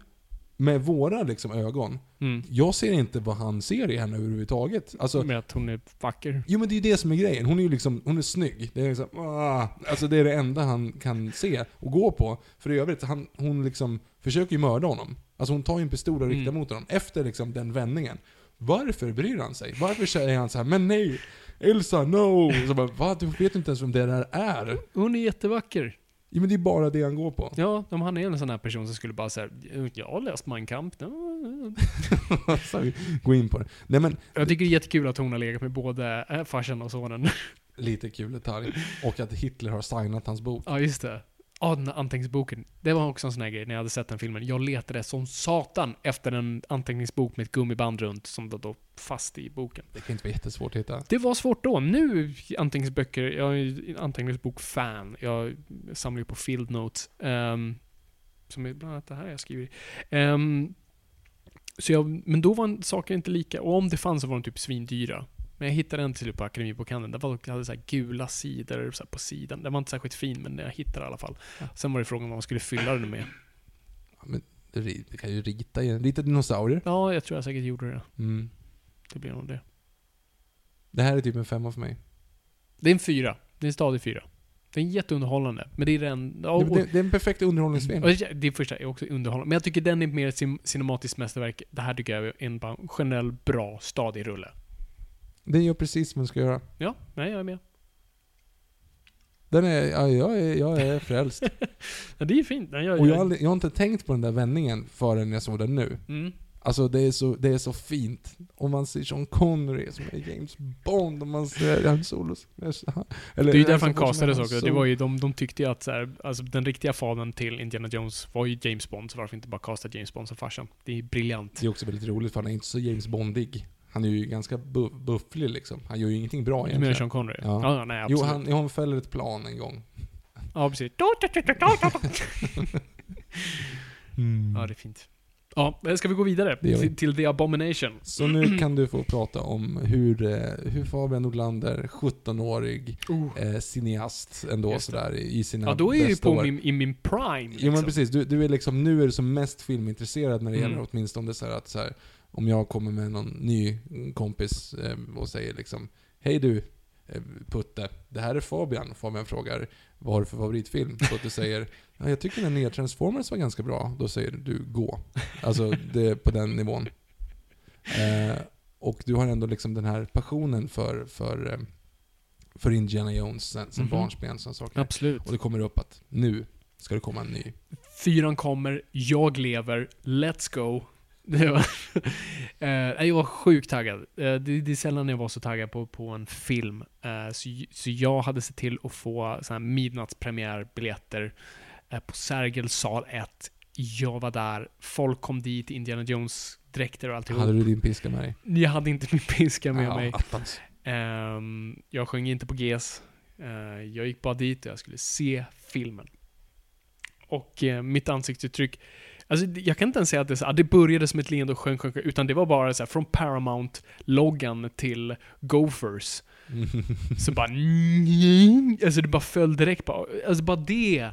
med våra liksom ögon,
Mm.
jag ser inte vad han ser i henne överhuvudtaget. Alltså,
Med att hon är vacker.
Jo men det är ju det som är grejen. Hon är ju liksom, hon är snygg. Det är liksom, ah, alltså det är det enda han kan se och gå på. För i övrigt, han, hon liksom försöker ju mörda honom. Alltså hon tar ju en pistol och riktar
Mm.
mot honom. Efter liksom den vändningen. Varför bryr han sig? Varför säger han så här, men nej! Elsa, no! Så bara, va? Du vet inte ens vem det där är.
Hon är jättevacker.
Jo men det är bara det han går på.
Ja, om han är en sån här person som skulle bara säga Jag har läst Mein Kampf. Ja, ja.
gå in på det. Nej men,
Jag tycker det är jättekul att hon har legat med både äh, farsan och sonen.
lite kul detalj. Och att Hitler har signat hans bok.
Ja, just det. Ja, den här anteckningsboken. Det var också en sån här grej när jag hade sett den filmen. Jag letade som satan efter en anteckningsbok med ett gummiband runt som då, då fast i boken.
Det kan inte vara jättesvårt att hitta.
Det var svårt då. Nu, anteckningsböcker, jag är anteckningsbok-fan. Jag samlar ju på field notes. ehm, som är bland annat det här jag skriver i. Ehm, så jag, men då var saker inte lika, och om det fanns så var de typ svindyra. Men jag hittade en till slut på Akademibokhandeln. Det var, jag hade så här gula sidor så här på sidan. Den var inte särskilt fin, men jag hittade i alla fall. Sen var det frågan om vad man skulle fylla den med.
Ja, men du kan ju rita igen. Rita dinosaurier.
Ja, jag tror jag säkert gjorde det.
Mm.
Det blev nog det.
Det här är typ en femma för mig.
Det är en fyra. Det är en stadig fyra. Det är jätteunderhållande. Men det är den... ja,
Det, det, det är en perfekt underhållningsfilm.
Det- första är också underhållande. Men jag tycker den är mer sim- cinematiskt mästerverk. Det här tycker jag är en generell bra, stadig rulle.
Den gör precis som den ska göra.
Ja, nej, jag är med.
Den är, ja, jag är, jag är frälst.
Ja, det är fint. Nej, jag,
Och jag har, aldrig, jag har inte tänkt på den där vändningen förrän jag såg den nu.
Mm.
Alltså det är så, det är så fint. Och man ser Sean Connery som är James Bond, och man ser Han Solos... Eller,
Det är ju därför han
Solo
castades
Han
också. Det
Solo.
var ju, de, de tyckte ju att så här, alltså den riktiga fadern till Indiana Jones var ju James Bond, så varför inte bara casta James Bond som farsan? Det är briljant.
Det är också väldigt roligt för han är inte så James Bondig. Han är ju ganska bu bufflig liksom. Han gör ju ingenting bra
Du menar
egentligen.
Sean Connery?
Ja.
Ja, nej
Jo,
absolut.
han, jo, han fäller ett plan en gång.
Ja, precis. Ja, det är fint. Ja, ska vi gå vidare? Till, till The Abomination.
Så nu kan du få prata om hur, eh, hur Fabian Nordlander, 17-årig eh, cineast ändå sådär i sina
Ja, då är ju på min, i min prime.
Jo men
liksom.
precis, du, du är liksom, nu är du som mest filmintresserad när det
Mm.
gäller åtminstone så här att så här, om jag kommer med någon ny kompis eh, och säger liksom Hej du eh, Putte, det här är Fabian. Fabian frågar vad har du för favoritfilm? Du säger ja, jag tycker den nya Transformers var ganska bra. Då säger du gå. Alltså det är på den nivån. Eh, och du har ändå liksom den här passionen för, för, för Indiana Jones sen, sen
Mhm.
barnsben, saker.
Absolut.
Och det kommer upp att nu ska det komma en ny.
Fyran kommer, jag lever, let's go. Det var, eh, jag var sjukt taggad. Eh, det, det är sällan jag var så taggad på, på en film. Eh, så, så jag hade sett till att få såna här midnattspremiärbiljetter på Sergels sal 1. Jag var där, folk kom dit, Indiana Jones-dräkter och alltihop.
Hade du din piska med dig?
Jag hade inte min piska med
Ja,
mig.
attans.
Ehm, jag sjöng inte på GES. Jag gick bara dit och jag skulle se filmen. Och mitt ansiktsuttryck, alltså det- jag kan inte ens säga att det, så- ah, det började som ett leende och sjönk, sjönk, utan det var bara så här, från Paramount-loggan till Gophers. Så bara... Alltså det bara föll direkt på. Alltså bara det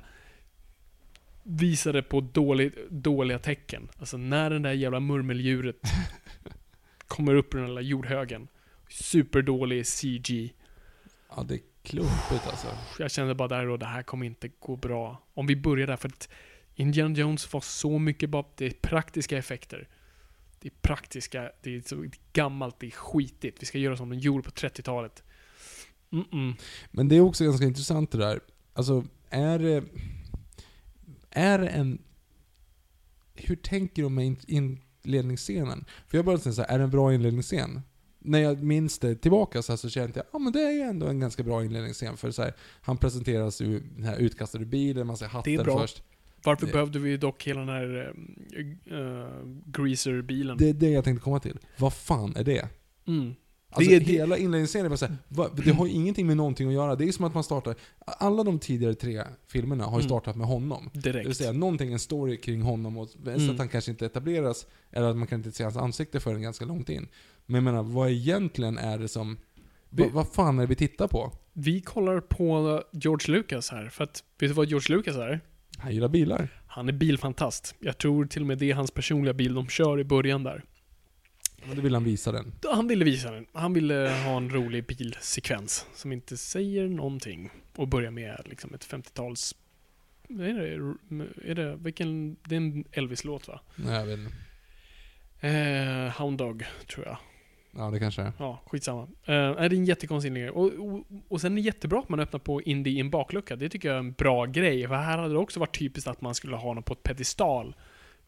visade på dålig, dåliga tecken. Alltså när den där jävla murmeldjuret kommer upp ur den där jordhögen. Superdålig CG.
Ja, det är klumpigt alltså.
Jag kände bara där och det här kommer inte gå bra. Om vi börjar där, för att Indiana Jones var så mycket bara, det är praktiska effekter. Det är praktiska, det är så gammalt, det är skitigt. Vi ska göra som de gjorde på 30-talet. Mm-mm.
Men det är också ganska intressant det där. Alltså, är det... Är det en... Hur tänker de med in- inledningsscenen? För jag bara säga så här, är det en bra inledningsscen? När jag minns det tillbaka så, här så kände jag, ja men det är ju ändå en ganska bra inledningsscen. För så här, han presenteras ur den här utkastade bilen, man ser hatten först.
Varför
Det-
behövde vi dock hela den här uh, greaser-bilen?
Det är det jag tänkte komma till. Vad fan är det?
Mm.
Alltså
Det är- det-
hela inledningsscenen såhär, va, det har ju ingenting med någonting att göra. Det är som att man startar, alla de tidigare tre filmerna har ju
Mm.
startat med honom. Det vill
Direkt.
säga, någonting, en story kring honom och så
Mm.
att han kanske inte etableras, eller att man kan inte se hans ansikte förrän ganska långt in. Men jag menar, vad egentligen är det som,
Vi-
va, vad fan är det vi tittar på?
Vi kollar på George Lucas här, för att, vet du vad George Lucas är?
Han gillar bilar.
Han är bilfantast. Jag tror till och med det är hans personliga bil de kör i början där.
Och då vill han visa den.
Han ville visa den. Han ville ha en rolig bilsekvens som inte säger någonting. Och börja med liksom ett 50-tals... Vad är det? Är det vilken... Det är en Elvis-låt va?
Nej, jag vet inte.
Eh, Hound Dog, tror jag.
Ja, det kanske är.
Ja, skitsamma. Uh, det är en jättekonstig inledning. Och, och, och sen är det jättebra att man öppnar på Indie i en baklucka. Det tycker jag är en bra grej. För här hade det också varit typiskt att man skulle ha honom på ett pedestal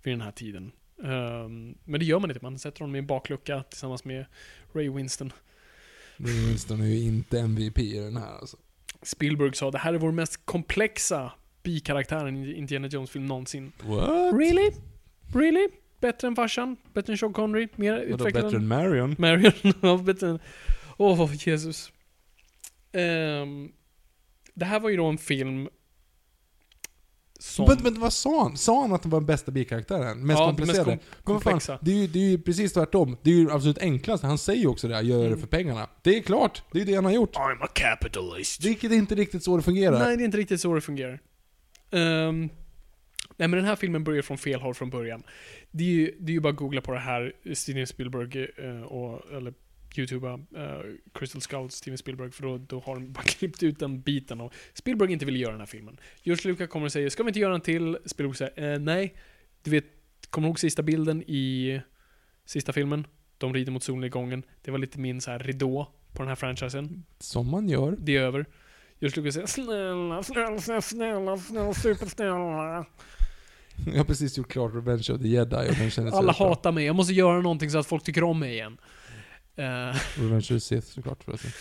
vid den här tiden. Ehm, men det gör man inte. Man sätter honom i en baklucka tillsammans med Ray Winston.
Ray Winston är ju inte MVP i den här alltså.
Spielberg sa det här är vår mest komplexa bikaraktären i Indiana Jones-film någonsin.
What?
Really? Really? Bättre än farsan? Bättre än Sean Connery? Mer utvecklad
bättre
än
Marion?
Marion? Ja, bättre än... Åh, Jesus. Ehm, det här var ju då en film som...
Men, men vad sa han? Sa han att det var den bästa bikaraktären? Mest
Ja,
komplicerade?
mest kom-
Men vad fan,
komplexa.
det, är ju, det är ju precis tvärtom. Det är ju absolut enklast. Han säger ju också det, gör
Mm.
det för pengarna. Det är klart, det är det han har gjort.
I'm a capitalist.
Vilket är inte riktigt så det fungerar.
Nej, det är inte riktigt så det fungerar. Ehm, nej, men den här filmen börjar från fel håll från början. Det är ju, det är ju bara att googla på det här, Steven Spielberg, eh, och, eller youtuba eh, Crystal Skull, Steven Spielberg, för då, då har de bara klippt ut den biten och Spielberg inte vill göra den här filmen. George Lucas kommer och säger, ska vi inte göra en till? Spielberg säger, eh, nej. Du vet, kommer du ihåg sista bilden i sista filmen? De rider mot solnedgången. Det var lite min så här ridå på den här franchisen.
Som man gör.
Det är över. George Lucas säger snälla, snälla, snälla, snälla, supersnälla.
Jag har precis gjort klart Revenge of the Jedi och den kändes
Alla hatar mig, jag måste göra någonting så att folk tycker om mig igen. Eh,
Revenge of the Sith såklart förresten.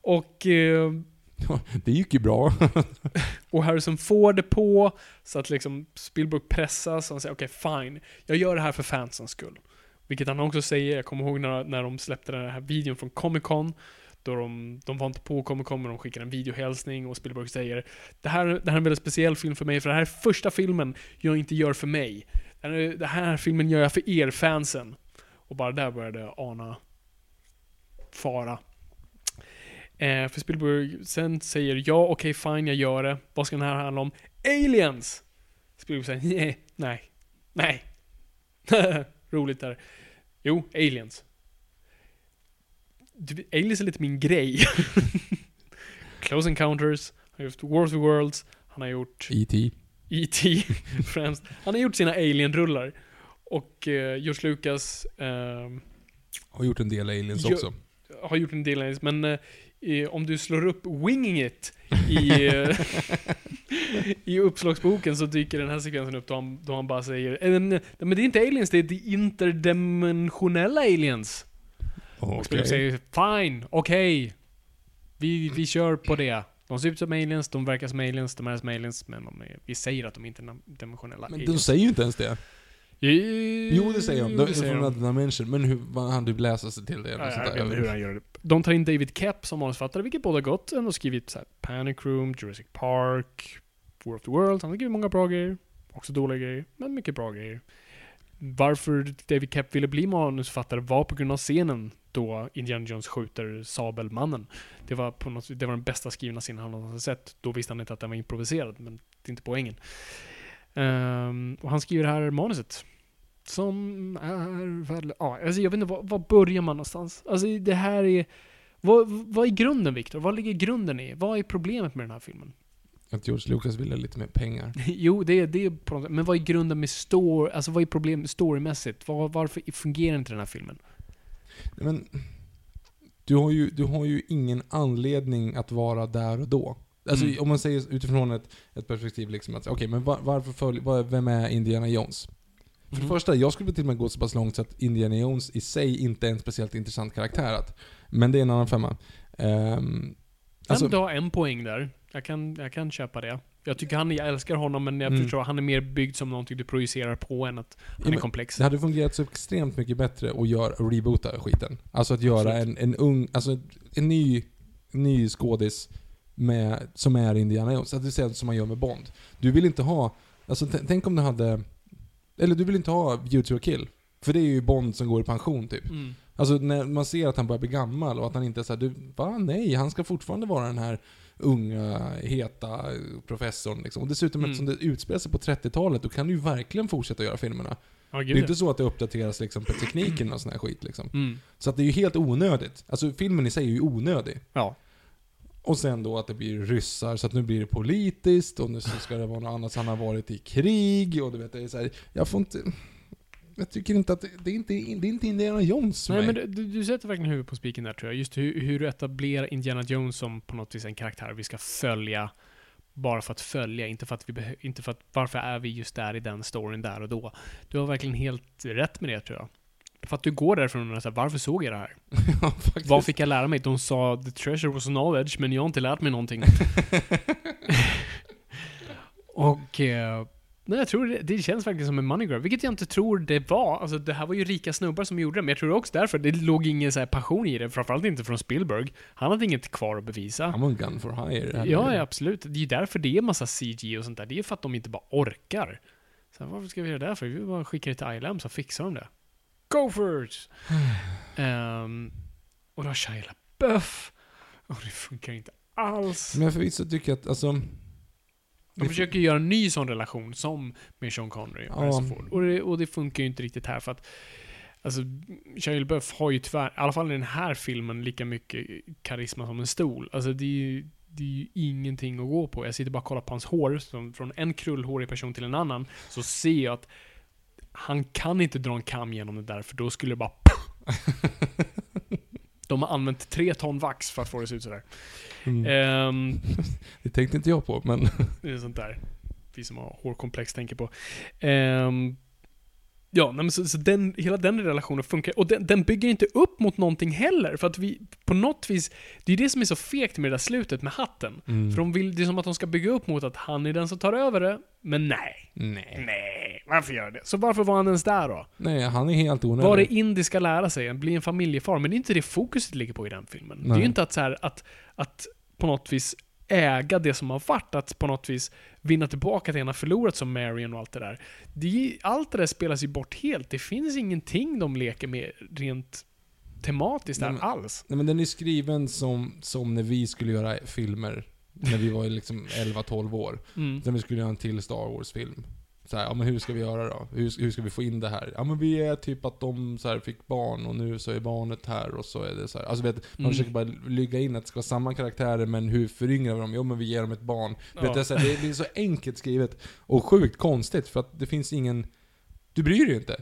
och, eh,
Det gick ju bra.
och Harrison får det på, så att liksom Spielberg pressas och han säger okej fine, jag gör det här för fansens skull. Vilket han också säger, jag kommer ihåg när, när de släppte den här videon från Comic Con, då de, de var inte på Comic Con men de skickade en videohälsning och Spielberg säger det här, det här är en väldigt speciell film för mig för det här är första filmen jag inte gör för mig. Den här, den här filmen gör jag för er, fansen. Och bara där började jag ana fara. Eh, för Spielberg sen säger ja, okej fine, jag gör det. Vad ska den här handla om? Aliens! Spielberg säger nej, nej, nej. Roligt där. Jo, aliens. Aliens är lite min grej. Close Encounters, han har gjort War of the Worlds, han har gjort
E.T.
E.T. främst. Han har gjort sina Alien-rullar. Och eh, George Lucas ehm,
Har gjort en del aliens
Jo-
också.
har gjort en del aliens, men eh, eh, om du slår upp Winging It i, eh, i uppslagsboken så dyker den här sekvensen upp då han, då han bara säger eh, men det är inte aliens, det är de interdimensionella aliens. Och
Okej.
Spielberg säger fine, okej. Vi, vi kör på det. De ser ut som aliens, de verkar som aliens, de är som aliens, men de är, vi säger att de är interdimensionella
Men de
aliens.
säger ju inte ens det.
Jo,
Jo, det säger de. De är från
de.
Another Dimension. Men hur, vad han typ läsa sig till det? eller
Ja,
sånt
jag
där.
vet inte hur han gör det. De tar in David Kep som manusförfattare, vilket båda gott. Han har skrivit så här, Panic Room, Jurassic Park, War of the World. Han har skrivit många bra grejer. Också dåliga grejer, men mycket bra grejer. Varför David Kep ville bli manusförfattare var på grund av scenen då Indiana Jones skjuter sabelmannen. Det var, på något, det var den bästa skrivna scenen han någonsin sett. Då visste han inte att den var improviserad, men det är inte poängen. Ehm, och han skriver det här manuset. Som är väl, ja, alltså jag vet inte, var, var börjar man någonstans? Alltså det här är, vad, vad är grunden Viktor? Vad ligger grunden i? Vad är problemet med den här filmen?
Att George Lucas ville lite mer pengar.
jo, det, är- det är på något sätt, men vad är grunden med story, alltså vad är problemet storymässigt? Var, varför fungerar inte den här filmen?
Men, du har, ju, du har ju ingen anledning att vara där och då. Alltså
Mm.
om man säger utifrån ett, ett perspektiv liksom att, okej men var, varför följ, var, vem är Indiana Jones? För det
Mm.
första, jag skulle till och med gå så pass långt så att Indiana Jones i sig inte är en speciellt intressant karaktär. Att, men det är en annan femma. Um,
Alltså, du har en poäng där. Jag kan, jag kan köpa det. Jag tycker han, jag älskar honom, men jag
Mm.
förstår, han är mer byggd som någonting du projicerar på än att han
Ja,
är komplex.
Det hade fungerat så extremt mycket bättre att göra, reboota skiten. Alltså att göra en,
Absolut.
en ung, alltså en ny, ny skådis med, som är Indiana Jones. Att det ser ut som man gör med Bond. Du vill inte ha, alltså tänk om du hade, eller du vill inte ha View to a Kill. För det är ju Bond som går i pension typ.
Mm.
Alltså när man ser att han börjar bli gammal och att han inte är såhär, du, va? Nej, han ska fortfarande vara den här unga, heta professorn liksom. Och dessutom
Mm.
eftersom det utspelar sig på 30-talet, då kan du ju verkligen fortsätta göra filmerna.
Ja,
Det är
ja.
inte så att det uppdateras liksom på tekniken och sån här skit liksom.
Mm.
Så att det är ju helt onödigt. Alltså filmen i sig är ju onödig.
Ja.
Och sen då att det blir ryssar, så att nu blir det politiskt och nu ska det vara något annat, han har varit i krig och du vet, det är så här, jag får inte... Jag tycker inte att det, är inte, det är inte Indiana Jones för
Nej
mig.
men du, du sätter verkligen huvudet på spiken där tror jag. Just hur, hur du etablerar Indiana Jones som på något vis en karaktär vi ska följa bara för att följa, inte för att vi behöver, inte för att varför är vi just där i den storyn där och då. Du har verkligen helt rätt med det tror jag. För att du går därifrån och här, varför såg jag det här?
ja, faktiskt.
Vad fick jag lära mig? De sa the treasure was knowledge, men jag har inte lärt mig någonting. och eh, nej, jag tror det, det känns verkligen som en money grab, vilket jag inte tror det var. Alltså det här var ju rika snubbar som gjorde det, men jag tror också därför det låg ingen så passion i det, framförallt inte från Spielberg. Han hade inget kvar att bevisa.
Han var en gun for hire.
Ja, ja, absolut. Det är ju därför det är massa CG och sånt där. Det är ju för att de inte bara orkar. Så här, varför ska vi göra det där för? Vi bara skickar det till ILM så fixar de det. Go for it! Ehm, och då har Shia LaBeouf. Och det funkar inte alls.
Men förvisso tycker jag att, alltså...
De försöker göra en ny sån relation som med Sean Connery och
Ja.
Harrison Ford. Och det, och det funkar ju inte riktigt här för att Alltså, Shia LaBeouf har ju tyvärr, i alla fall i den här filmen, lika mycket karisma som en stol. Alltså det är ju, det är ju ingenting att gå på. Jag sitter bara och kollar på hans hår, som från en krullhårig person till en annan, så ser jag att han kan inte dra en kam genom det där, för då skulle det bara De har använt tre ton vax för att få det att se ut sådär.
Mm.
Ehm,
Det tänkte inte jag på, men...
det är sånt där vi som har hårkomplex tänker på. Ehm, ja, nej, men så, så den, hela den relationen funkar. Och den, den bygger inte upp mot någonting heller. För att vi, på något vis, det är det som är så fegt med det där slutet med hatten.
Mm.
För de vill, det är som att de ska bygga upp mot att han är den som tar över det. Men nej.
Nej.
Nej, varför gör det? Så varför var han ens där då?
Nej, han är helt onödig.
Vad det Indy ska lära sig, bli en familjefar. Men det är inte det fokuset ligger på i den filmen. Det är
Nej.
ju inte att så här, att, att på något vis äga det som har varit, att på något vis vinna tillbaka det han har förlorat som Marion och allt det där. Det allt det där spelas ju bort helt. Det finns ingenting de leker med rent tematiskt där
Nej,
alls.
Nej men den är skriven som, som när vi skulle göra filmer, när vi var liksom 11-12 år.
Mm.
När vi skulle göra en till Star Wars-film. Så här, ja men hur ska vi göra då? Hur, hur ska vi få in det här? Ja men vi är typ att de så här, fick barn och nu så är barnet här och så är det så här. Alltså vet, man
Mm.
försöker bara lygga in att det ska vara samma karaktärer men hur föryngrar vi dem? Jo men vi ger dem ett barn.
Ja.
Vet, det, är så här, det, det är så enkelt skrivet och sjukt konstigt för att det finns ingen... Du bryr dig inte.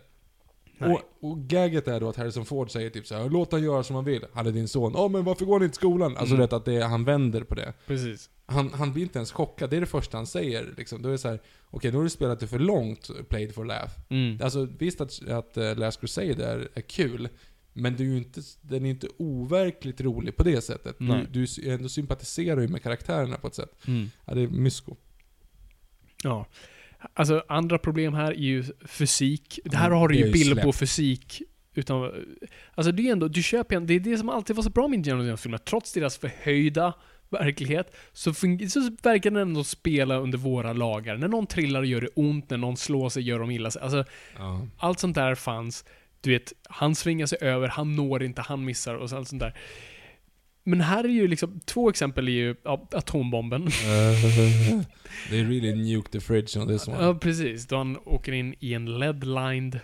Och, och gagget är då att Harrison Ford säger typ så här: låt han göra som han vill. Han är din son. Ja men varför går han inte till skolan? Alltså
Mm.
vet att det, är- han vänder på det.
Precis.
Han, han blir inte ens chockad, det är det första han säger. Liksom. Då är det så här: okej nu har du spelat det för långt, played for laugh.
Mm.
Alltså visst att, att uh, Last Crusade är, är kul, men det är ju inte, den är inte overkligt rolig på det sättet. Du,
Nej.
du sy- ändå sympatiserar ju med karaktärerna på ett sätt.
Mm.
Ja, det är mysko.
Ja. Alltså andra problem här är ju fysik. Det här har du ju bild på fysik. Utan, alltså det är ändå, du köper en, det är det som alltid var så bra med Indiana Jones-filmer. Trots deras förhöjda verklighet, så, så verkar den ändå spela under våra lagar. När någon trillar gör det ont, när någon slår sig gör de illa sig. Alltså,
Ja.
allt sånt där fanns. Du vet, han svingar sig över, han når inte, han missar och allt sånt där. Men här är ju liksom, två exempel är ju ja, atombomben.
They really nuke the fridge on this one.
Ja, precis. Då han åker in i en LED-lined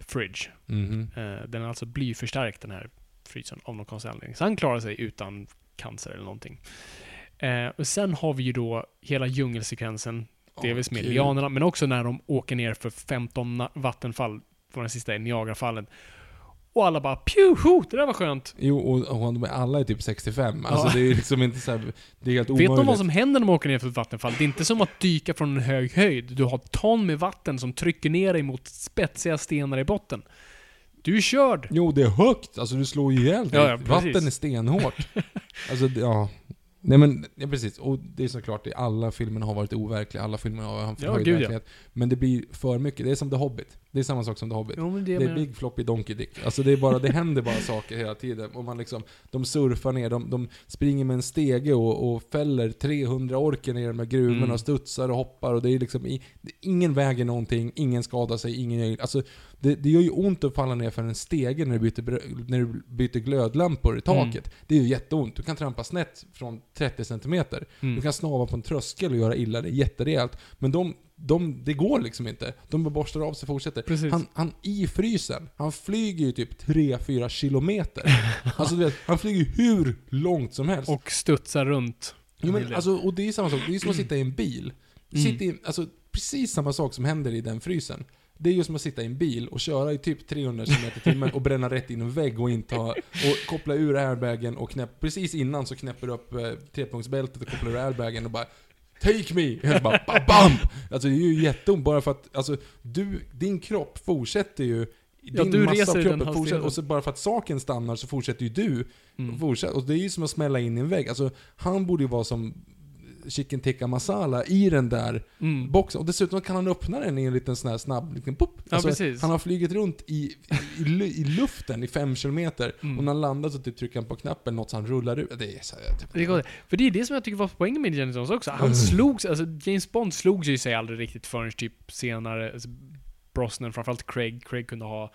fridge.
Mhm.
Eh, den är alltså blyförstärkt den här frysen av någon konstig anledning. Så han klarar sig utan cancer eller någonting. Eh, och sen har vi ju då hela djungelsekvensen. Delvis med lianerna, men också när de åker ner för 15 na- vattenfall. På den sista är Niagarafallen. Och alla bara pjuho, det där var skönt.
Jo, och, och de är alla är typ 65. Alltså
Ja.
det är liksom inte så här, det är helt
Vet
omöjligt.
de vad som händer när man åker ner för ett vattenfall? Det är inte som att dyka från en hög höjd. Du har ton med vatten som trycker ner dig mot spetsiga stenar i botten. Du är körd!
Jo, det är högt. Alltså du slår ju ihjäl dig.
Ja, ja.
Vatten är stenhårt. alltså, ja. Nej men, ja, precis. Och det är såklart, alla filmerna har varit overkliga, alla filmerna har haft
Ja, gud, ja.
verklighet. Men det blir för mycket. Det är som The Hobbit. Det är samma sak som The Hobbit.
Jo, det,
Det är. Big Floppy Donkey Dick. Alltså det, är bara, det händer bara saker hela tiden. Och man liksom, de surfar ner, de, de springer med en stege och, och fäller 300 orker ner med gruvorna
Mm.
och studsar och hoppar. Och det är liksom, i, det, ingen väger någonting, ingen skadar sig, ingen Alltså det, det gör ju ont att falla ner för en stege när du byter, när du byter glödlampor i taket. Det är ju jätteont. Du kan trampa snett från 30 cm.
Mm.
Du kan snava på en tröskel och göra illa, är jätterejält. Men de, de, det går liksom inte. De bara borstar av sig och fortsätter.
Precis.
Han, han i frysen, han flyger ju typ 3-4 kilometer. alltså du vet, han flyger ju hur långt som helst.
Och studsar runt.
jo, men, alltså, och det är samma sak, det är som att sitta i en bil.
Mm.
Sitta i, alltså, precis samma sak som händer i den frysen. Det är ju som att sitta i en bil och köra i typ 300 km i timmen och bränna rätt in en vägg och inte ha, och koppla ur airbagen och knäpp, precis innan så knäpper du upp eh, trepunktsbältet och kopplar ur airbagen och bara Take me! Helt bara ba- bam! Alltså det är ju jätteont bara för att, alltså du, din kropp fortsätter ju
Ja,
din
du
massa av kroppen fortsätter, och så bara för att saken stannar så fortsätter ju du.
Mm.
Fortsätt, och det är ju som att smälla in i en vägg. Alltså, han borde ju vara som chicken tikka masala i den där
Mm.
boxen. Och dessutom kan han öppna den i en liten sån här snabb liten pop.
Ja, precis.
Han har flugit runt i, i, i, lu- i luften i fem kilometer
Mm.
och när han landar så typ trycker han på knappen, något så han rullar ut. Det är så här, typ,
Det är gott. För det är det som jag tycker var poängen med Indiana Jones också.
Mm.
Han slogs, alltså James Bond slogs ju sig aldrig riktigt förrän typ senare, alltså Brosnan, framförallt Craig, Craig kunde ha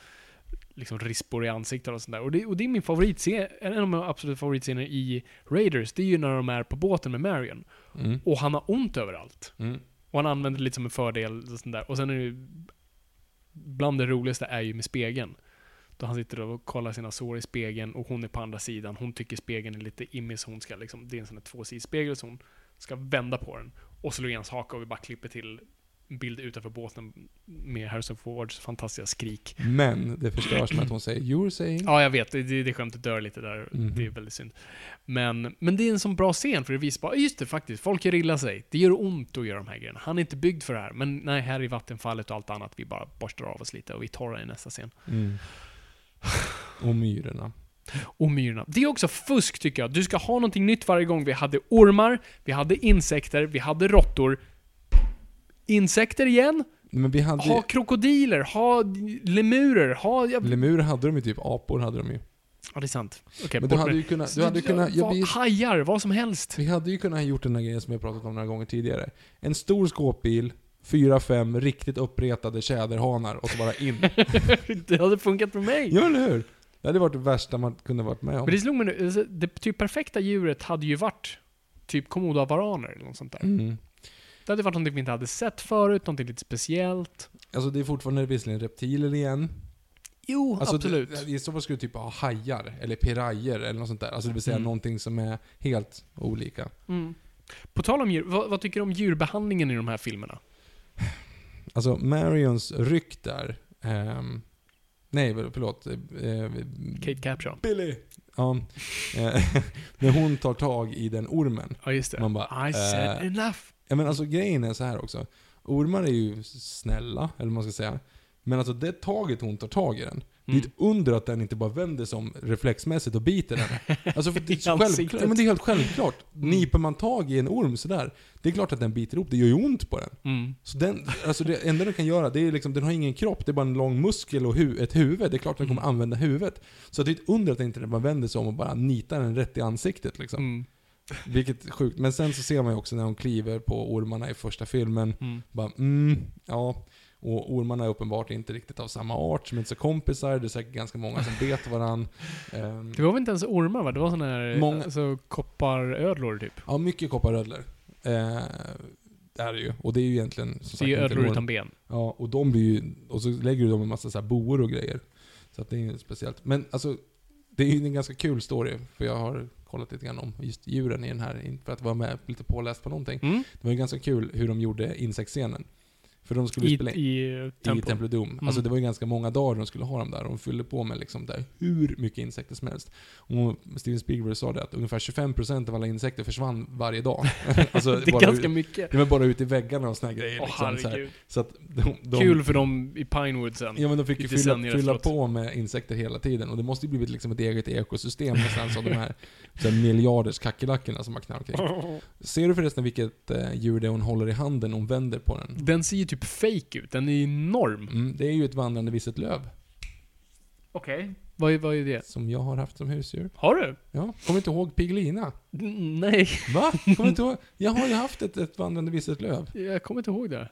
liksom rispor i ansiktet och sånt där. Och det, och det är min favoritscen, en av mina absoluta favoritscener i Raiders, det är ju när de är på båten med Marion.
Mm.
Och han har ont överallt.
Mm.
Och han använder det lite som en fördel och sånt där. Och sen är det ju, bland det roligaste är ju med spegeln. Då han sitter och kollar sina sår i spegeln och hon är på andra sidan. Hon tycker spegeln är lite immig så hon ska liksom, det är en sån här tvåsidig spegel så hon ska vända på den. Och slå i hans haka och vi bara klipper till bild utanför båten med Harrison Fords fantastiska skrik.
Men det förstörs med att hon säger 'You're saying'
Ja, jag vet. Det, det, det skämtet dör lite där.
Mhm.
Det är väldigt synd. Men, men det är en sån bra scen för det visar bara, just det faktiskt, folk gör illa sig. Det gör ont att göra de här grejerna. Han är inte byggd för det här. Men nej, här i vattenfallet och allt annat, vi bara borstar av oss lite och vi torrar i nästa scen.
Mm. Och myrorna.
Och myrorna. Det är också fusk tycker jag. Du ska ha någonting nytt varje gång. Vi hade ormar, vi hade insekter, vi hade råttor. Insekter igen?
Men vi hade
Ha krokodiler, ha lemurer, ha...
Lemurer hade de ju typ, apor hade de ju.
ja det är sant. Okej,
Men
bort
du hade
med
ju kunnat, du hade kunnat, jag
Vad- Hajar, vad som helst.
Vi hade ju kunnat ha gjort den här grejen som jag pratat om några gånger tidigare. En stor skåpbil, fyra, fem riktigt uppretade tjäderhanar och så bara in.
det hade funkat med mig.
ja, eller hur? Det hade varit det värsta man kunde varit med om.
Men det slog mig nu, alltså, det typ perfekta djuret hade ju varit typ komodovaraner eller något sånt där.
Mm.
Det hade varit någonting vi inte hade sett förut, någonting lite speciellt.
Alltså det är fortfarande visserligen reptiler igen.
Jo,
Alltså,
absolut.
I så fall skulle du typ ha hajar, eller pirajer eller något sånt där. Alltså det vill säga
Mm.
någonting som är helt olika.
Mm. På tal om djur, vad, vad tycker du om djurbehandlingen i de här filmerna?
Alltså Marions ryck där. ehm, nej, förlåt. eh,
Kate Capshaw.
Billy! Ja. eh, när hon tar tag i den ormen.
Ja, just det.
Man bara,
I said
eh,
enough.
Men alltså grejen är så här också. Ormar är ju snälla, eller vad man ska säga. Men alltså det taget hon tar tag i den. Det är
Mm.
ett under att den inte bara vänder sig om reflexmässigt och biter den. Alltså för det är, självklart, men det är helt självklart.
Mm.
Nyper man tag i en orm sådär, det är klart att den biter ihop. Det gör ju ont på den.
Mm.
Så den, alltså det enda den kan göra, det är liksom, den har ingen kropp, det är bara en lång muskel och hu ett huvud. Det är klart att den kommer
Mm.
använda huvudet. Så det är ett under att den inte bara vänder sig om och bara nitar den rätt i ansiktet liksom.
Mm.
Vilket är sjukt. Men sen så ser man ju också när hon kliver på ormarna i första filmen,
Mm.
bara mm, ja. Och ormarna är uppenbart inte riktigt av samma art, som inte så kompisar. Det är säkert ganska många som bet varann. Ehm,
Det var väl inte ens ormar va? Det var såna här
Många-
alltså, kopparödlor typ.
ja, mycket kopparödlor. Eh, det är det ju. Och det är ju egentligen som
Det är ju ödlor utan ben.
Ja, och de blir ju... Och så lägger du dem en massa så här boor och grejer. Så att det är ju speciellt. Men alltså, det är ju en ganska kul story. För jag har kollat lite grann om just djuren i den här, för att vara med lite påläst på någonting.
Mm.
Det var ju ganska kul hur de gjorde insektsscenen. För de skulle
I,
spela in
i
i
Temple.
Temple Doom.
Mm.
Alltså det var ju ganska många dagar de skulle ha dem där. De fyllde på med liksom där hur mycket insekter som helst. Och Steven Spielberg sa det att ungefär 25% av alla insekter försvann varje dag. alltså,
Det är
bara
ganska
ut,
mycket.
var bara ut i väggarna och såna grejer.
Åh
liksom, så, här. så att de, de,
Kul för dem i Pinewood sen.
Ja men de fick ju
i
fylla, fylla på med insekter hela tiden. Och det måste ju blivit liksom ett eget ekosystem någonstans av de här, så här miljarders kackerlackorna som har knallat. Ser du förresten vilket eh, djur det är hon håller i handen hon vänder på den?
Den ser ju typ fake ut. Den är enorm.
Mm, det är ju ett vandrande visset löv.
Okej. Vad, är- vad är det?
Som jag har haft som husdjur.
Har du?
Ja, kommer inte ihåg Piggelina?
Mm, Nej,
Va? Kommer inte ihåg? Jag har ju haft ett, ett vandrande visset löv.
jag kommer inte ihåg det.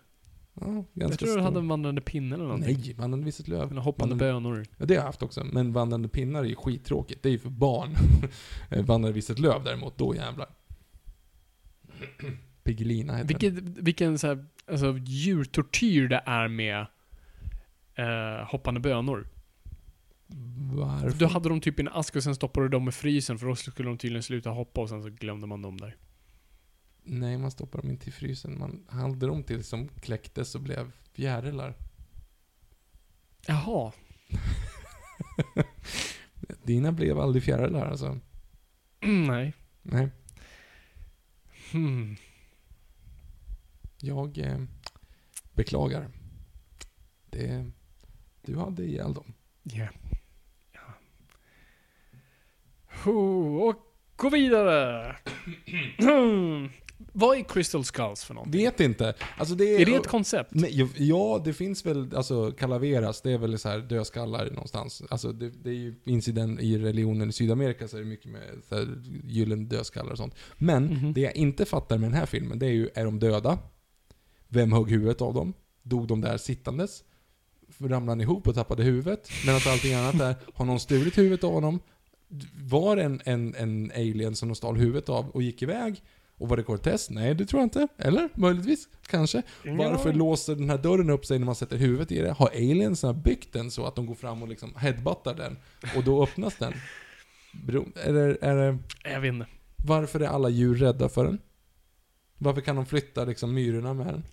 Ja, ganska
Jag tror du
stor.
hade en vandrande pinne eller någonting.
Nej, vandrande visset löv.
Eller hoppande
Vandrande-
bönor.
Ja, det har jag haft också. Men vandrande pinnar är ju skittråkigt. Det är ju för barn. Eh, vandrande visset löv däremot, då jävlar. Piggelina heter.
Vilket, vilken så här, alltså, djurtortyr det är med eh, hoppande bönor.
Varför?
Då hade de typ i en ask och sen stoppade de dem i frysen för då skulle de tydligen sluta hoppa och sen så glömde man dem där.
Nej, man stoppar dem inte i frysen. Man hade dem tills som kläcktes och blev fjärilar.
Jaha.
Dina blev aldrig fjärilar alltså?
Mm, nej.
Nej.
Hmm.
Jag eh, beklagar. Det, du hade ihjäl dem.
Ja. ja. Och gå vidare! Hmm. Vad är Crystal Skulls för någonting?
Vet inte. Alltså det är...
Är det ett koncept?
Nej, ja, det finns väl, alltså Calaveras, det är väl så här dödskallar någonstans. Alltså det, det är ju, finns i religionen i Sydamerika så är det mycket med så här, gyllene dödskallar och sånt. Men
Mhm.
det jag inte fattar med den här filmen, det är ju, är de döda? Vem högg huvudet av dem? Dog de där sittandes? Ramlade han ihop och tappade huvudet? Medan allting annat är, har någon stulit huvudet av honom? Var det en, en, en alien som de stal huvudet av och gick iväg? Och var det Cortez? Nej, det tror jag inte. Eller? Möjligtvis. Kanske. Varför låser den här dörren upp sig när man sätter huvudet i det? Har aliensarna byggt den så att de går fram och liksom headbuttar den? Och då öppnas den? Bro, är det, är det,
Jag vet inte.
varför är alla djur rädda för den? Varför kan de flytta liksom myrorna med den?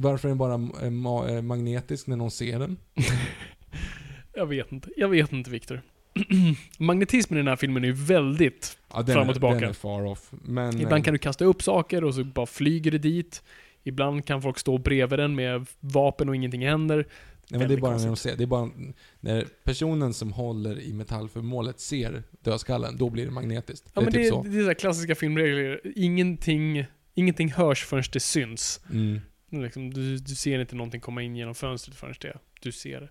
Varför är den bara eh, ma- eh, magnetisk när någon ser den?
Jag vet inte. Jag vet inte, Viktor. Magnetismen i den här filmen är ju väldigt...
Ja,
Fram och
är,
tillbaka.
Den är far off. Men...
Ibland
eh,
kan du kasta upp saker och så bara flyger det dit. Ibland kan folk stå bredvid den med vapen och ingenting händer.
Nej, men det är bara när de ser, det är bara när personen som håller i metallföremålet ser dödskallen, då blir det magnetiskt.
Ja,
det är
men
typ
det,
så.
är- det är så klassiska filmregler. Ingenting, ingenting hörs förrän det syns.
Mm.
Liksom, du, du ser inte någonting komma in genom fönstret förrän det, du ser det.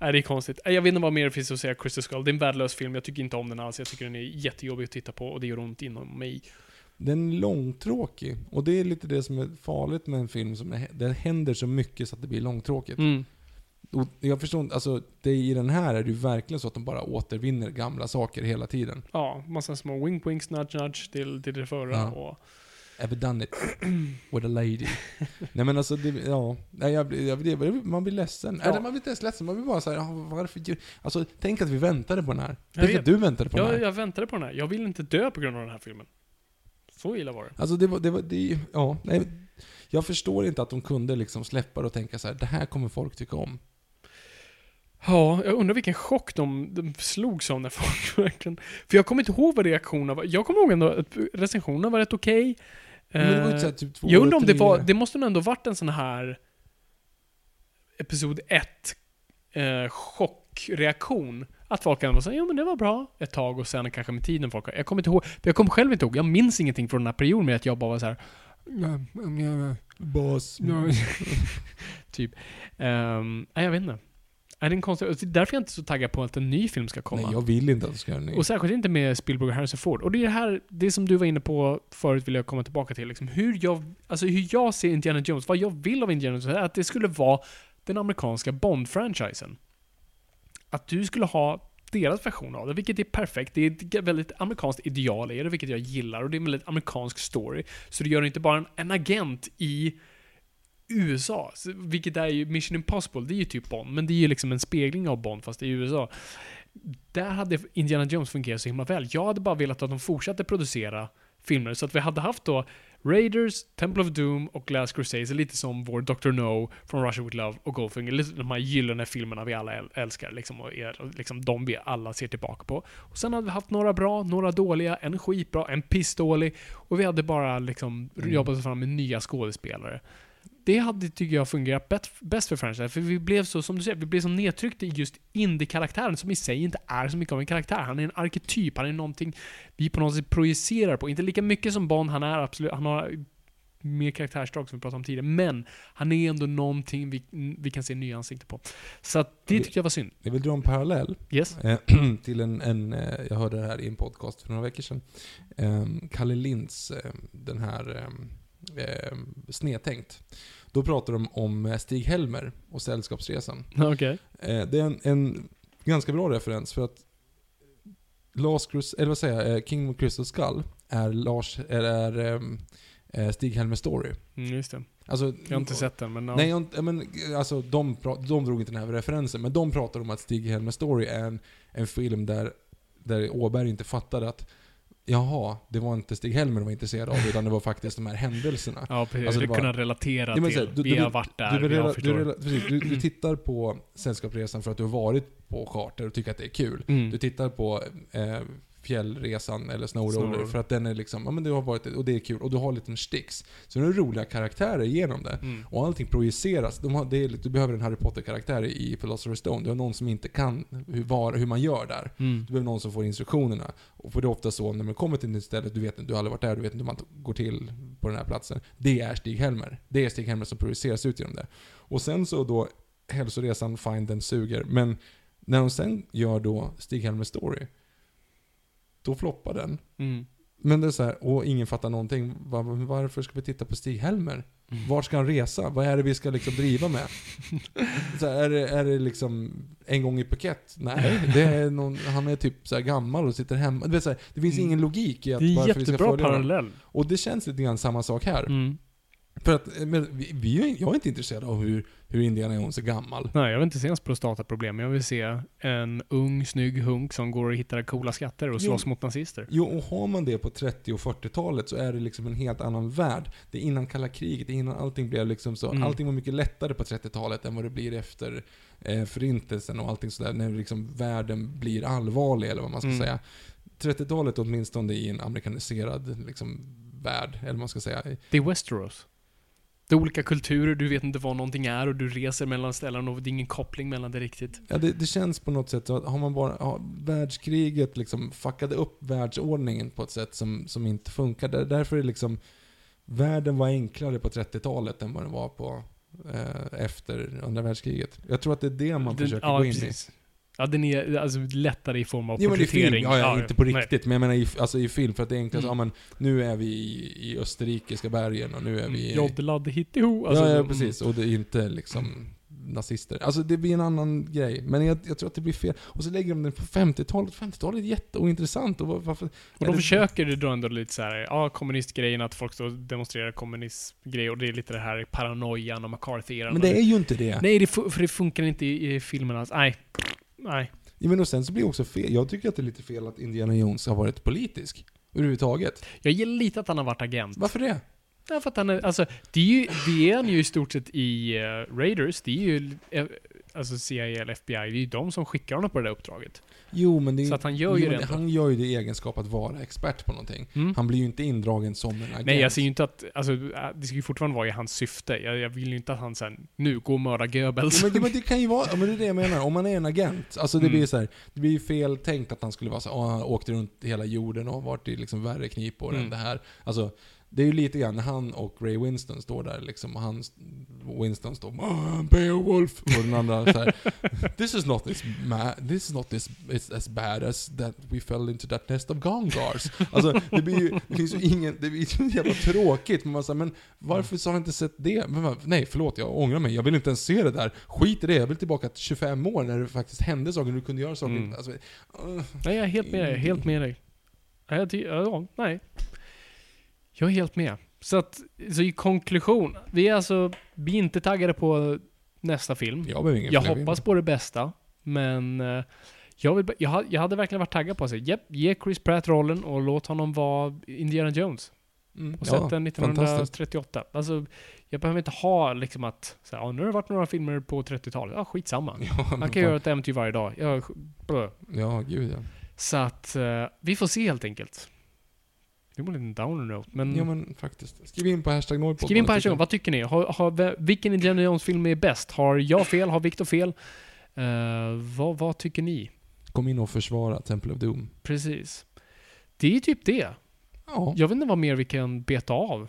Nej, det är konstigt. Nej, Jag vet inte vad mer det finns att säga Crystal Skull. Det är en värdelös film. Jag tycker inte om den alls. Jag tycker den är jättejobbig att titta på och det gör ont inom mig.
Den är långtråkig. Och det är lite det som är farligt med en film som är, det händer så mycket så att det blir långtråkigt.
Mm.
Och jag förstår inte, alltså det, i den här är det ju verkligen så att de bara återvinner gamla saker hela tiden.
Ja, massa små wink winks, nudge nudge till, till det förra.
Ja.
Och,
Ever done it with a lady. Nej men alltså, det, ja. Nej, jag, jag, blir- man blir ledsen.
Ja.
Eller man blir inte ens ledsen, man blir bara såhär, "Ja, varför gör-" Alltså tänk att vi väntade på den här.
Jag
Tänk
vet.
att du väntade på den
jag,
här.
jag väntade på den här. Jag vill inte dö på grund av den här filmen. Så illa var det.
Alltså det var, det var, det, ja. Nej, jag förstår inte att de kunde liksom släppa det och tänka så här: det här kommer folk tycka om.
Ja, jag undrar vilken chock de, de slogs av när folk verkligen... För jag kommer inte ihåg vad reaktionerna var. Jag kommer ihåg ändå att recensionerna var rätt okej.
Men det var
Eh,
inte så här, typ två
jag undrar om det var... Det måste nog ändå varit en sån här... Episod 1 eh, chockreaktion. Att folk ändå var såhär, jo men det var bra ett tag och sen kanske med tiden folk... Jag kommer inte ihåg. Jag kommer själv inte ihåg. Jag minns ingenting från den här perioden med att jag bara var så här.
Bas.
typ. Um, nej, jag vet inte. Är det en konstig... Det är därför jag inte är så taggad på att en ny film ska komma.
Nej, jag vill inte att de ska göra en ny.
Och särskilt inte med Spielberg och Harrison Ford. Och det är det här, det som du var inne på förut vill jag komma tillbaka till. Liksom hur, jag, alltså hur jag ser Indiana Jones, vad jag vill av Indiana Jones, är att det skulle vara den amerikanska Bond-franchisen. Att du skulle ha deras version av det, vilket är perfekt. Det är ett väldigt amerikanskt ideal i det, vilket jag gillar. Och det är en väldigt amerikansk story. Så du gör inte bara en, en agent i USA, vilket är ju Mission Impossible, det är ju typ Bond, men det är ju liksom en spegling av Bond fast i USA. Där hade Indiana Jones fungerat så himla väl. Jag hade bara velat att de fortsatte producera filmer, så att vi hade haft då Raiders, Temple of Doom och Last Crusade är lite som vår Dr. No från Russia With Love och Goldfinger. Lite de här gyllene filmerna vi alla äl- älskar liksom, och är liksom de vi alla ser tillbaka på. Och sen hade vi haft några bra, några dåliga, en skitbra, en pissdålig och vi hade bara liksom
Mm.
jobbat oss fram med nya skådespelare. Det hade, tycker jag, fungerat bäst, för franchise, för vi blev så, som du säger, vi blev så nedtryckta i just indie-karaktären som i sig inte är så mycket av en karaktär. Han är en arketyp, han är någonting vi på något sätt projicerar på. Inte lika mycket som Bond, han är absolut, han har mer karaktärsdrag som vi pratade om tidigare, men han är ändå någonting vi, vi kan se nya ansikten på. Så att det tyckte jag var synd.
Jag vill dra en parallell
Yes?
eh, till en, en eh, jag hörde det här i en podcast för några veckor sedan. Eh, Kalle Linds, eh, den här eh, eh, Snedtänkt. Då pratar de om eh, Stig-Helmer och Sällskapsresan.
Okej.
Eh, det är en, en ganska bra referens för att Last Crus, eller vad säger jag, eh, King of Crystal Skull är, Lars, är, är ehm, eh, Stig-Helmer story.
Mm, just det.
Alltså,
Jag har inte sett den, men ja.
Nej, jag, men, alltså, de, de drog inte den här referensen, men de pratar om att Stig-Helmer story är en, en film där, där Åberg inte fattade att Jaha, det var inte Stig-Helmer de var intresserad av, utan det var faktiskt de här händelserna.
Ja, precis.
Alltså,
du
var-
kunna relatera
Ja,
till.
här, du-
vi
du-
har varit där,
Du,
vi har förstår.
du, du, du tittar på Sällskapsresan för att du har varit på charter och tycker att det är kul.
Mm.
Du tittar på eh, Fjällresan eller Snowroller. för att den är liksom, ja men du har varit och det är kul och du har lite sticks. Så det är roliga karaktärer genom det.
Mm.
Och allting projiceras. De har, är, du behöver en Harry Potter-karaktär i Philosopher's Stone. Du har någon som inte kan hur, var, hur man gör där.
Mm.
Du behöver någon som får instruktionerna. Och för det är ofta så när man kommer till ett nytt ställe, du vet inte, du har aldrig varit där, du vet inte hur man går till på den här platsen. Det är Stig-Helmer. Det är Stig-Helmer som projiceras ut genom det. Och sen så då, hälsoresan, fine, den suger. Men när de sen gör då Stig-Helmer story, då floppar den.
Mm.
Men det är så här, och ingen fattar någonting. Var, varför ska vi titta på Stig-Helmer?
Mm.
Vart ska han resa? Vad är det vi ska liksom driva med? Så här, är, det, är det liksom en gång i Phuket? Nej, det är någon, han är typ så här gammal och sitter hemma. Det, vill säga, det finns
Mm.
ingen logik i att
Det är
varför vi ska
jättebra
följa dem.
parallell.
Och det känns lite grann samma sak här.
Mm.
För att, eh, men vi, vi, är- jag är inte intresserad av hur, hur Indiana Jones är gammal.
Nej, jag vill inte se ens prostataproblem. Jag vill se en ung, snygg hunk som går och hittar coola skatter och
Jo.
slåss mot nazister.
Jo, och har man det på 30 och 40-talet så är det liksom en helt annan värld. Det är innan kalla kriget, det är innan allting blev liksom så.
Mm.
Allting var mycket lättare på 30-talet än vad det blir efter eh, förintelsen och allting sådär. När liksom världen blir allvarlig, eller vad man ska
Mm.
säga. 30-talet åtminstone i en amerikaniserad liksom, värld, eller vad man ska säga.
Det är Westeros. Det är olika kulturer, du vet inte vad någonting är och du reser mellan ställen och det är ingen koppling mellan det riktigt.
Ja, det, det känns på något sätt att har man bara, ja, världskriget liksom fuckade upp världsordningen på ett sätt som, som inte funkar. Där, därför är det liksom, världen var enklare på 30-talet än vad den var på eh, efter andra världskriget. Jag tror att det är det man
Den-
försöker
ja,
gå in
precis. Ja, den är alltså lättare i form av.
Jo men i film, ja, ja, inte på
nej.
riktigt. Men jag menar i, alltså i film, för att det är enklast,
Mm.
ja men nu är vi i, i österrikiska bergen och nu är vi i...
Mm. Joddelad hittiho. Alltså,
ja, ja,
mm.
precis. Och det är inte liksom nazister. Alltså det blir en annan grej. Men jag, jag tror att det blir fel. Och så lägger de den på 50-talet. 50-talet är jätteointressant. Och var- varför...
Och de
det-
försöker dra ändå lite så här, ja, kommunistgrejen, att folk står och demonstrerar kommunistgrejer och det är lite det här paranoian och McCarthy-eran.
Men det är ju inte det.
Nej, det, för det funkar inte i, i filmen alls. Nej. Nej.
Ja, men och sen så blir det också fel. Jag tycker att det är lite fel att Indiana Jones har varit politisk. Överhuvudtaget.
Jag gillar lite att han har varit agent.
Varför det?
Därför att han är, alltså, det är ju, det är han ju i stort sett i eh, Raiders. Det är ju, eh, alltså CIA eller FBI, det är ju de som skickar honom på det där uppdraget.
Jo, men det
Så att han gör ju
jo,
det ändå.
Han gör ju det i egenskap att vara expert på någonting.
Mm.
Han blir ju inte indragen som en agent.
Nej, jag ser ju inte att, alltså, äh, det ska ju fortfarande vara i hans syfte. Jag, jag vill ju inte att han sen, nu, gå och mörda Goebbels.
Ja, men, men det kan ju vara, men det är det jag menar. Om man är en agent, alltså det
Mm.
blir så här, det blir ju fel tänkt att han skulle vara så "Åh, han åkte runt hela jorden och varit i liksom värre knipor
Mm.
än det här. Alltså, det är ju lite grann när han och Ray Winston står där liksom, och han, Winston står "Ah, Beowulf, och den andra så här, This is not this this is not this it's as bad as that we fell into that nest of Gongars. Alltså, det blir ju, det finns ju ingen, det blir så jävla tråkigt, men man säger, men varför så har jag inte sett det? Men, nej, förlåt, jag ångrar mig, jag vill inte ens se det där. Skit i det, jag vill tillbaka till 25 år när det faktiskt hände saker, när du kunde göra saker.
Mm.
Alltså, uh,
Nej, jag är helt med dig. Helt med dig. Jag ja, nej. Jag är helt med. Så att, så i konklusion. Vi är alltså, vi är inte taggade på nästa film.
jag behöver ingen
Jag
fler
hoppas på det bästa, men eh, jag, vill, jag, ha- jag hade verkligen varit taggad på att säga, japp, ge Chris Pratt rollen och låt honom vara Indiana Jones.
Mm.
och sett den
fantastiskt.
1938. Alltså, jag behöver inte ha liksom att, så här, "Ja, nu har det varit några filmer på 30-talet. Ja, skitsamma.
Ja,
Man kan göra ett äventyr varje dag. Jag, blö.
Ja, gud ja.
Så att, eh, vi får se helt enkelt. Det var en liten downer note, men...
Ja men faktiskt. Skriv in på hashtag Noipod.
Skriv in på
tycker.
vad tycker ni? Har, har, vilken Indiana Jones-film är bäst? Har jag fel? Har Viktor fel? Eh, vad, vad tycker ni?
Kom in och försvara Temple of Doom.
Precis. Det är typ det.
Ja.
Jag vet inte vad mer vi kan beta av.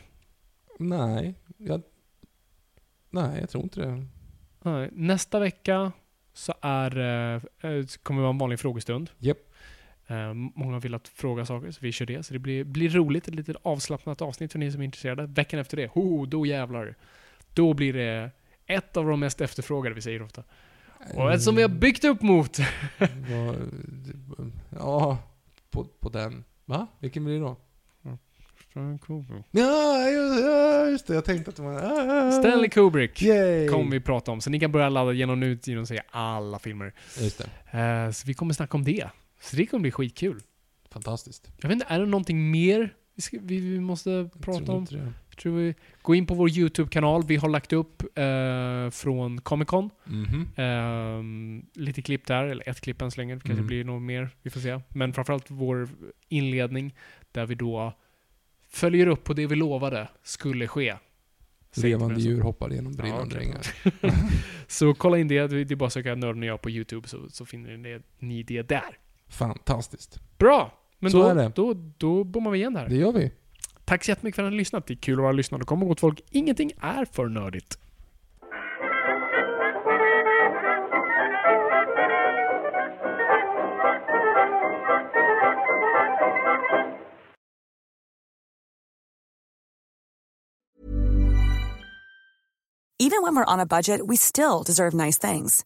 Nej. Jag... Nej, jag tror inte det.
Nej, Nästa vecka så är, så kommer det vara en vanlig frågestund.
Japp.
Eh, många vill att fråga saker, så vi kör det. Så det blir, blir roligt, ett litet avslappnat avsnitt för ni som är intresserade. Veckan efter det, ho, då jävlar. Då blir det ett av de mest efterfrågade, vi säger ofta. Och ett som vi har byggt upp mot.
Ja, på, på den. Va? Vilken blir det då? Ja, just, ja, just det. Jag tänkte att det var... ah,
Stanley Kubrick
Yay!
kommer vi prata om. Så ni kan börja ladda igenom nu genom att säga alla filmer.
Just det.
Eh, så vi kommer snacka om det. Så det kommer bli skitkul.
Fantastiskt.
Jag vet inte, är det någonting mer vi, ska, vi, vi måste prata om?
det.
Jag tror vi, gå in på vår YouTube-kanal. Vi har lagt upp eh, från Comic Con.
Mhm.
Ehm, lite klipp där, eller ett klipp än så länge. Det kanske
Mm.
blir något mer, vi får se. Men framförallt vår inledning där vi då följer upp på det vi lovade skulle ske.
Levande djur hoppar genom brinnande
okej.
ringar.
Så kolla in det. Det är bara att söka Nörden och jag på YouTube så, så finner ni det, ni det där.
Fantastiskt.
Bra! Men
Så
då,
är det.
då, då bommar vi igen där.
Det gör vi.
Tack så jättemycket för att ni har lyssnat. Det är kul att vara lyssnare. Kom ihåg folk, ingenting är för nördigt.
Even when we're on a budget, we still deserve nice things.